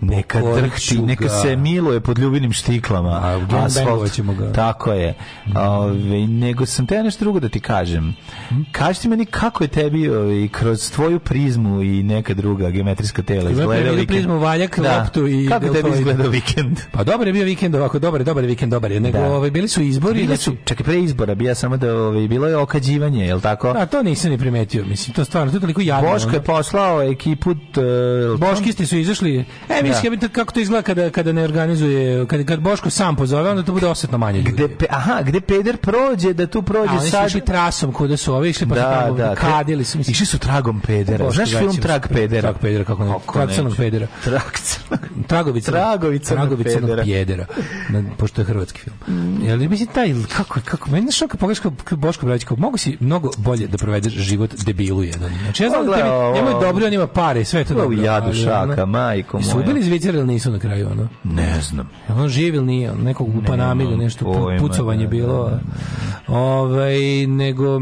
neka drhti, neka se miluje pod ljubinim štiklama. A, asfalt, ćemo ga. Tako je. Mhm. Ove, nego sam te nešto drugo da ti kažem. Mhm. Kaži ti meni kako je tebi ove, kroz tvoju prizmu i neka druga geometrijska tela izgledao vikend. Prizmu Valjak, da. Loptu i Kako tebi izgledao vikend? Pa dobro je bio vikend ovako, dobro je, dobar je vikend, dobar je. Nego, da. ove, bili su izbori. Bili da su, čekaj, pre izbora, bija samo da ove, bilo je okađivanje, je li tako? A da, to nisam ni primetio, mislim, to stvarno, to je toliko jadno. Boško je poslao ekipu... T, e, Boškisti su izašli, e, mislim da kako to izgleda kada kada ne organizuje, kad kad Boško sam pozove, onda to bude osetno manje ljudi. Gde pe, aha, gde peder prođe, da tu prođe sad išli trasom kuda su ovi išli pa da, da, kadili su mislim. Išli su tragom pedera. Boško, Znaš film Trag pedera? Trag pedera kako ne? Trag crnog pedera. Trag crnog. Tragovica. Tragovica. Tragovica pedera. na, Pošto je hrvatski film. Jel mislim taj kako kako meni što kako pogreška Boško Bradić kao mogu si mnogo bolje da provedeš život debilu jedan. Znači ja znam pa da tebi, dobro, on ima pare, sve to dobro. Jadu šaka, majkom li Zvicera ili nisu na kraju, ono? Ne znam. On živ ili nije, on nekog u Panami ili nešto, pojma, pucovanje ne, da, bilo. Ne, da, ne, da, ovaj, nego,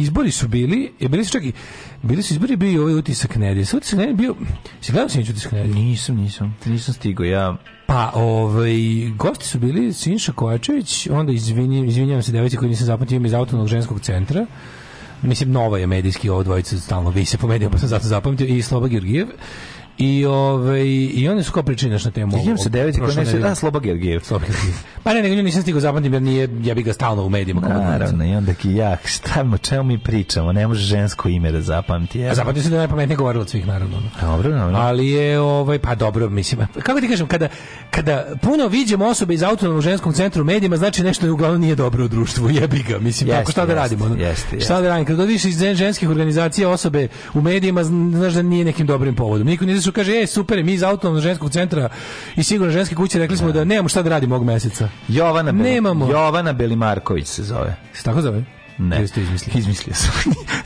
izbori su bili, je bili su čak i, bili su izbori, bio i ovaj utisak nedelje. Sa utisak nedelje bio, si gledao si utisak nedelje? Nisam, nisam, nisam stigao, ja... Pa, ovaj, gosti su bili Sinša Kovačević, onda izvinjam, izvinjam se devici koji nisam zapamtio iz autonomnog ženskog centra, mislim, nova je medijski, ovo dvojica stalno vi se po medijama, pa sam zato zapamtio, i Sloba Georgijev. I ovaj i oni su kao pričinaš na temu. Idem se devet koji ne se da Sloba Gergijev. pa ne, nego nisam stigao zapamtim jer nije ja bih ga stalno u medijima kao Naravno, i onda ki ja, šta o čemu mi pričamo? Ne može žensko ime da zapamti. Ja. A zapamti se da je najpametniji govorilac svih naravno. Dobro, dobro. Ali je ovaj pa dobro mislim. Kako ti kažem kada kada puno viđemo osobe iz autonomnog ženskom centru u medijima, znači nešto je uglavnom nije dobro u društvu. Jebi ga, mislim, kako tako šta da radimo? Jeste, jeste, šta da radimo? Da kada vidiš iz ženskih organizacija osobe u medijima, znaš da nije nekim dobrim povodom. Niko nije su, kaže, e, super, mi iz autonomnog ženskog centra i sigurno ženske kuće rekli smo da, da nemamo šta da radimo ovog meseca. Jovana, nemamo. Jovana Belimarković se zove. Se tako zove? Ne. Ili ste izmislili? Izmislio sam.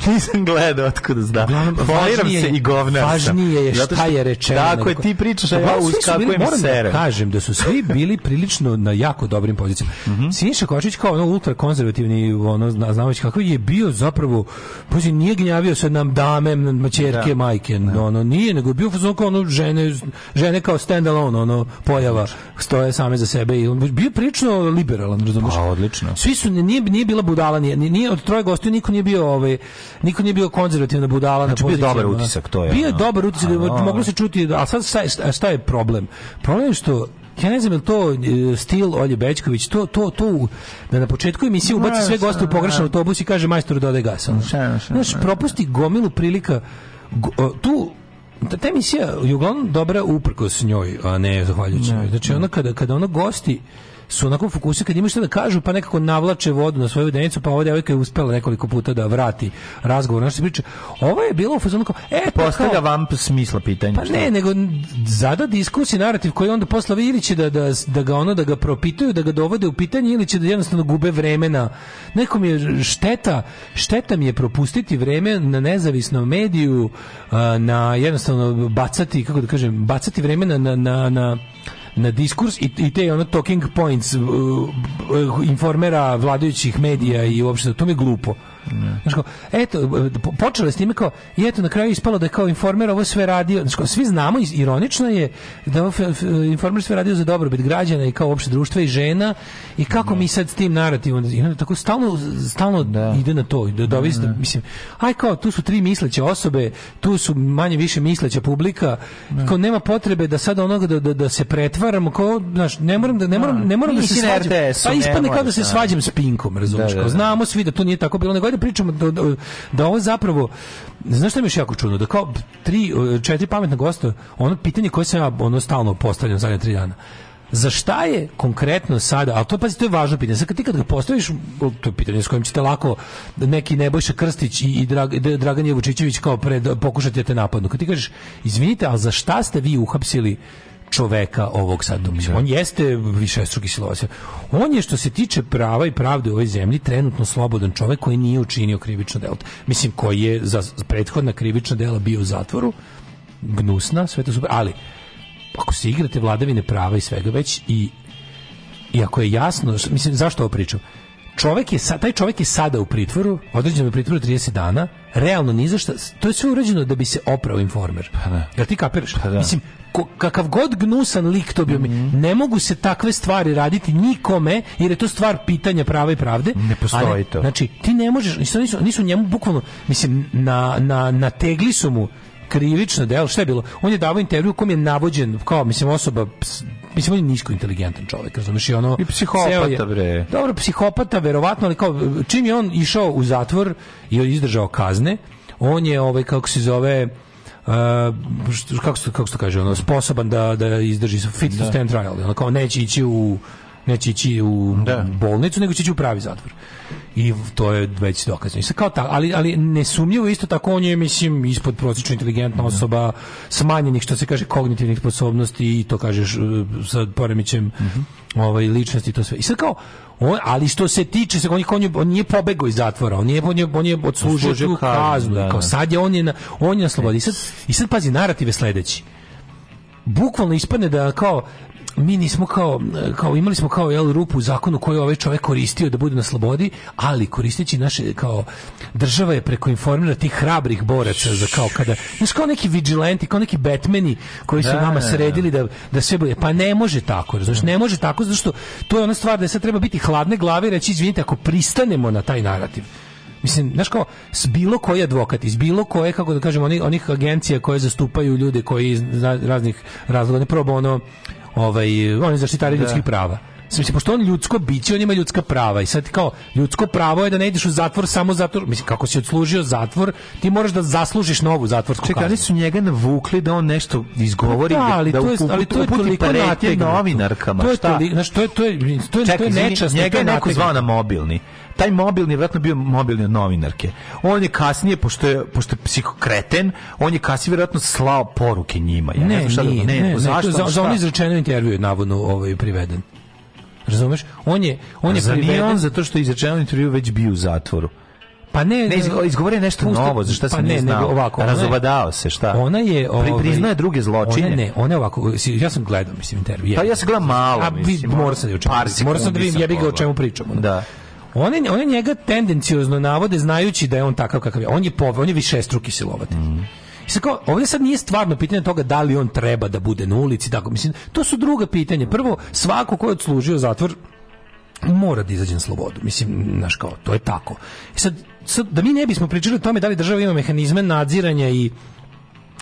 Nisam gledao otkud zna. Uglavnom, Foliram se i govnar sam. Važnije je šta je rečeno. Da, ako ti pričaš, da, ja uskakujem Moram Da kažem da su svi bili prilično na jako dobrim pozicijama. Mm -hmm. Siniša Kočić kao ono ultra konzervativni, ono, znavajući kako je bio zapravo, pazi, nije gnjavio se nam dame, maćerke, da. majke, da. ono, nije, nego bio fazon kao ono žene, žene kao stand alone, ono, pojava, stoje same za sebe i on bio prilično liberalan, razumiješ? Pa, odlično. Svi su, nije, nije bila budala, nije, nije nije od troje gostiju niko nije bio ovaj niko nije bio konzervativna budala znači, na poziciji. bio dobar utisak to je. Bio je dobar utisak, a, moglo se čuti, a sad šta, šta je problem? Problem je što ja ne znam je to e, stil Olje Bećković, to, to, to, da na početku emisije ubaci sve goste u pogrešan autobus i kaže majstoru dodaj gasa. Znaš, propusti gomilu prilika, e, tu ta, ta emisija je uglavnom dobra uprkos njoj, a ne zahvaljujući Znači, ona kada, kada ona gosti su onako u kad imaju što da kažu, pa nekako navlače vodu na svoju vedenicu, pa ova devojka je uspela nekoliko puta da vrati razgovor. Znači, priča, ovo je bilo u fazonu kao, e, pa Postavlja vam smisla pitanja. Pa ne, nego zada diskusiji narativ koji onda posle ili će da, da, da, ga ono, da ga propituju, da ga dovode u pitanje ili će da jednostavno gube vremena. Nekom je šteta, šteta mi je propustiti vreme na nezavisnom mediju, na jednostavno bacati, kako da kažem, bacati vremena na, na, na na diskurs i, i te ono talking points uh, informera vladajućih medija i uopšte to mi je glupo Ne. Znaš, kao, eto, počele s time kao, i eto, na kraju ispalo da je kao informer ovo sve radio, znaš, kao, svi znamo, ironično je da ovo informer sve radio za dobrobit građana i kao opšte društva i žena i kako ne. Da. mi sad s tim narativom, i onda tako stalno, stalno da. ide na to, da dovisi, da, mislim, aj kao, tu su tri misleće osobe, tu su manje više misleća publika, ne. kao nema potrebe da sad onoga da, da, da se pretvaramo, kao, znaš, ne moram da, ne moram, da. ne moram da se svađam, pa ispane kao da se da. svađam s Pinkom, razumiješ, znamo svi da to nije tako bilo, nego stvarno da pričamo da, da, da ovo zapravo znaš šta mi je jako čudno da kao tri, četiri pametna gosta ono pitanje koje sam ja ono stalno postavljam zadnje tri dana za šta je konkretno sada, ali to pazi, to je važno pitanje, sad kad ti kad ga postaviš, to je pitanje s kojim ćete lako neki Nebojša Krstić i, i, Drag, Dragan Jevučićević kao pred, pokušati da te napadnu. Kad ti kažeš, izvinite, ali za šta ste vi uhapsili čoveka ovog sad. Mislim, da. on jeste višestruki silovac. On je što se tiče prava i pravde u ovoj zemlji trenutno slobodan čovek koji nije učinio krivično delo. Mislim, koji je za prethodna krivična dela bio u zatvoru, gnusna, sve to super, ali ako se igrate vladavine prava i svega već i, i ako je jasno, mislim, zašto ovo pričam? Čovek je, taj čovek je sada u pritvoru, određeno je u pritvoru 30 dana, realno ni za šta, to je sve urađeno da bi se oprao informer. Pa da. Jel ti kapiraš? Pa da. Mislim, kakav god gnusan lik to bio mi. Ne mogu se takve stvari raditi nikome, jer je to stvar pitanja prava i pravde. Ne postoji ali, to. Znači, ti ne možeš, nisu, nisu, nisu njemu bukvalno, mislim, na, na, na tegli su mu krivično delo, šta je bilo? On je davao intervju kom je navođen kao, mislim, osoba ps, mislim on je nisko inteligentan čovjek, razumeš i ono i psihopata bre. Dobro, psihopata verovatno, ali kao čim je on išao u zatvor i izdržao kazne, on je ovaj kako se zove što, kako se kako se kaže ono sposoban da da izdrži fit to da. stand trial ono kao neće ići u neće ići u da. bolnicu, nego će ići u pravi zatvor. I to je već dokazano. I kao ta, ali, ali nesumnjivo isto tako on je, mislim, ispod prosečno inteligentna da. osoba, smanjenih, što se kaže, kognitivnih sposobnosti i to kažeš uh, sa poremećem uh mhm. -huh. ovaj, ličnosti to sve. I sad kao, on, ali što se tiče se on, on, on nije pobegao iz zatvora, on je on je on je odslužio tu kaznu, da, kao da. sad je on je na on je na slobodi. I sad, i sad pazi narativ je sledeći. Bukvalno ispadne da kao mi nismo kao, kao imali smo kao jel rupu u zakonu koju ovaj čovjek koristio da bude na slobodi, ali koristeći naše kao država je preko informira tih hrabrih boraca za kao kada znaš kao neki vigilanti, kao neki batmeni koji su da, nama sredili da, da sve bude pa ne može tako, znači ne može tako zato što to je ona stvar da sad treba biti hladne glave i reći izvinite ako pristanemo na taj narativ Mislim, znaš kao, s bilo koji advokat, iz bilo koje, kako da kažem, onih, onih agencija koje zastupaju ljude koji iz raznih razloga, ne proba ono, ovaj, on je zaštitari da. ljudskih prava. Mislim, pošto on ljudsko biće, on ima ljudska prava i sad kao, ljudsko pravo je da ne ideš u zatvor samo zato, mislim, kako si odslužio zatvor, ti moraš da zaslužiš novu zatvorsku kaznu. Čekaj, ali su njega navukli da on nešto izgovori, da, ali da, to je, ali to je toliko novinarkama, to je, šta? to je, to je, to je, to je, to je, to je, to je, to je, je, to je, to je, taj mobilni je vjerojatno bio mobilni od novinarke. On je kasnije, pošto je, pošto je psihokreten, on je kasnije vjerojatno slao poruke njima. Ja ne, ne šta da- nije, da, ne, ne, ne, zašto, za, za on izrečeno intervju navodno ovaj, priveden. Razumeš? On je, on je priveden... Nije on zato što je izrečeno intervju već bio u zatvoru. Pa ne, ne izgovori nešto pusti, novo, za šta pa sam ne, ne znao. ovako, Razovadao se, šta? Ona je ovaj, priznaje druge zločine. Ona ne, ona je ovako, ja sam gledao mislim intervju. Pa ja sam gledao malo, a, mislim. Mora sam da učim. Mora sam da vidim jebi ga o čemu pričamo. Da. da. One, one njega tendenciozno navode znajući da je on takav kakav je. On je pove, on je višestruki silovatelj. Mm. I sad kao, ovdje sad nije stvarno pitanje toga da li on treba da bude na ulici, tako. Mislim, to su druga pitanja. Prvo, svako ko je odslužio zatvor, mora da izađe na slobodu. Mislim, znaš kao, to je tako. I sad, sad, da mi ne bismo pričali o tome da li država ima mehanizme nadziranja i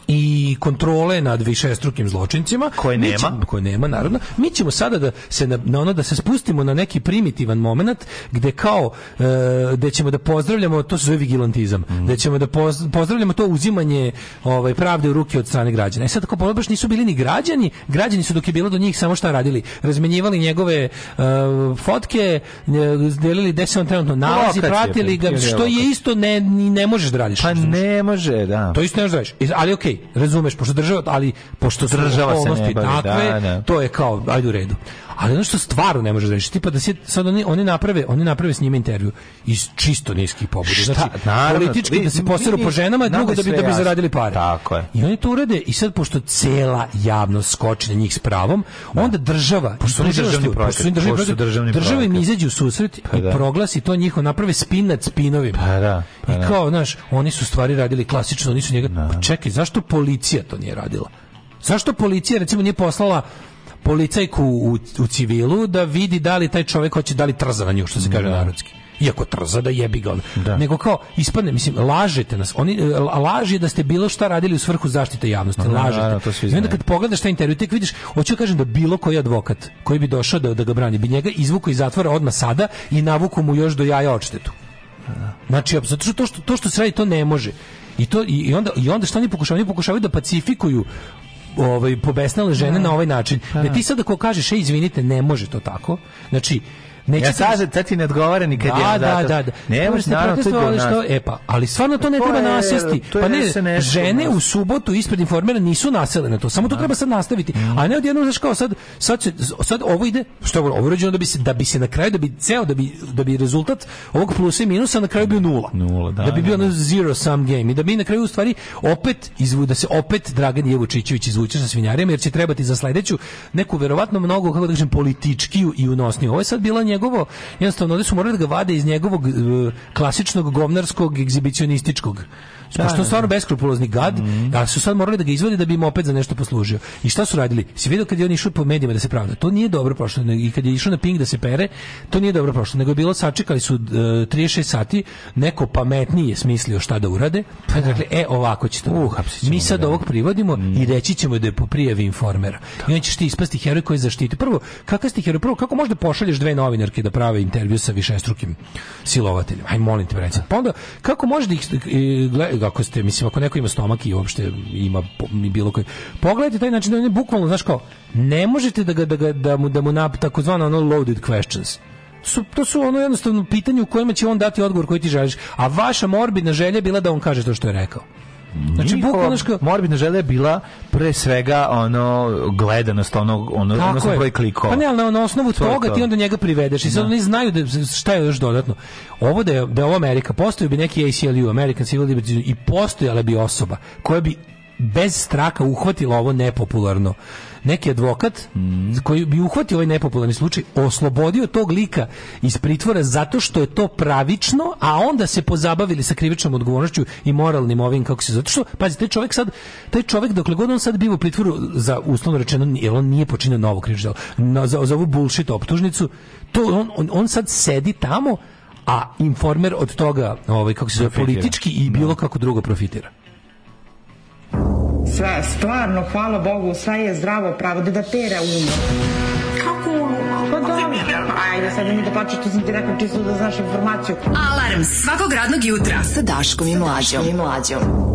i kontrole nad višestrukim zločincima koje nema, ćemo, koje nema naravno. Mi ćemo sada da se na, na ono da se spustimo na neki primitivan momenat gde kao e, gde ćemo da pozdravljamo to se zove vigilantizam, mm. da ćemo da poz, pozdravljamo to uzimanje ovaj pravde u ruke od strane građana. E sad tako pa baš nisu bili ni građani, građani su dok je bilo do njih samo šta radili, razmenjivali njegove e, fotke, e, delili gde se on trenutno nalazi, Lokacije, pratili ga, što je isto ne, ne možeš da radiš. Pa ne može, da. To isto ne možeš da radiš. Ali okej, okay, razumeš, pošto država, ali pošto država se ne bavi, takve, da, da. to je kao, ajde u redu. Ali ono što stvarno ne može da reši, tipa da se sad oni, oni naprave, oni naprave s njima intervju iz čisto niskih pobuda. Znači, naravno, politički vi, da se poseru po ženama, drugo da bi da bi zaradili pare. Tako je. I oni to urede i sad pošto cela javnost skoči na njih s pravom, da. onda država, pošto su državni projekat, država im izađe u susret pa i da. proglasi to njihov naprave spin nad spinovima. Pa da, pa I da. kao, znaš, oni su stvari radili klasično, oni su njega, da. pa čekaj, zašto policija to nije radila? Zašto policija recimo nije poslala policajku u, u civilu da vidi da li taj čovjek hoće da li trza na nju, što se kaže da. narodski iako trza da jebi ga da. nego kao ispadne mislim lažete nas oni e, laži da ste bilo šta radili u svrhu zaštite javnosti no, da, da, lažete da, da, to svi i onda kad pogledaš taj intervju tek vidiš hoću da kažem da bilo koji advokat koji bi došao da, da ga brani bi njega izvukao iz zatvora odmah sada i navuku mu još do jaja odštetu znači apsolutno to što to što se radi to ne može i to i onda i onda što oni pokušavaju oni pokušavaju da pacifikuju ovaj pobesnale žene da. na ovaj način. Ne, da. ti sad ako kažeš ej izvinite, ne može to tako. Znači Neće ja sad, sad ti ne odgovara ni da, je da, da, da. Ne, možeš naravno to je što, e pa, ali stvarno to ne to treba pa je, nasesti. To je pa ne, žene u subotu ispred informera nisu nasele na to. Samo to da. treba sad nastaviti. Mhm. A ne odjednom znači kao sad sad će sad ovo ide što je ovo rođeno da bi se da bi se na kraju da bi ceo da bi da bi rezultat ovog plusa i minusa na kraju bio nula. Nula, da. Da bi da, bio na da. zero sum game i da bi na kraju u stvari opet izvu da se opet Dragan Jevučićević izvuče sa svinjarima jer će trebati za sledeću neku verovatno mnogo kako da kažem političkiju i unosniju. Ovo je sad bila nje njegovo, jednostavno, ovdje su morali da ga vade iz njegovog e, klasičnog govnarskog egzibicionističkog Pa da, što su da, stvarno da. beskrupulozni gad, mm. a su sad morali da ga izvode da bi im opet za nešto poslužio. I šta su radili? Si vidio kad je on išao po medijima da se pravda. To nije dobro prošlo. I kad je išao na ping da se pere, to nije dobro prošlo. Nego je bilo sačekali su uh, e, 36 sati, neko pametniji smislio šta da urade. Pa, pa da. rekli, e ovako će to. Uh, Mi sad da. ovog privodimo mm. i mhm. reći ćemo da je po prijavi informera. Da. I on ćeš ti ispasti heroj koji zaštiti. Prvo, kakav ste heroj? Prvo, kako možda pošalješ dve novinarke da prave intervju sa višestrukim silovateljem? Aj molim te, reci. Pa onda, kako možeš da ih e, ako ste, mislim, ako neko ima stomak i uopšte ima mi bilo koji... Pogledajte taj znači da ne bukvalno, znaš kao, ne možete da, ga, da, ga, da mu, da mu nap, takozvano ono loaded questions su, to su ono jednostavno pitanje u kojima će on dati odgovor koji ti želiš. A vaša morbidna želja je bila da on kaže to što je rekao. Znači bukvalno što morbidna želja bila pre svega ono gledanost onog onog odnosno broj klikova. Pa ne, ali na osnovu to toga to. ti onda njega privedeš i sad da. oni znaju da šta je još dodatno. Ovo da je da je ovo Amerika, postoji bi neki ACLU, American Civil Liberties i postojala bi osoba koja bi bez straha uhvatila ovo nepopularno neki advokat mm. koji bi uhvatio ovaj nepopularni slučaj, oslobodio tog lika iz pritvora zato što je to pravično, a onda se pozabavili sa krivičnom odgovornošću i moralnim ovim kako se zato što pazite taj čovjek sad taj čovjek dokle god on sad bio u pritvoru za uslovno rečeno jer on nije počinio novo krivično na za, za ovu bullshit optužnicu, to on, on, on sad sedi tamo a informer od toga, ovaj kako se zove, politički i bilo da. kako drugo profitira sve, stvarno, hvala Bogu, sve je zdravo pravo, da da pere umo. Kako umo? Pa dobro, ajde sad mi da plaćaš, to sam ti rekao čisto da znaš informaciju. Alarm svakog radnog jutra sa Daškom i Mlađom. Daškom i Mlađom.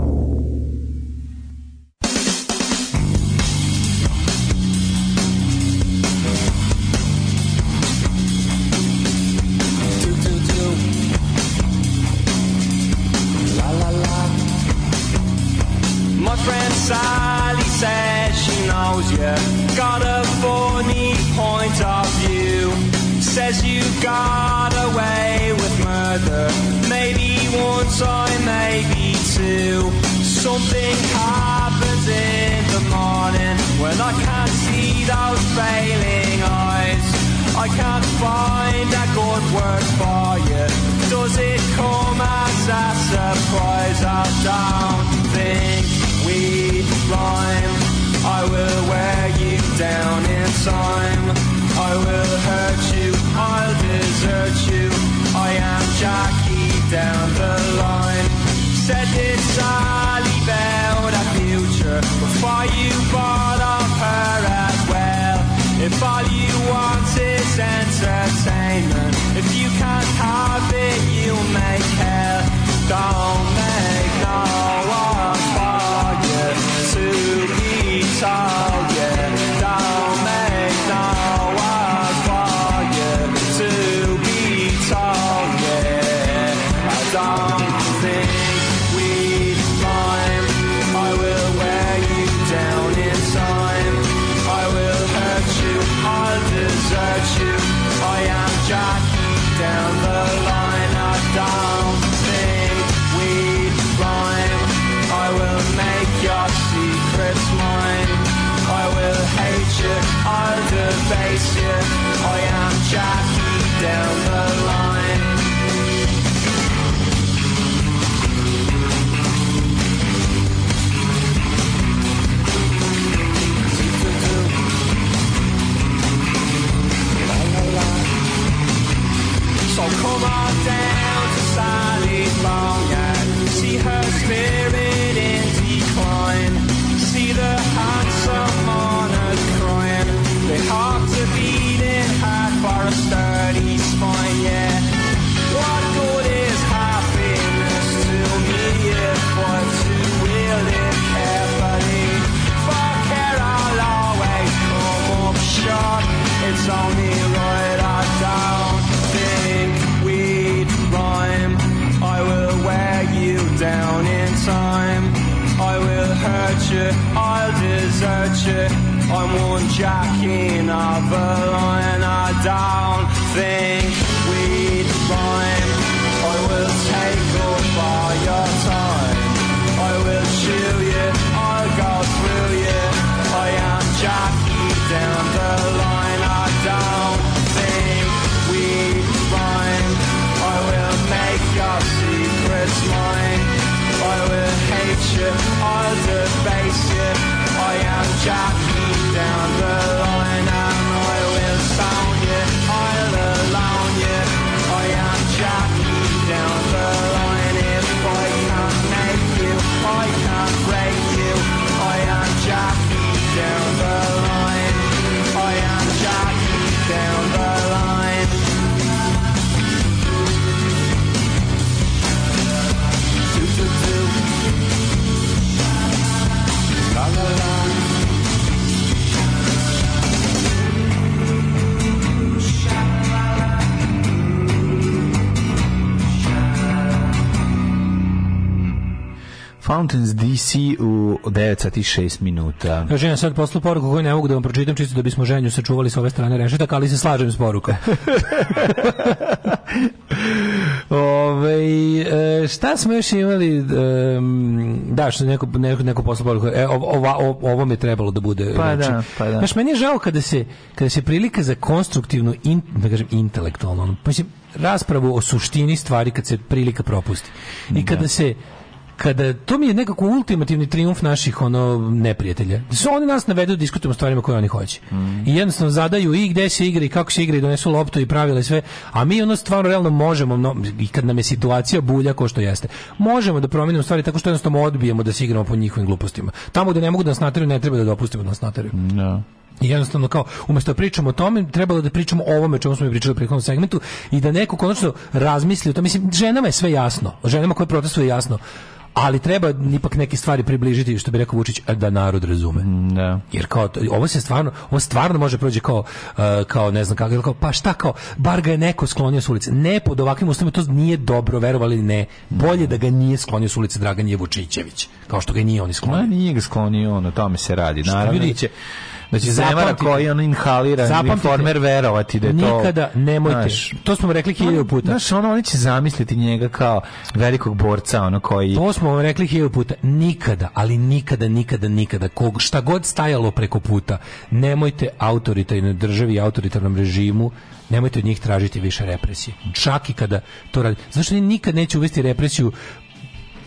knows you got a funny point of view. Says you got away with murder. Maybe once I, maybe two. Something happens in the morning when I can't see those failing eyes. I can't find a good word for you. Does it come as a surprise? I am down. sign shocking of a line not think. Fountains DC u 9.6 minuta. Kaže, ja sad poslu poruku koju ne mogu da vam pročitam, čisto da bismo ženju sačuvali s ove strane rešetak, ali se slažem s porukom. Ove, e, šta smo još imali e, da što neko, neko, neko poslu e, ova, ovo mi je trebalo da bude pa reči. da, znači, pa da. Znaš, meni je žao kada se, kada se prilika za konstruktivnu in, da kažem intelektualnu mislim, raspravu o suštini stvari kad se prilika propusti i da. kada da. se kada to mi je nekako ultimativni trijumf naših ono neprijatelja. Da su oni nas navedu da diskutujemo stvarima koje oni hoće. Mm. I jednostavno zadaju i gde se igra i kako se igra i donesu loptu i pravile sve, a mi ono stvarno realno možemo no, i kad nam je situacija bulja ko što jeste. Možemo da promijenimo stvari tako što jednostavno odbijemo da se igramo po njihovim glupostima. Tamo gde ne mogu da nas nateraju, ne treba da dopustimo da nas nateraju. No. Da. I jednostavno kao umjesto da pričamo o tome, trebalo da pričamo o ovome čemu smo pričali u prethodnom segmentu i da neko konačno razmisli o tome. Mislim, ženama je sve jasno, ženama koje protestuju je jasno ali treba ipak neke stvari približiti što bi rekao Vučić da narod razume. Mm, da. Jer kao ovo se stvarno ovo stvarno može proći kao e, kao ne znam kako kao pa šta kao bar ga je neko sklonio s ulice. Ne pod ovakvim uslovima to nije dobro, verovali ne. Bolje da ga nije sklonio s ulice Dragan Jevučićević, kao što ga nije on sklonio. Ma nije ga sklonio, on o tome se radi. Naravno, će da će zemara koji on inhalira zapamtite, informer verovati da je to nikada nemojte znaš, to smo rekli hiljadu puta znaš ono oni će zamisliti njega kao velikog borca ono koji to smo vam rekli hiljadu puta nikada ali nikada nikada nikada kog šta god stajalo preko puta nemojte autoritarnoj državi autoritarnom režimu nemojte od njih tražiti više represije. Čak i kada to radi. Znaš, oni nikad neće uvesti represiju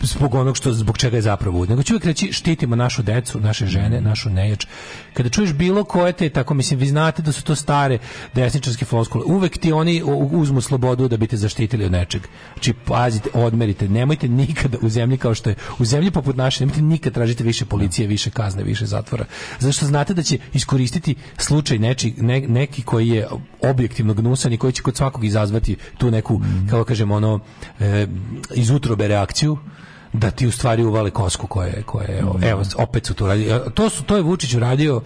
zbog onog što zbog čega je zapravo Nego čovjek reći štitimo našu decu, naše žene, mhm. našu nejač. Kada čuješ bilo koje te tako mislim vi znate da su to stare desničarske floskule. Uvek ti oni uzmu slobodu da bi te zaštitili od nečeg. Znači pazite, odmerite, nemojte nikada u zemlji kao što je u zemlji poput naše, nemojte nikad tražiti više policije, više kazne, više zatvora. Zato što znate da će iskoristiti slučaj neči, ne, neki koji je objektivno gnusan i koji će kod svakog izazvati tu neku, mm. kako kažemo, ono, e, izutrobe reakciju da ti u stvari uvale kosku koje koje evo mhm. opet su to radili. To su to je Vučić uradio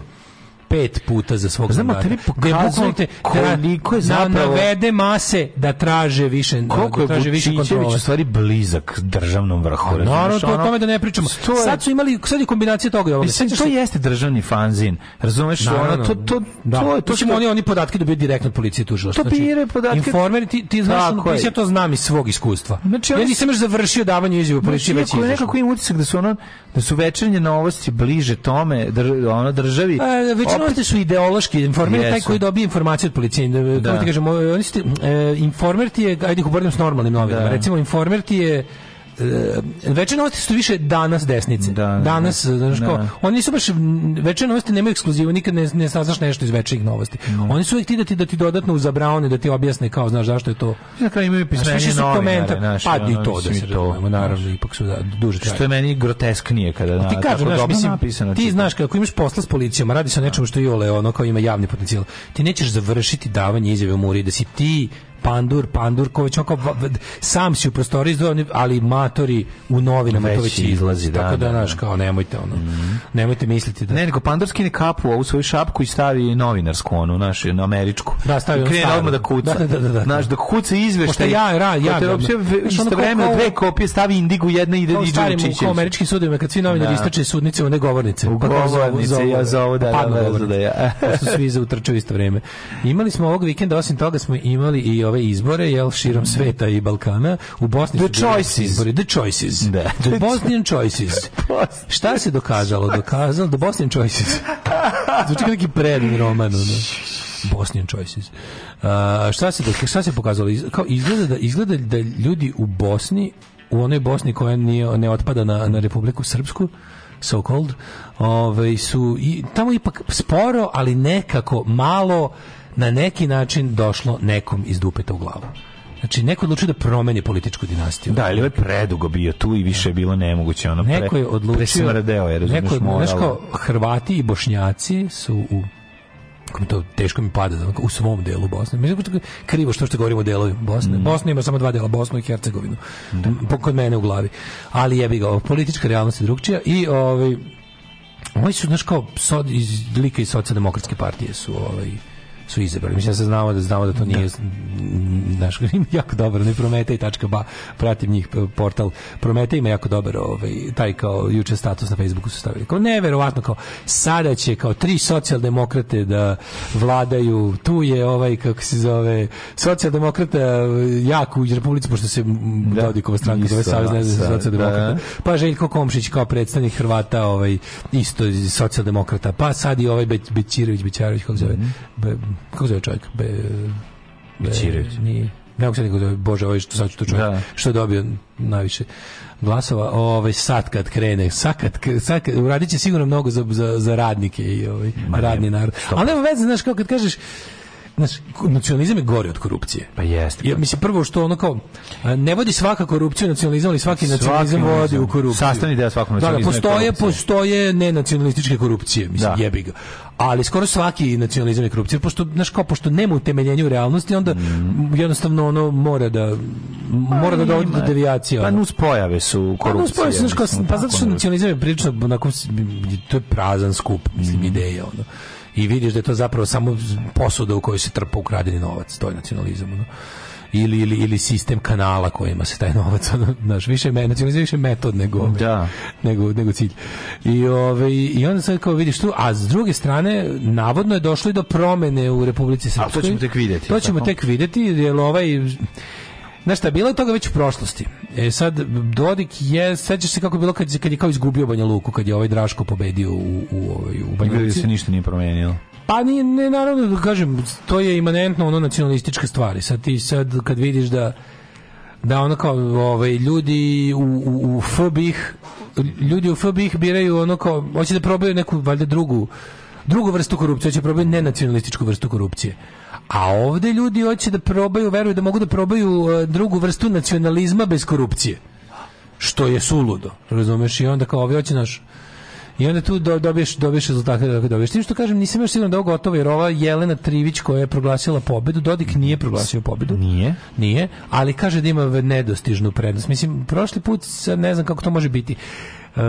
pet puta za svog Znamo, mandata. Znamo, te da koliko je zapravo... navede mase da traže više, da koliko da traže više kontrole. u stvari blizak državnom vrhu. Pa naravno, to o tome da ne pričamo. Stoje... Sad su imali, sad je kombinacija toga i ovoga. Mislim, to jeste državni fanzin. Razumeš? Ono, to, to, da. to, je, to, što... oni, oni podatke dobiju direktno od policije tužilaštva. To pire znači, podatke. Informeri, ti, ti znaš, ono, ja to znam iz svog iskustva. Znači, ja nisam još završio davanje izjave znači, policiji već izašao. Nekako im utisak da su, ono, da su večernje novosti bliže tome, da ona državi. E, opet su ideološki. informeri taj koji dobije informacije od policije. Da. Kako ti da. kažemo, oni ste, e, informer ti je, ajde ih uporedim s normalnim novinama. Da. Recimo, informer ti je E, večernje novosti su više danas desnice. Da, da danas, da, znaš kao, da. oni nisu baš, večernje novosti nemaju ekskluzivu, nikad ne, ne saznaš nešto iz večernjih novosti. Mm. Oni su uvijek ti da ti, da ti dodatno uzabraone, da ti objasne kao, znaš, zašto je to. Na kraju imaju pismenje novinare, naš, pa i to, da se to, naravno, ipak su da, duže Što je meni grotesknije kada, da, ti kažem, znaš, mislim, ti znaš, kako imaš posla s policijom, radi se o nečemu što je ole, ono, kao ima javni potencijal, ti nećeš završiti davanje izjave u Muri, da si ti pandur, pandur, ko već on sam si u prostoriji izdvojen, ali matori u novinama već to već izlazi. Da, tako da, da, naš, da. kao, nemojte ono, mm -hmm. nemojte misliti da... Ne, nego pandurski skine kapu, u svoju šapku i stavi novinarsku, onu, naš, na američku. Da, stavi I krene odmah da kuca. Da, da, da, da. Naš, da kuca izveštaj. ja, ra, ja, da. Istovremeno dve kopije stavi indigu, jedna ide i džučiće. U američkim sudima, kad svi novinari da. istrče sudnice, one govornice. U pa da, govornice, ja zovu, pa da, da, da, da, da, da, da, da, da, da, da, da, da, da, ove izbore, jel, širom mhm. sveta i Balkana, u Bosni the su choices. izbori, the choices, da. the Bosnian choices. Šta se dokazalo? Dokazalo the Bosnian choices. Zvuči kao neki predin roman, Bosnian choices. Uh, šta se šta se pokazalo? Kao izgleda da izgleda da ljudi u Bosni, u onoj Bosni koja nije ne otpada na na Republiku Srpsku, so called, ovaj su i tamo ipak sporo, ali nekako malo na neki način došlo nekom iz dupeta u glavu. Znači, neko odlučio da promeni političku dinastiju. Da, ili je predugo bio tu i više je bilo nemoguće. Ono neko je odlučio... je, neko je, znaš kao, Hrvati i Bošnjaci su u kako mi to teško mi pada u svom delu Bosne. Mislim da krivo što što govorimo o delovima Bosne. Mm. Bosna ima samo dva dela, Bosnu i Hercegovinu. Mm. Kod mene u glavi. Ali jebi ga, politička realnost je drugčija i ovaj oni su znaš kao iz lika iz socijaldemokratske partije su ovaj su izabrali. Mislim, ja sam znao da, znamo da to nije da. naš grim jako dobro ne Prometej tačka ba, pratim njih portal. Prometej ima jako dobar ovaj, taj kao juče status na Facebooku su stavili. Kao neverovatno, kao sada će kao tri socijaldemokrate da vladaju, tu je ovaj, kako se zove, socijaldemokrata jako u Republici, pošto se da, Dodikova stranka zove Savjez da, ne socijaldemokrata. Da, da. Pa Željko Komšić kao predstavnik Hrvata ovaj, isto socijaldemokrata. Pa sad i ovaj Bećirović, Bećarović, kako zove, mm -hmm kako zove čovjek? Be, be, Bećirević. Nije. Kako se nego bože, ovaj što sad ću to čuti, da. što je dobio najviše glasova, ovaj sad kad krene, sad kad, sad kad uradit će sigurno mnogo za, za, za radnike i ovaj, Ma, radni narod. Ali nema veze, znaš, kao kad kažeš, znaš, nacionalizam je gori od korupcije. Pa jeste. Ja, pa- mislim, prvo što ono kao, ne vodi svaka korupcija nacionalizam, ali svaki, svaki nacionalizam vodi u korupciju. Sastavni deo svakog da, da, nacionalizma da, postoje, postoje nenacionalističke korupcije, mislim, da. jebi ga. Ali skoro svaki nacionalizam je korupcija, pošto, znaš, kao, pošto nema utemeljenja u realnosti, onda mm. jednostavno ono mora da pa mora da dovodi do devijacije. Pa, pa nus pojave su korupcije. Pa, znaš, kao, pa zato što nacionalizam je prilično, onako, to je prazan skup, mislim, mm. ideja, ono i vidiš da je to zapravo samo posuda u kojoj se trpa ukradeni novac, to je nacionalizam. No? Ili, ili, ili, sistem kanala kojima se taj novac znaš, više me, nacionalizam više metod nego, ovaj, da. nego, nego cilj I, ove, ovaj, i onda sad kao vidiš tu a s druge strane, navodno je došlo i do promene u Republici Srpskoj a to ćemo tek videti to ćemo tako? tek videti jer ovaj Znaš šta, bilo je toga već u prošlosti. E, sad, Dodik je, sećaš se kako je bilo kad, kad je kao izgubio Banja Luku, kad je ovaj Draško pobedio u, u, ovaj, u Banja Luci. se ništa nije promenilo. Pa nije, ne, naravno, da kažem, to je imanentno ono nacionalističke stvari. Sad ti sad kad vidiš da da ono kao ovaj, ljudi u, u, u FBih ljudi u FBih biraju ono kao hoće da probaju neku valjda drugu drugu vrstu korupcije, hoće da probaju nenacionalističku vrstu korupcije. A ovde ljudi hoće da probaju, veruju da mogu da probaju e, drugu vrstu nacionalizma bez korupcije. Što je suludo, razumeš? I onda kao ovi hoće naš... I onda tu dobiješ, dobiješ rezultate da dobiješ. Tim što kažem, nisam još siguran da je gotovo, jer ova Jelena Trivić koja je proglasila pobedu, Dodik nije proglasio pobedu. Nije. Nije, ali kaže da ima nedostižnu prednost. Mislim, prošli put, ne znam kako to može biti. E,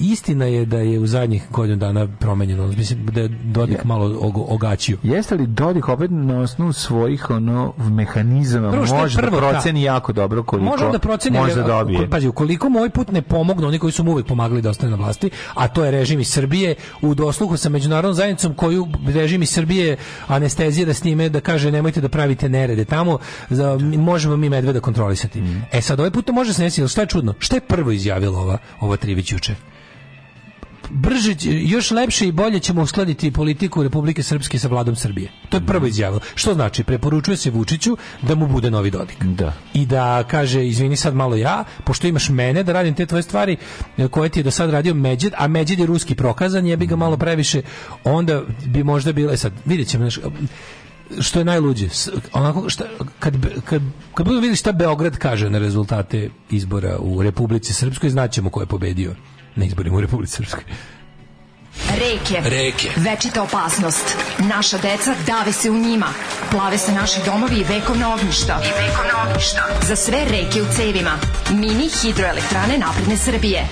istina je da je u zadnjih godinu dana promenjeno, mislim da je Dodik yeah. malo ogačio. Jeste li Dodik opet na osnovu svojih ono mehanizama prvo, može da prvo, da proceni da. jako dobro koliko može da proceni, može da dobije. Pazi, ukoliko moj ovaj put ne pomognu oni koji su mu uvek pomagali da ostane na vlasti, a to je režim iz Srbije u dosluhu sa međunarodnom zajednicom koju režim iz Srbije anestezira da s njime da kaže nemojte da pravite nerede tamo, za, možemo mi medveda kontrolisati. Mm. E sad ovaj put to može se desiti, šta je čudno? Šta je prvo izjavila ova ova Trivić juče brže, još lepše i bolje ćemo uskladiti politiku Republike Srpske sa vladom Srbije. To je prvo izjavilo. Što znači? Preporučuje se Vučiću da mu bude novi Dodik. Da. I da kaže, izvini sad malo ja, pošto imaš mene da radim te tvoje stvari e, koje ti je do sad radio Međed, a Međed je ruski prokazan, je bi ga malo previše, onda bi možda bilo, e sad vidjet ćemo, što je najluđe, onako šta, kad, kad, kad budemo vidjeli šta Beograd kaže na rezultate izbora u Republici Srpskoj, znaćemo ko je pobedio na izborima u Republici Srpskoj. Reke. Reke. Večita opasnost. Naša deca dave se u njima. Plave se naši domovi i vekovna ognjišta. I vekovna ognjišta. Za sve reke u cevima. Mini hidroelektrane napredne Srbije.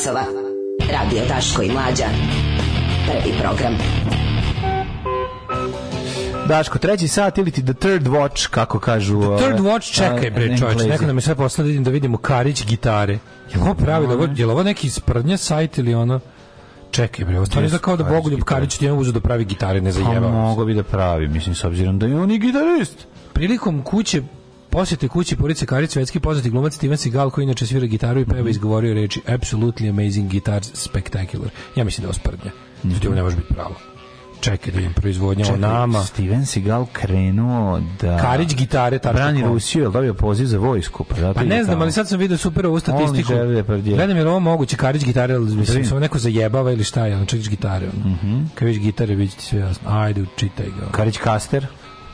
časova. Radio Daško i Mlađa. Prvi program. Daško, treći sat ili ti the third watch, kako kažu... The third watch, čekaj bre čovječ, neko nam je sve poslao da vidim da vidimo Karić gitare. Je ovo pravi, no, je li ovo neki sprdnja sajt ili ono... Čekaj bre, ostali za kao da Bogoljub Karić ti uzeo da pravi gitare, ne zajebao. Pa mogo bi da pravi, mislim, s obzirom da je on i gitarist. Prilikom kuće Posjete kući porodice Karić, svetski poznati glumac Steven Seagal, koji inače svira gitaru i peva, izgovorio reči Absolutely amazing guitar spectacular. Ja mislim da je osprdnja. Mm -hmm. ne može biti pravo čekaj da im proizvodnja čekaj, o nama. Steven Seagal krenuo da... Karić gitare, tako Brani Rusiju, da je dobio poziv za vojsku? Pa, pa ne znam, ali sad sam vidio super ovu statistiku. Da Gledam je ovo moguće, Karić gitare, ali mislim, samo neko zajebava ili šta je, on čekaš gitare. Ono. Mm -hmm. Kad vidiš gitare, vidite sve jasno. Ajde, čitaj ga. Karić Kaster?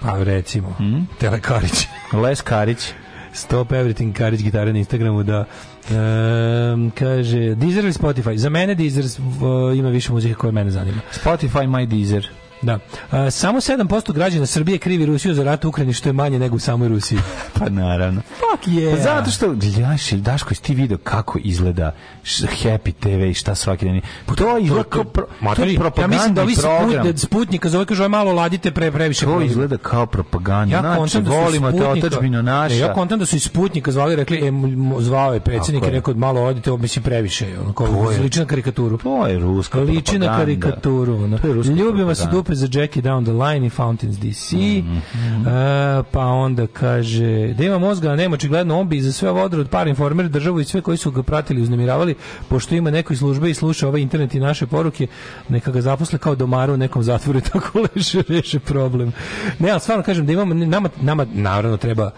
A recimo, mm? Tele Karić. Les Karić. Stop Everything Karić gitara na Instagramu da um, kaže Deezer ili Spotify? Za mene Deezer uh, ima više muzike koja mene zanima. Spotify my Deezer. Da. A, samo 7% građana Srbije krivi Rusiju za rat u Ukrajini, što je manje nego u samoj Rusiji. pa naravno. Fuck yeah. Pa zato što, ljaš, Daško, ti video kako izgleda Happy TV i šta svaki dan. Pa to je to, pro, materi, to je ja mislim da ovi da sputnik Sputnika, zove kažu, malo ladite pre, previše. To program. izgleda kao propaganda. Ja znači, da volimo te otačbino e, naša. Ne, ja kontam da su iz Sputnika zvali, rekli, e, zvao je predsednik i rekao, malo odite, ovo mislim previše. Ono, kao, liči na karikaturu. To je ruska Liči na karikaturu. Ono. Ljubim vas i Lopez za Jackie Down the Line i Fountains DC. Mm -hmm. E, uh, pa onda kaže, da ima mozga, nema očigledno on bi za sve odre od par informer državu i sve koji su ga pratili i uznemiravali, pošto ima neko iz službe i sluša ovaj internet i naše poruke, neka ga zaposle kao domara u nekom zatvoru tako leše, reše problem. Ne, ali stvarno kažem da imamo, nama, nama naravno treba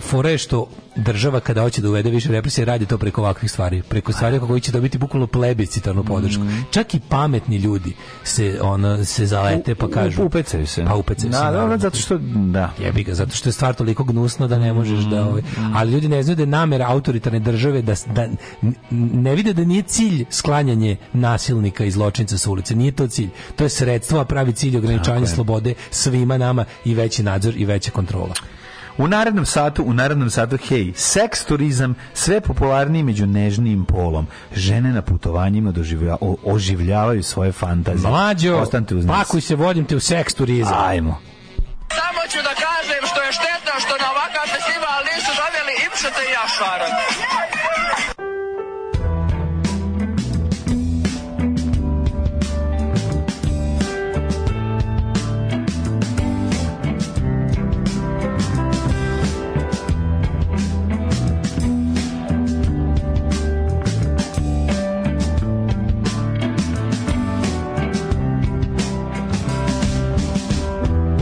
fora što država kada hoće da uvede više represije radi to preko ovakvih stvari, preko stvari kako će dobiti bukvalno plebiscitarnu mhm. podršku. Mm. Čak i pametni ljudi se ona se zalete pa kažu u, se. Pa upecaju da, se. Da, da, zato što da. Jebi ga, zato što je stvar toliko gnusna da ne možeš mm. da ovaj. Mhm. Ali ljudi ne znaju da je namera autoritarne države da, da ne vide da nije cilj sklanjanje nasilnika i zločinca sa ulice, nije to cilj. To je sredstvo, a pravi cilj ograničavanja slobode svima nama i veći nadzor i veća kontrola. U narednom satu, u narednom satu, hej, seks turizam sve popularniji među nežnim polom. Žene na putovanjima doživlja, o, oživljavaju svoje fantazije. Mlađo, Ostanite uz pakuj se, vodim te u seks turizam. Ajmo. Samo ću da kažem što je štetno što na ovakav festival nisu zaveli Ipšete i Jašara.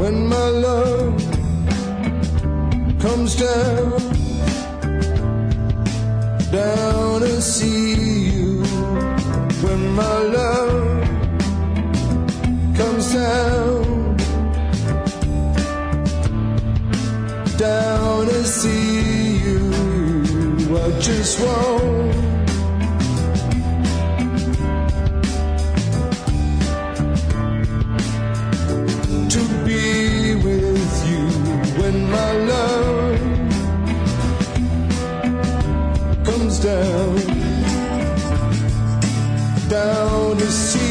when my love comes down, down to see you. When my love comes down, down to see you. I just won't. when my love comes down, down to sea.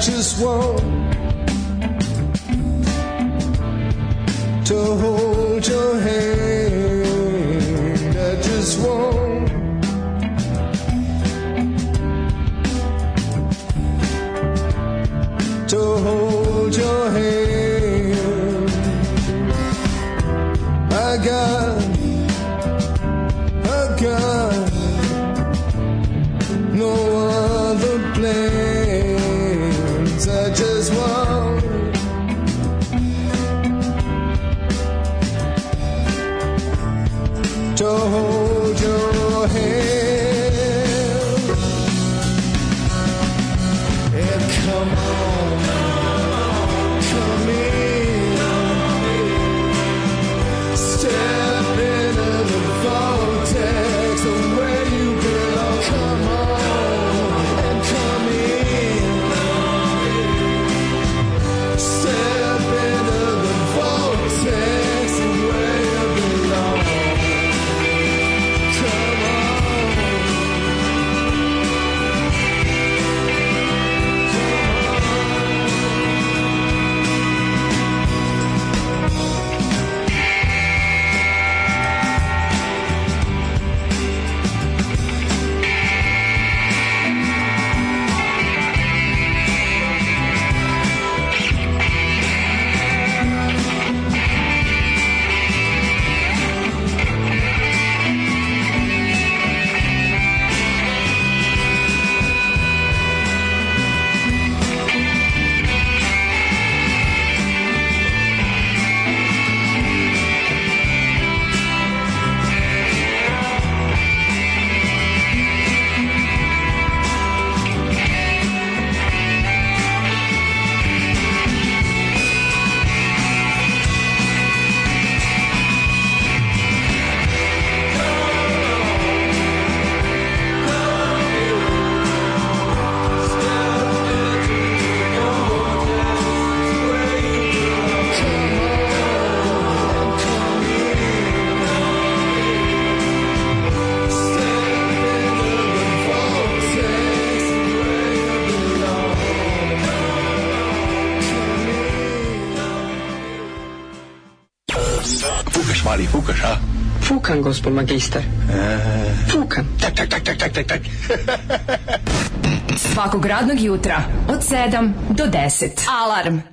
just want to hold your hand. gospod magistar. E. Fukam. Tak, tak, tak, tak, tak, tak, tak. Svakog radnog jutra od 7 do 10. Alarm.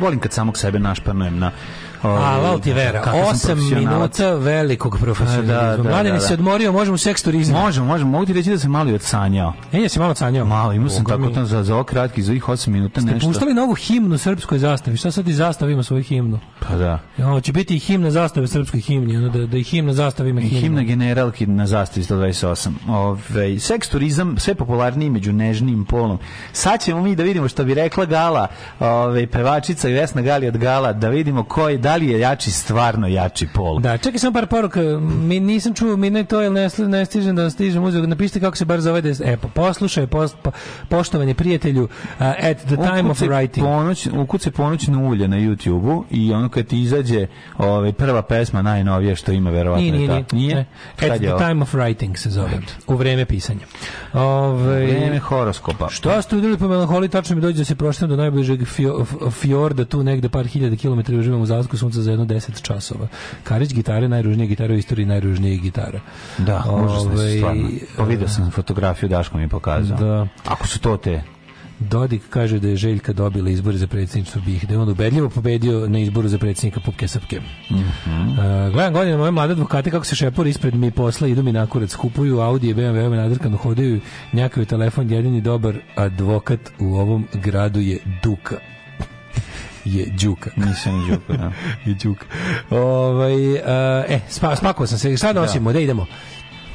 volim kad samog sebe našpanujem na Ovaj, Ala ti Vera. 8 minuta velikog profesionalizma. Da, da, da, Mladen se odmorio, možemo seks turizam. Možemo, možemo. Mogu ti reći da se malo i odsanjao. E, ja se malo odsanjao. Malo, imao sam tako tamo za, za kratki, za ovih 8 minuta nešto. Ste puštali novu himnu srpskoj zastavi. Šta sad i zastava ima svoju himnu? Pa da. Jo, e, će biti i himna zastave srpskoj himni, ono da, da i himna zastava ima himnu. Himna generalki na zastavi 128. Ovaj seks turizam sve popularniji među nežnim polom. Sad ćemo mi da vidimo što bi rekla Gala, ovaj pevačica Vesna Gali od Gala, da vidimo koji da li je jači stvarno jači pol. Da, čekaj samo par poruka. Mi nisam čuo mi to ili ne, ne stižem da stižem muziku. Napišite kako se bar zove da e pa poslušaj post, po, poštovanje prijatelju uh, at the time ukuci of writing. Ponoć, ukuci ponoćno ulje na YouTubeu i ono kad ti izađe ovaj prva pesma najnovije što ima verovatno nije, nije, nije. Ta. nije? At the ovo? time of writing se zove. U vreme pisanja. Ove, ovaj, u vreme horoskopa. Što ste udjeli po melanholiji, tačno mi dođe da se proštam do najbližeg fjorda tu negde par hiljada kilometara uživam u Zasku disko sunca za jedno 10 časova. Karić gitare, najružnije gitara u istoriji najružnija gitara. Da, užasno su ovaj, stvarno. Pa vidio sam fotografiju, Daško mi pokazao. Da. Ako su to te Dodik kaže da je Željka dobila izbore za predsjedništvo BiH, da je on ubedljivo pobedio na izboru za predsjednika Pupke Srpke. Mm -hmm. uh, gledam godine moje mlade advokate kako se šepori ispred mi posla, idu mi kurac, kupuju Audi i BMW, me nadrkano hodaju, njakaju telefon, jedini dobar advokat u ovom gradu je Duka je Đuka. Nisam je Đuka, da. je Đuka. Ovaj, uh, e, spa, spakovao sam se. Šta da. nosimo? Da. idemo?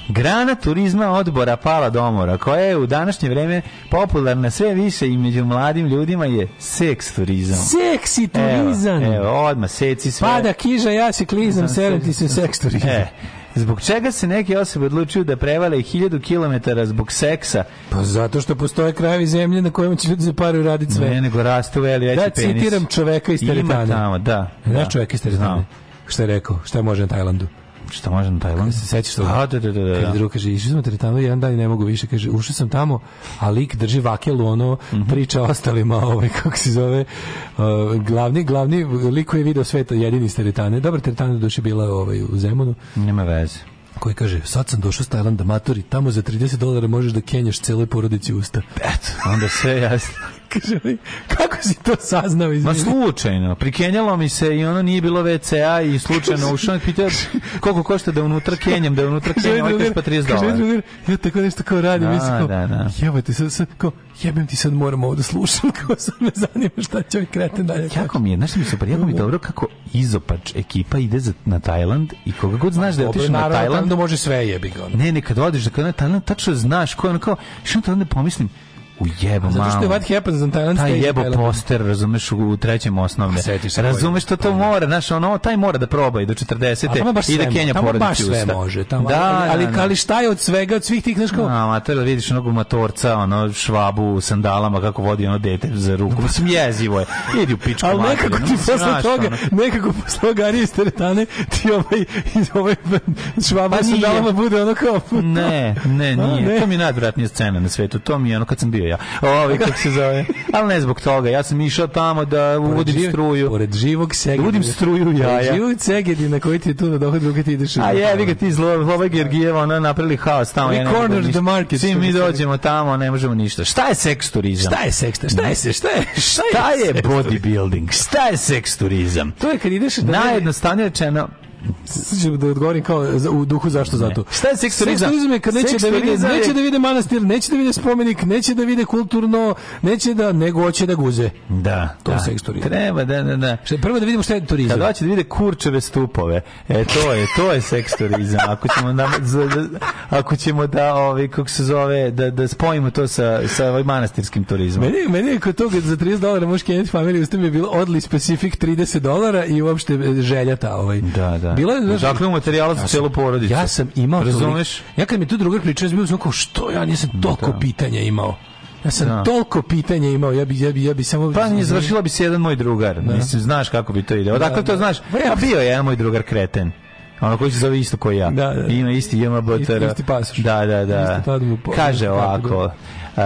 Grana turizma odbora Pala Domora, koja je u današnje vreme popularna sve više i među mladim ljudima je seks turizam. Seksi turizam! Evo, evo odmah, seci sve. Pada kiža, ja si klizam, serem ti se seks turizam. E. Zbog čega se neke osobe odlučuju da prevale 1000 km zbog seksa? Pa zato što postoje krajevi zemlje na kojima će ljudi za paru raditi sve. Ne, nego rastu veli veći da, penis. Da, citiram čoveka iz Teretana. Ima tamo, da. Znaš da. čoveka iz Teretana? Šta je rekao? Šta može na Tajlandu? Šta može na Tajland? se sećaš toga? A, da, da, da. da. Kad da. druga kaže, išao sam na jedan dan i ne mogu više. Kaže, ušao sam tamo, a lik drži vakelu, ono, mm -hmm. priča ostalima, ovaj, kako se zove, uh, glavni, glavni lik koji je video sveta, jedini iz teretane. Dobar teretana duše bila ovaj, u Zemunu. Nema veze koji kaže, sad sam došao s Tajlanda, matori, tamo za 30 dolara možeš da kenjaš celoj porodici usta. Eto, onda sve jasno. Kaže mi, kako si to saznao? Izvini? Ma slučajno, prikenjalo mi se i ono nije bilo VCA i slučajno ušao pitao koliko košta da unutra kenjam, da unutra kenjam, ovaj da kaže pa 30 da dolara. Ja tako nešto kao radim, da, mislim kao, da, da. jebate, sad, sad, kao, jebem ti sad moram ovo da slušam, kao sad me zanima šta će mi kreten dalje. Jako mi je, znaš mi super, jako mi je dobro kako izopač ekipa ide za, na Tajland i koga god znaš da je otišao na Tajland. da može sve jebi ga. Ne, ne, kad odiš da kad na Tajland, tačno znaš ko je ono kao, što onda pomislim, u jebo malo. Zato što je What Happens on Thailand Taj jebo poster, razumeš, u trećem osnovne. Razumeš što to mora, znaš, ono, taj mora da proba i do 40. i da Kenja porodici usta. Tamo baš sve može. Tamo, da, ali, ali, da, da. ali šta je od svega, od svih tih, znaš kao... A, mater, da vidiš onog matorca, ono, švabu u sandalama, kako vodi ono dete za ruku. Mislim, jezivo je. Idi u pičku Ali nekako ti posle toga, nekako posle toga Arije Steretane, ti ovaj, ovaj švaba pa u sandalama bude ono kao... Ne, ne, nije. To mi je najodvratnija scena na svetu. To mi je ono kad sam bio ja. Ovi, kako se zove. Ali ne zbog toga, ja sam išao tamo da uvodim živ, struju. Pored živog da segedina. Uvodim struju jaja. Pored živog segedina koji ti je tu na dohodu kad ti ideš. A jevi ga ti zlo, Lova Gergijeva, ona napravili haos tamo. We corner the market. Svi mi dođemo tamo, ne možemo ništa. Šta je seks turizam? Šta je seks? Šta je se? Šta je? Šta je bodybuilding? Šta je seks turizam? To je kad ideš... Najjednostavnije rečeno, ću da odgovorim kao u duhu zašto zato. Šta je seksualizam? Seksualizam je kad neće da vide, neće da vide manastir, neće da vide spomenik, neće da vide kulturno, neće da nego hoće da guze. Da, to da. je seksualizam. Treba da da da. Šta, prvo da vidimo šta je turizam. Kad hoće da vide kurčeve stupove. E to je, to je seksualizam. Ako ćemo da, da ako ćemo da ovaj kako se zove da da spojimo to sa sa ovaj manastirskim turizmom. Meni meni kod toga za 30 dolara možeš kenjati familiju, s je bilo odli specific 30 dolara i uopšte e, želja ta ovaj. Da, da da. Bilo je dakle materijala za ja celu porodicu. Ja sam imao Razumeš? Tolik, ja kad mi tu drugar pričao, ja sam kao što ja nisam da. toliko pitanja imao. Ja sam da. toliko pitanja imao, ja bi, ja bi, ja bi samo... Pa ne završila bi se jedan moj drugar, da. mislim, znaš kako bi to ide. Odakle da, to da. znaš? Ja pa, bio je jedan moj drugar kreten. Ono koji se zove isto koji ja. Da, da. Ima isti JMBTR. Isti, isti pasoš. Da, da, da. Isti Kaže ovako. Uh,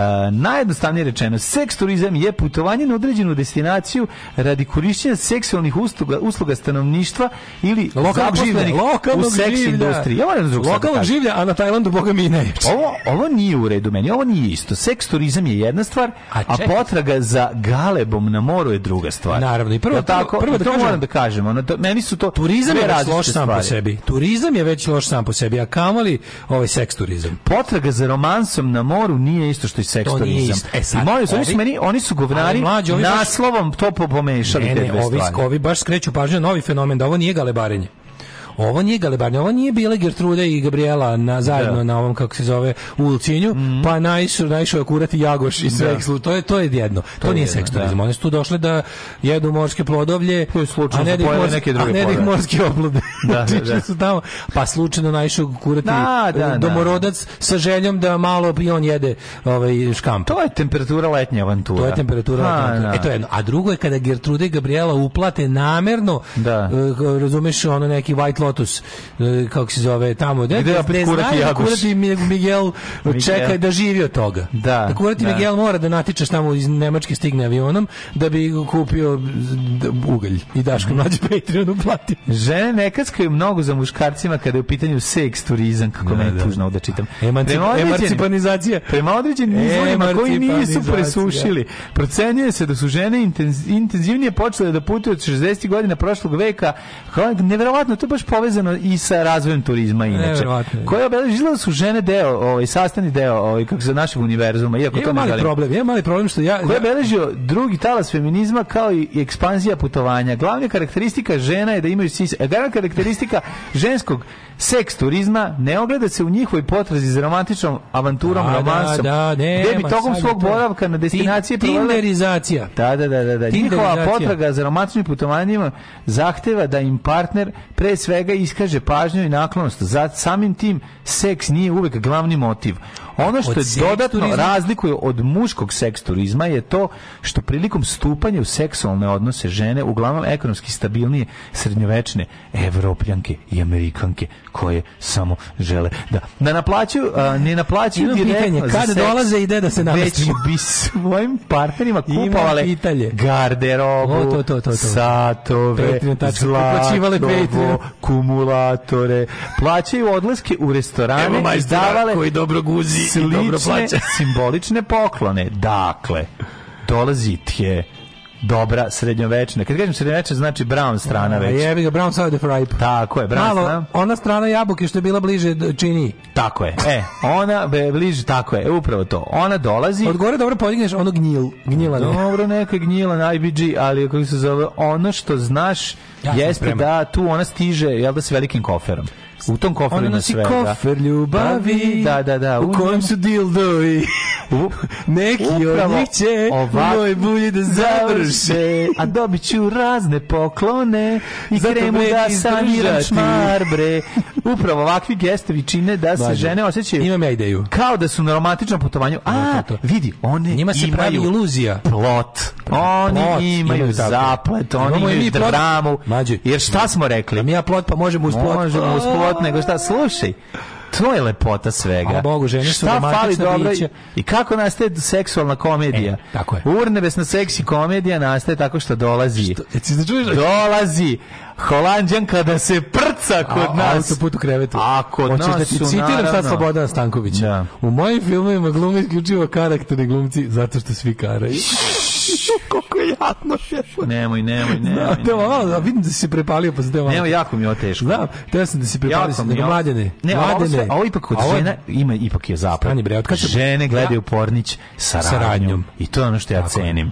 najjednostavnije rečeno, seks turizam je putovanje na određenu destinaciju radi korišćenja seksualnih usluga, usluga stanovništva ili lokalnog življa, lokalnog u seks življa. industriji. Ja moram da da lokalnog življa, a na Tajlandu boga mi ne. Ovo, ovo nije u redu meni, ovo nije isto. Seks turizam je jedna stvar, a, a potraga za galebom na moru je druga stvar. Naravno, i prvo, ja, tako, prvo, pa da to kažem, moram da kažemo. Ono, to, meni su to turizam je već loš sam po sebi. Turizam je već loš sam po sebi, a kamoli ovaj seks turizam. Potraga za romansom na moru nije isto isto e, i seksualizam. E sad, molim, ovi, oni su meni, oni su govnari mlađi, ovi naslovom to pomešali ne, te dve stvari. Ovi, baš skreću pažnju novi fenomen, da ovo nije galebarenje. Ovo nije galebarnja, ovo nije bila Gertrude i Gabriela na, zajedno da. na ovom, kako se zove, u Lucinju, mm -hmm. pa naišao naišao je kurati Jagoš i sve. Da. To je, to je jedno. To, to nije seks seksualizam. Da. One su tu došle da jedu morske plodovlje, je a ne da, da ih morske, neke druge a ne da ih morske oplode. Da, da, su da. tamo. Pa slučajno naišao kurati da, da, da, domorodac sa željom da malo i on jede ovaj, škamp. To je temperatura letnja avantura. To je temperatura a, letnja avantura. E, to je jedno. A drugo je kada Gertrude i Gabriela uplate namerno, da. Eh, razumeš ono neki white Fotus, e, kako se zove, tamo. Da, Gde da, ne znaju da kurati Miguel čeka da živi od toga. Da, da kurati da. Miguel mora da natičeš tamo iz Nemačke stigne avionom da bi kupio ugalj i daš ga mlađi Patreon plati. Žene nekackaju mnogo za muškarcima kada je u pitanju seks, turizam, kako da, meni da. tužno ovde čitam. E, Emancip, emancipanizacija. Prema određenim e, izvorima koji nisu presušili, procenjuje se da su žene intenz, intenzivnije počele da putuju od 60. godina prošlog veka. Kao, nevjerovatno, to je baš povezano i sa razvojem turizma e, inače. Koje obeležile su žene deo, ovaj sastavni deo ovaj kako se našeg univerzuma, iako to mali problem, je mali problem što ja Koje obeležio drugi talas feminizma kao i ekspanzija putovanja. Glavna karakteristika žena je da imaju sise. glavna karakteristika ženskog seks turizma ne ogleda se u njihovoj potrazi za romantičnom avanturom, da, da romansom. Da, da, gde bi tokom svog to... boravka na destinaciji Tinderizacija. Da, da, da, da. da. Njihova potraga za romantičnim putovanjima zahteva da im partner pre svega svega iskaže pažnju i naklonost. Za samim tim seks nije uvek glavni motiv. Ono što je dodatno turizma... razlikuje od muškog seks turizma je to što prilikom stupanja u seksualne odnose žene, uglavnom ekonomski stabilnije, srednjovečne evropljanke i amerikanke koje samo žele da da naplaćuju, a, ne naplaćuju Imam pitanje, kad seks, dolaze ide da se nalazimo. Već bi svojim partnerima kupovale garderobu, o, to, to, to, to. satove, zlatovo, kumulatore, plaćaju odlaske u restorane Evo i davale koji dobro guzi slične simbolične poklone. Dakle, dolazi tje dobra srednjovečna. Kad kažem srednjovečna znači brown strana već. Jebi ga brown side of ripe. Tako je, brown Malo, strana. Ona strana jabuke što je bila bliže čini. Tako je. E, ona bliže tako je, e, upravo to. Ona dolazi. Od gore dobro podigneš ono gnjil, gnjila. Ne. Dobro neka gnjila na IBG, ali kako se zove, ono što znaš ja jeste da tu ona stiže jel da s velikim koferom. U tom koferu ima sve. kofer ljubavi. Da, da, da. da, da. U, u kojem su dildovi. U, neki od njih će ovak... u moj bulji da završe. a dobit ću razne poklone i Zato kremu da saniram šmar, bre. Upravo ovakvi gestovi čine da Bažem. se žene osjećaju. Imam ja ideju. Kao da su na romantičnom putovanju. A, to. vidi, one Njima se pravi iluzija. Plot. Oni plot imaju, imaju zaplet, oni imaju dramu. Mađu. Jer šta smo rekli? Mi ja plot, pa možemo uz plot. Možemo uz plot život, nego šta, slušaj. To je lepota svega. A Bogu, ženi su Šta fali dobro i kako nastaje seksualna komedija? E, tako je. Urnebesna seksi komedija nastaje tako što dolazi. Što, znači dolazi Holandjanka da se prca kod a, nas. Autoput u krevetu. A kod Hoćeš da nas da ti su, citiram naravno. sad Slobodana Stankovića. Da. U mojim filmovima glume isključivo karakterni glumci zato što svi karaju. Koliko je jadno, šefa. Nemoj, nemoj, nemoj. Da, ono, da, vidim da si se prepalio, pa zdeo. Nemoj, jako mi je teško. Da, teo sam da si prepalio, sam nego mladene. Ne, mladene. Ovo, ovo ipak kod žena, ima ipak je zapravo. Stani bre, od žene gledaju pornić sa ranjom. I to je ono što ja cenim.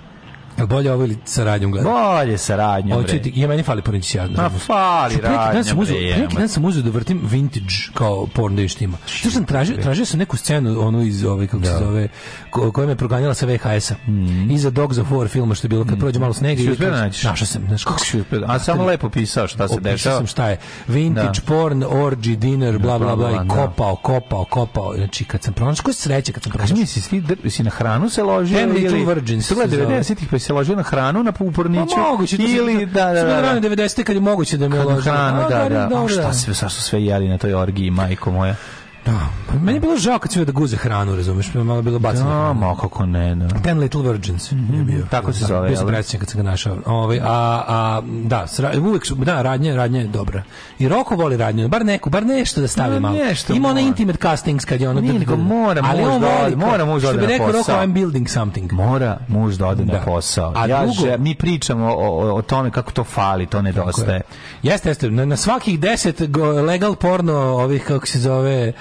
Jel bolje ovo ili saradnjom gledati? Bolje saradnjom, Oči, bre. Ja meni fali pornić ja. Ma fali radnja, sam uzeo, bre. Neki dan sam uzeo da vrtim vintage kao porn da ištima. Što sam tražio, tražio sam neku scenu, onu iz ove, kako da. se zove, ko, koja me proganjala sa VHS-a. Mm. Iza Dogs of War filma što je bilo, kad mhm. prođe malo snega. Što uspio naći? Našao sam, znaš, kako si uspio? A samo lepo pisao šta se dešava. Opisao sam šta je. Vintage, da. porn, orgy, dinner, da, bla, bla, bla, i da. kopao, kopao, kopao. Znači, kad sam pronašao, koja sreće kad sam pronašao. Kaži mi, si, si na hranu se ložio? Ten Little Virgins. Gledaj, 90-ih, se ložio na hranu na uporniću pa moguće, ili da da da, da, da. 90 kad je moguće da me ložio na hranu da da, da. šta sve sa sve jeli na toj orgiji majko moja Da. Pa meni je bilo žao kad su da guze hranu, razumeš, pa malo bilo bacanje. Da, ma kako ne, da. Ten Little Virgins mm -hmm. je mhm, bio. Tako se da, zove. Bio sam da? predsjednik kad sam ga našao. Ovaj, a, a, da, uvijek su, da, radnje, radnje je dobra. I Roko voli radnje, bar neku, bar nešto da stavi da, malo. Nešto Ima ona intimate castings kad je ono... Nije, nego mora ali muž da mora muž da ode na posao. Što bi rekao Roko, I'm building something. Mora muž da ode da. na posao. A ja, drugo, mi pričamo o, o, tome kako to fali, to nedostaje. Jeste, jeste, na, na svakih deset legal porno ovih, kako se zove,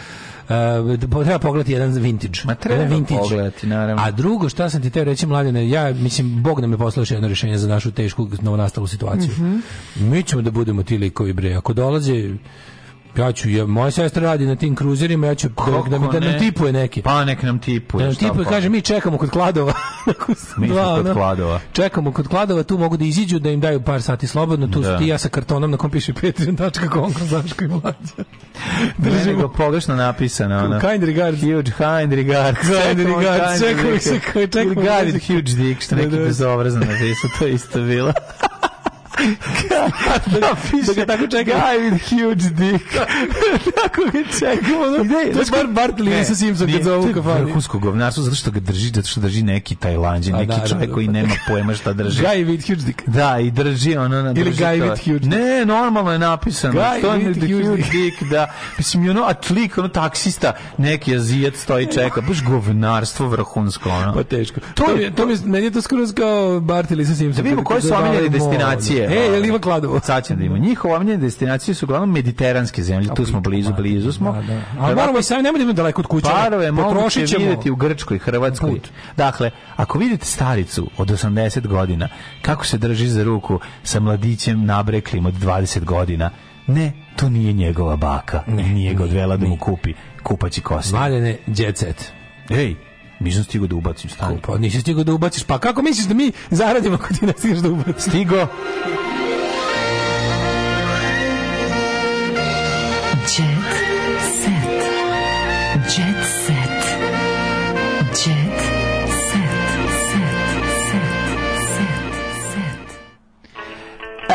Uh, treba pogledati jedan vintage. Ma treba jedan vintage. pogledati, naravno. A drugo, šta sam ti teo reći, mladine, ja, mislim, Bog nam je poslao jedno rješenje za našu tešku novonastalu situaciju. Mm -hmm. Mi ćemo da budemo ti likovi, bre. Ako dolaze Ja ću, ja, moja sestra radi na tim kruzerima, ja ću da, da, mi, da nam tipuje neki. Pa nek nam tipuje. Da nam tipuje, pa? kaže, mi čekamo kod kladova. mi smo kod kladova. Čekamo kod kladova, tu mogu da iziđu, da im daju par sati slobodno, tu da. ti ja sa kartonom na kom piše patreon.com, Zaško i mlađa. Držimo. Meni pogrešno napisano. Ono. Kind regards. Huge kind regards. Kind regards. Čekamo se. Čekamo se. Huge dick, što da, neki da. bezobrazno napisao, to isto bilo. da, da, da ga tako čeka. Guy with huge dick. Da. tako ga čeka. Ono, ne, to je bar Bart Lee sa Simpson kad zovu kafani. To je vrhusko govnarstvo zato što ga drži, zato što drži neki tajlanđe, pa neki da, čovjek koji da. nema pojma šta drži. Guy with huge dick. Da, i drži ono na Ili Guy to. with huge dick. Ne, normalno je napisano. Guy to with huge dick. dick. Da. Mislim, know, atlik, ono, taksista, neki azijac stoji čeka. Baš govnarstvo vrhunsko, ono. Pa teško. To, to, to, to, meni je to skroz kao Bart Lee sa Simpson. Da vidimo koje su omiljene destinacije. E, da. je li ima kladovo? Sad ćemo da ima. Njihova omiljene destinacije su uglavnom mediteranske zemlje, tu smo blizu, da, blizu da, smo. Da, da. Ali moramo i sami, ne budemo daleko od kuće. Parove moguće vidjeti u Grčkoj, Hrvatskoj. Dakle, ako vidite staricu od 80 godina, kako se drži za ruku sa mladićem nabreklim od 20 godina, ne, to nije njegova baka. Ne, nije ga odvela da mu kupi kupaći kosti. Mladene, jet set. Ej, Nisam stigao da ubacim stani. Pa nisi stigao da ubaciš. Pa kako misliš da mi zaradimo ako ti ne stigaš da ubaciš? Stigo. Jet set. Jet set.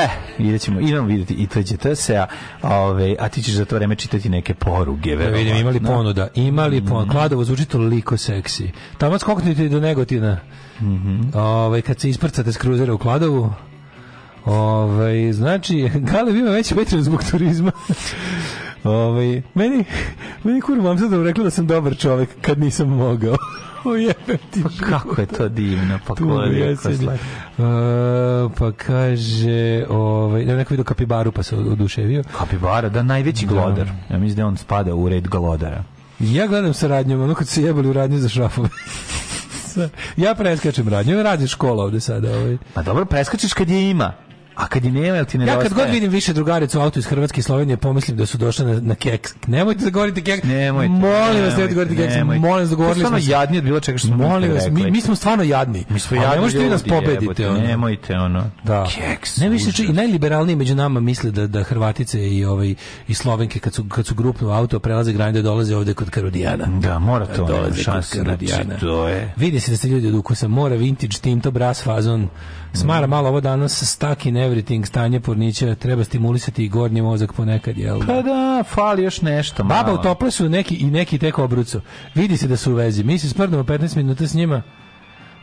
E, vidjet ćemo, idemo vidjeti i TGTS-a, ove, a ti ćeš za to vreme čitati neke poruge. Da vidim, imali ponuda, imali mhm. ponuda. Kladovo zvuči toliko seksi. Tamo skoknuti do negotina. Mm -hmm. Ove, kad se isprcate s kruzera u Kladovu, Ove, znači, Galeb ima veći metre zbog turizma. Ove, meni, meni kurva, vam sad rekla da sam dobar čovek, kad nisam mogao. kako je ti pa kako je to divno pa ko je uh, pa kaže ovaj da neko video kapibaru pa se oduševio kapibara da najveći da. glodar ja mislim da on spada u red glodara ja gledam saradnjom ono kad se jebali u radnju za šrafove ja preskačem radnju, radi škola ovde sada. Ovaj. Pa dobro, preskačeš kad je ima. A kad je nema, jel ti ne Ja kad god vidim više drugarica u autu iz Hrvatske i Slovenije, pomislim da su došle na, na keks. Nemojte da govorite keks. Nemojte. Molim vas, nemojte da govorite keks. Molim vas, dogovorili smo. stvarno jadni od bilo čega što smo Molim vas, mi, mi smo stvarno jadni. Mi smo jadni. Ne možete vi nas pobediti. Ono. Nemojte, ono. Da. Keks. Ne više, i najliberalniji među nama misle da, da Hrvatice i, ovaj, i Slovenke kad su, kad su grupno auto prelaze granice dolaze ovde kod Karudijana. Da, mora to. Dolaze kod znači, Karudijana. Vidi se da se ljudi odukusa, mora vintage, tim to brass fazon. Smara malo ovo danas stuck in everything stanje Pornića, treba stimulisati i gornji mozak ponekad, jel? Pa da, da fali još nešto. Baba malo. u tople su neki, i neki teko obrucu. Vidi se da su u vezi. Mi se sprdamo 15 minuta s njima.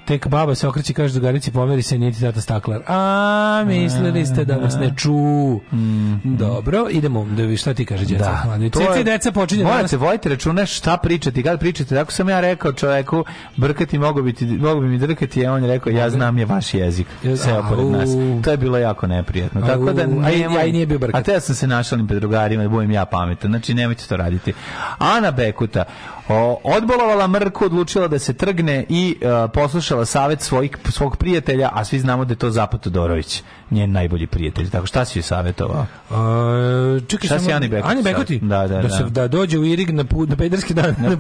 Tek baba se okreći kaže drugarici da pomeri se niti tata staklar. A mislili ste da vas ne ču. Mm. Dobro, idemo da vi šta ti kaže djeca. Da. Cici je... deca počinje. Morate danas... vojte računa šta pričati, kad pričate. Ako sam ja rekao čoveku brkati mogu biti mogu bi mi drkati, a on je rekao ja znam je vaš jezik. Seo pored nas. To je bilo jako neprijatno. Au. Tako da aj nije bio brkati. A te ja sam se našalim pred drugarima da budem ja pametan. Znači nemojte to raditi. Ana Bekuta, O, odbolovala mrku, odlučila da se trgne i e, poslušala savet svojih, svog prijatelja, a svi znamo da je to Zapad Todorović, njen najbolji prijatelj. Tako šta si joj savjetovao? A, čekaj, šta si Ani Bekoti? Ani Bekoti? Da, da, da. Da, se, da dođe u Irig na, na pederski dan. Na, na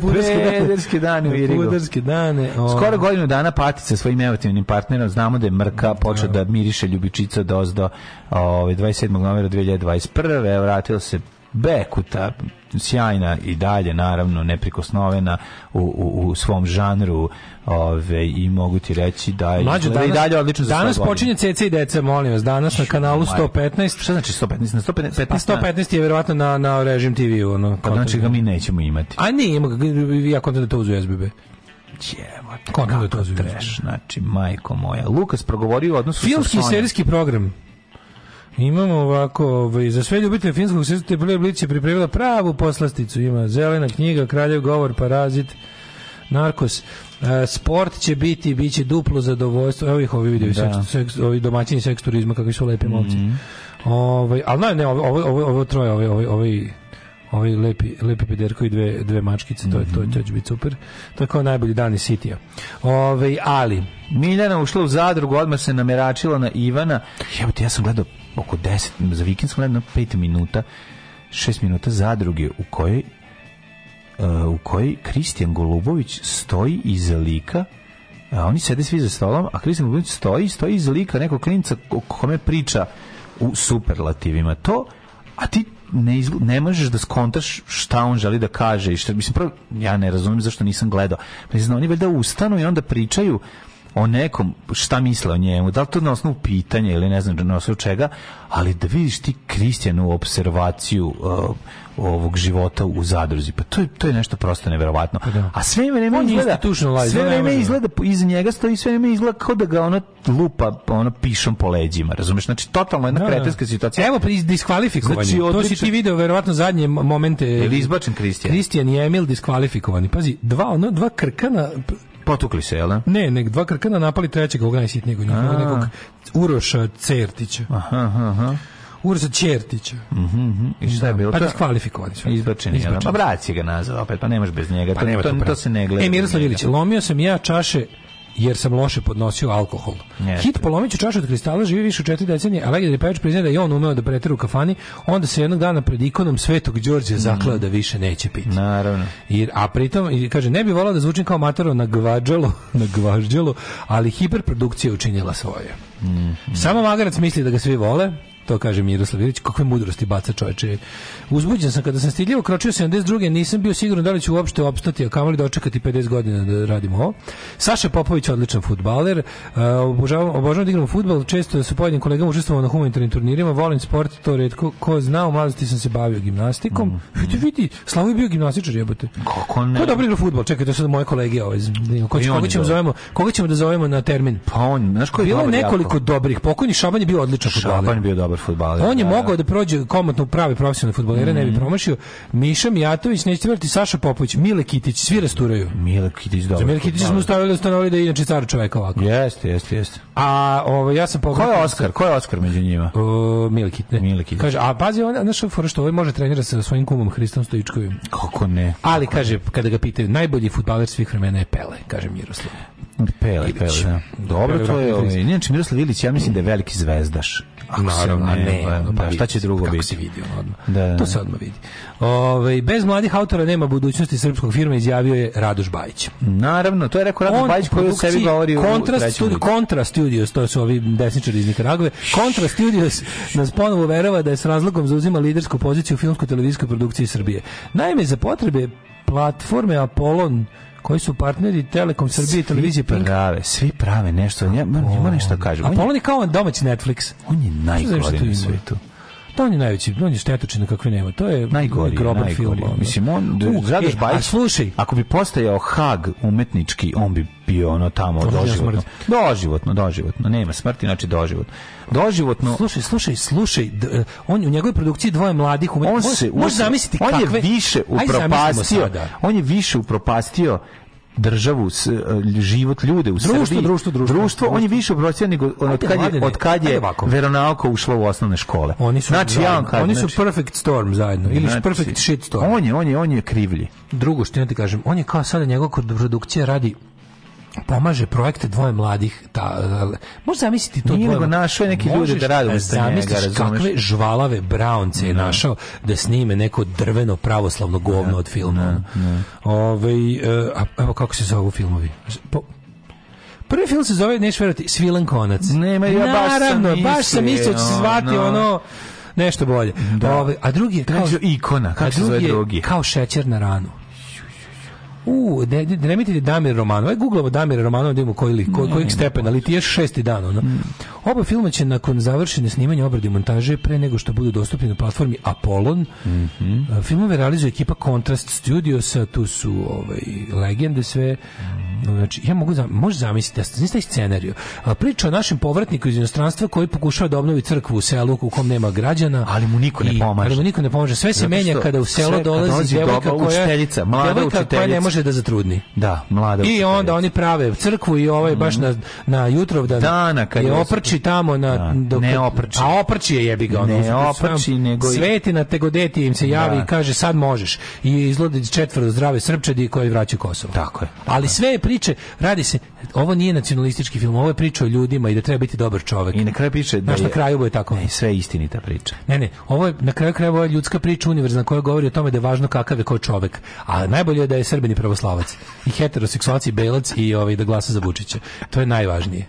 pederski dan u Irigu. Na dane. O. Skoro godinu dana pati sa svojim emotivnim partnerom. Znamo da je mrka počela da. da miriše ljubičica dozdo ove, ovaj, 27. novembra 2021. Vratio se Bekuta, sjajna i dalje naravno neprikosnovena u, u, u svom žanru ove, i mogu ti reći da je Mlađo, danas, i dalje odlično za Danas počinje CC i deca, molim vas, danas na kanalu 115. Šta znači 115? Na 115, 115 pa je verovatno na, na režim tv Ono, pa znači ga mi nećemo imati. A ne, ima, ja kontam da to uz USBB. Jevate, kako treš, znači, majko moja. Lukas progovorio u odnosu Filmski sa Filmski serijski program. Imamo ovako, ovaj, za sve ljubitelje finskog sredstva prve blice pripremila pravu poslasticu. Ima zelena knjiga, kraljev govor, parazit, narkos. E, sport će biti, bit će duplo zadovoljstvo. Evo ih ovi video, da. seks, seks, ovi domaćini seks turizma, kakvi su lepi momci. Mm -hmm. Ovaj, ali ne, ne, ovo, ovo, ovo troje, ovi, ovi, ovi ovaj lepi, lepi pederko i dve, dve mačkice, to, je, to, mhm. će biti super. tako je kao najbolji dani Sitija. Ove, ovaj, ali... Miljana ušla u zadrugu, odmah se nameračila na Ivana. Jebote, ja sam gledao oko 10, za vikend sam na 5 minuta, 6 minuta zadruge u kojoj uh, u kojoj Kristijan Golubović stoji iza lika a oni sede svi za stolom, a Kristijan Golubović stoji, stoji iza lika nekog klinica o kome priča u superlativima. To, a ti ne, izgled, ne možeš da skontaš šta on želi da kaže i šta, mislim, prvo, ja ne razumijem zašto nisam gledao. Mislim, oni valjda ustanu i onda pričaju o nekom šta misle o njemu, da li to na osnovu pitanja ili ne znam na osnovu čega, ali da vidiš ti Kristijanu observaciju uh, ovog života u zadruzi. Pa to je, to je nešto prosto neverovatno. Pa da. A sve vreme izgleda sve da, vreme izgleda iza njega stoji sve vreme izgleda kao da ga ona lupa ona pišom po leđima, razumeš? Znači totalno jedna da, da. kretenska situacija. Evo diskvalifikovanje. Znači, to si ti video verovatno zadnje momente. Ili izbačen Kristijan. Kristijan i Emil diskvalifikovani. Pazi, dva ono dva krkana Potukli se, jel da? Ne, nek dva krkana napali trećeg ovog najsitnijeg u njihovog nekog Uroša Certića. Aha, aha. Urza Čertića. Mhm. Mm I šta je da. bilo? Pa diskvalifikovani su. Izbačeni. Da? Izbačeni. Pa vraci ga nazad opet, pa nemaš bez njega. Pa to, nema to, to, to se ne gleda. E, Miroslav Ilić, lomio sam ja čaše jer sam loše podnosio alkohol. Jeste. Hit polomiću čašu od kristala živi više od četiri decenije, a Vegeta Pajović priznaje da je on umeo da preteru u kafani, onda se jednog dana pred ikonom Svetog Đorđe zakleo mm. da više neće piti. Naravno. I, a pritom, i, kaže, ne bi volao da zvučim kao mataro na gvađalo, na gvažđalo, ali hiperprodukcija učinila svoje. Mm. Samo magarac misli da ga svi vole, To kaže Miroslav Ilić, kakve mudrosti baca čoveče. Uzbuđen sam kada sam stiljivo kročio 72. Nisam bio siguran da li ću uopšte opstati, a kamoli dočekati da 50 godina da radimo ovo. Saša Popović odličan futbaler. Eh, obožavam, obožavam da igramo futbal. Često su pojedinim kolegama učestvovao na humanitarnim turnirima. Volim sport, to redko ko zna. U mladosti sam se bavio gimnastikom. Mm, mm. Ti vidi, Slavo je bio gimnastičar, jebote. Kako ne? Ko je dobro igra futbal? Čekaj, to su moje kolege ove. Ovaj, da ko će, koga, ćemo da- zovemo, koga ćemo da zovemo na termin? Pa on, znaš ko je Bilo je nekoliko jako? dobrih. Pokojni Šaban je bio odličan fudbaler. Šaban je bio dobar dobar fudbaler. On je da, da. mogao da prođe komotno u pravi profesionalni fudbalere, mm. ne bi mhm. promašio. Miša Mijatović, nećete veriti Saša Popović, Mile Kitić, svi rasturaju. Mile Kitić, dobro. Za Mile Kitić smo stavili da stanovali da je inače car čoveka ovako. Jeste, jeste, jeste. A ovo ja sam pogledao. Ko je Oskar? Ko je Oskar među njima? O, Mile Kitić. Mile Kitić. Kaže, a pazi on našo fora što ovaj može trenira sa svojim kumom Hristom Stojičkovim. Kako ne? Ali kaže ne. kada ga pitaju najbolji fudbaler svih vremena je Pele, kaže Miroslav. Pele, Pele, da. Dobro, to je ovaj. Inače, Miroslav Ilić, ja mislim da je veliki zvezdaš. Naravno, se, ne, pa, ono, pa, šta će drugo biti? se vidi odmah. Da, da. To se odmah vidi. Ove, ovaj, bez mladih autora nema budućnosti srpskog firma, izjavio je Radoš Bajić. Naravno, to je rekao Radoš Bajić koji o sebi govori kontra u studi, Kontra Studios, to su ovi desničari iz Nikaragove, Kontra Studios nas ponovo verava da je s razlogom zauzima lidersku poziciju u filmskoj televizijskoj produkciji Srbije. Naime, za potrebe platforme Apollon koji su partneri Telekom Srbije i televizije Pink. Prave, svi prave nešto, ja moram pa. nešto kažem. A Polon je kao domaći Netflix. On je najgori na svetu. Da, on je najveći, on je štetočina kakve nema. To je najgori, najgori. film. Mislim, on, uh, Dragoš e, Bajić, slušaj. ako bi postajao Hag umetnički, on bi bio ono tamo da doživotno. Doživotno, doživotno. Nema smrti, znači doživotno doživotno. Slušaj, slušaj, slušaj, e, on u njegovoj produkciji dvoje mladih umetnika. On se, može zamisliti on kakve... je više upropastio. On je više upropastio državu, s, e, život ljude u društvo, Srbiji. Društvo, društvo, društvo. On je više uprocenio nego od kad je, od kad je veronauka ušla u osnovne škole. Oni su, znači, zajedno, ja kad, oni su znači, perfect storm zajedno. Ili znači, perfect shit storm. On je, on je, on je krivlji. Drugo što ja ti kažem, on je kao sada njegov kod produkcija radi pomaže projekte dvoje mladih ta e, možeš zamisliti to Nije nego našao je neki ljude da rade umesto njega razumeš kakve žvalave brownce je no. Da. našao da snime neko drveno pravoslavno govno no. Da, od filma da, no. ovaj e, evo kako se zove filmovi po, Prvi film se zove, neš verovati, Svilan konac. Nema, ja baš Naravno, sam baš sam mislio da će se zvati ono nešto bolje. Da. Ove, ovaj, a drugi je kao... Ikona, kako a drugi se zove drugi? Kao šećer na ranu. U, ne, ne Damir Romanov. Aj googlamo Damir Romanov, da imamo koji, koji, kojeg stepena, ali ti je šesti dan. Ono. Mm. Oba filma će nakon završene snimanja obrade i montaže pre nego što budu dostupni na platformi Apollon. Mm -hmm. Filmove realizuje ekipa Contrast Studios, tu su ovaj, legende sve. Mhm. Znači, ja mogu zam, možeš zamisliti, ja znači taj scenariju. Priča o našem povratniku iz inostranstva koji pokušava da obnovi crkvu u selu u kom nema građana. Ali mu niko ne pomaže. ali mu niko ne pomaže. Sve se menja kada u selo dolazi, dolazi djevojka koja, mlada učiteljica. koja ne može može da zatrudni. Da, mlada. I onda oni prave crkvu i ovaj baš mhm. na na jutrov da dana kad je oprči tamo na da, dok, ne oprči. A oprči je jebi ga ono. Ne oprči nego sveti na tegodeti im se javi da. i kaže sad možeš. I izlodi četvoro zdrave srpčadi koji vraća Kosovo. Tako je. Tako Ali sve je priče, radi se ovo nije nacionalistički film, ovo je priča o ljudima i da treba biti dobar čovjek. I na kraju piše da Znaš, je, na kraju je tako. Ne, sve istinita priča. Ne, ne, ovo je na kraju krajeva ljudska priča univerzalna koja govori o tome da je važno kakav je ko čovjek. A najbolje je da je Srbini pravoslavac. I heteroseksualac i belac i ovaj, da glasa za Vučića. To je najvažnije.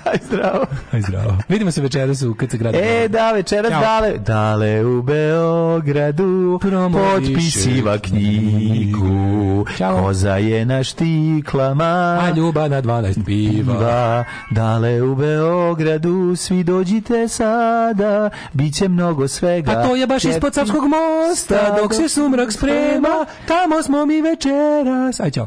Aj zdravo. Aj zdravo. Vidimo se večeras u KC gradu. E, da, večeras Ćao. dale. Dale u Beogradu Promoviše. potpisiva knjigu. Ćao. Koza je na štiklama. A ljuba na 12 piva. Da, Dale u Beogradu svi dođite sada. Biće mnogo svega. A pa to je baš Jer... ispod Savskog mosta. Dok se sumrak sprema, tamo smo mi večeras. Aj, čao.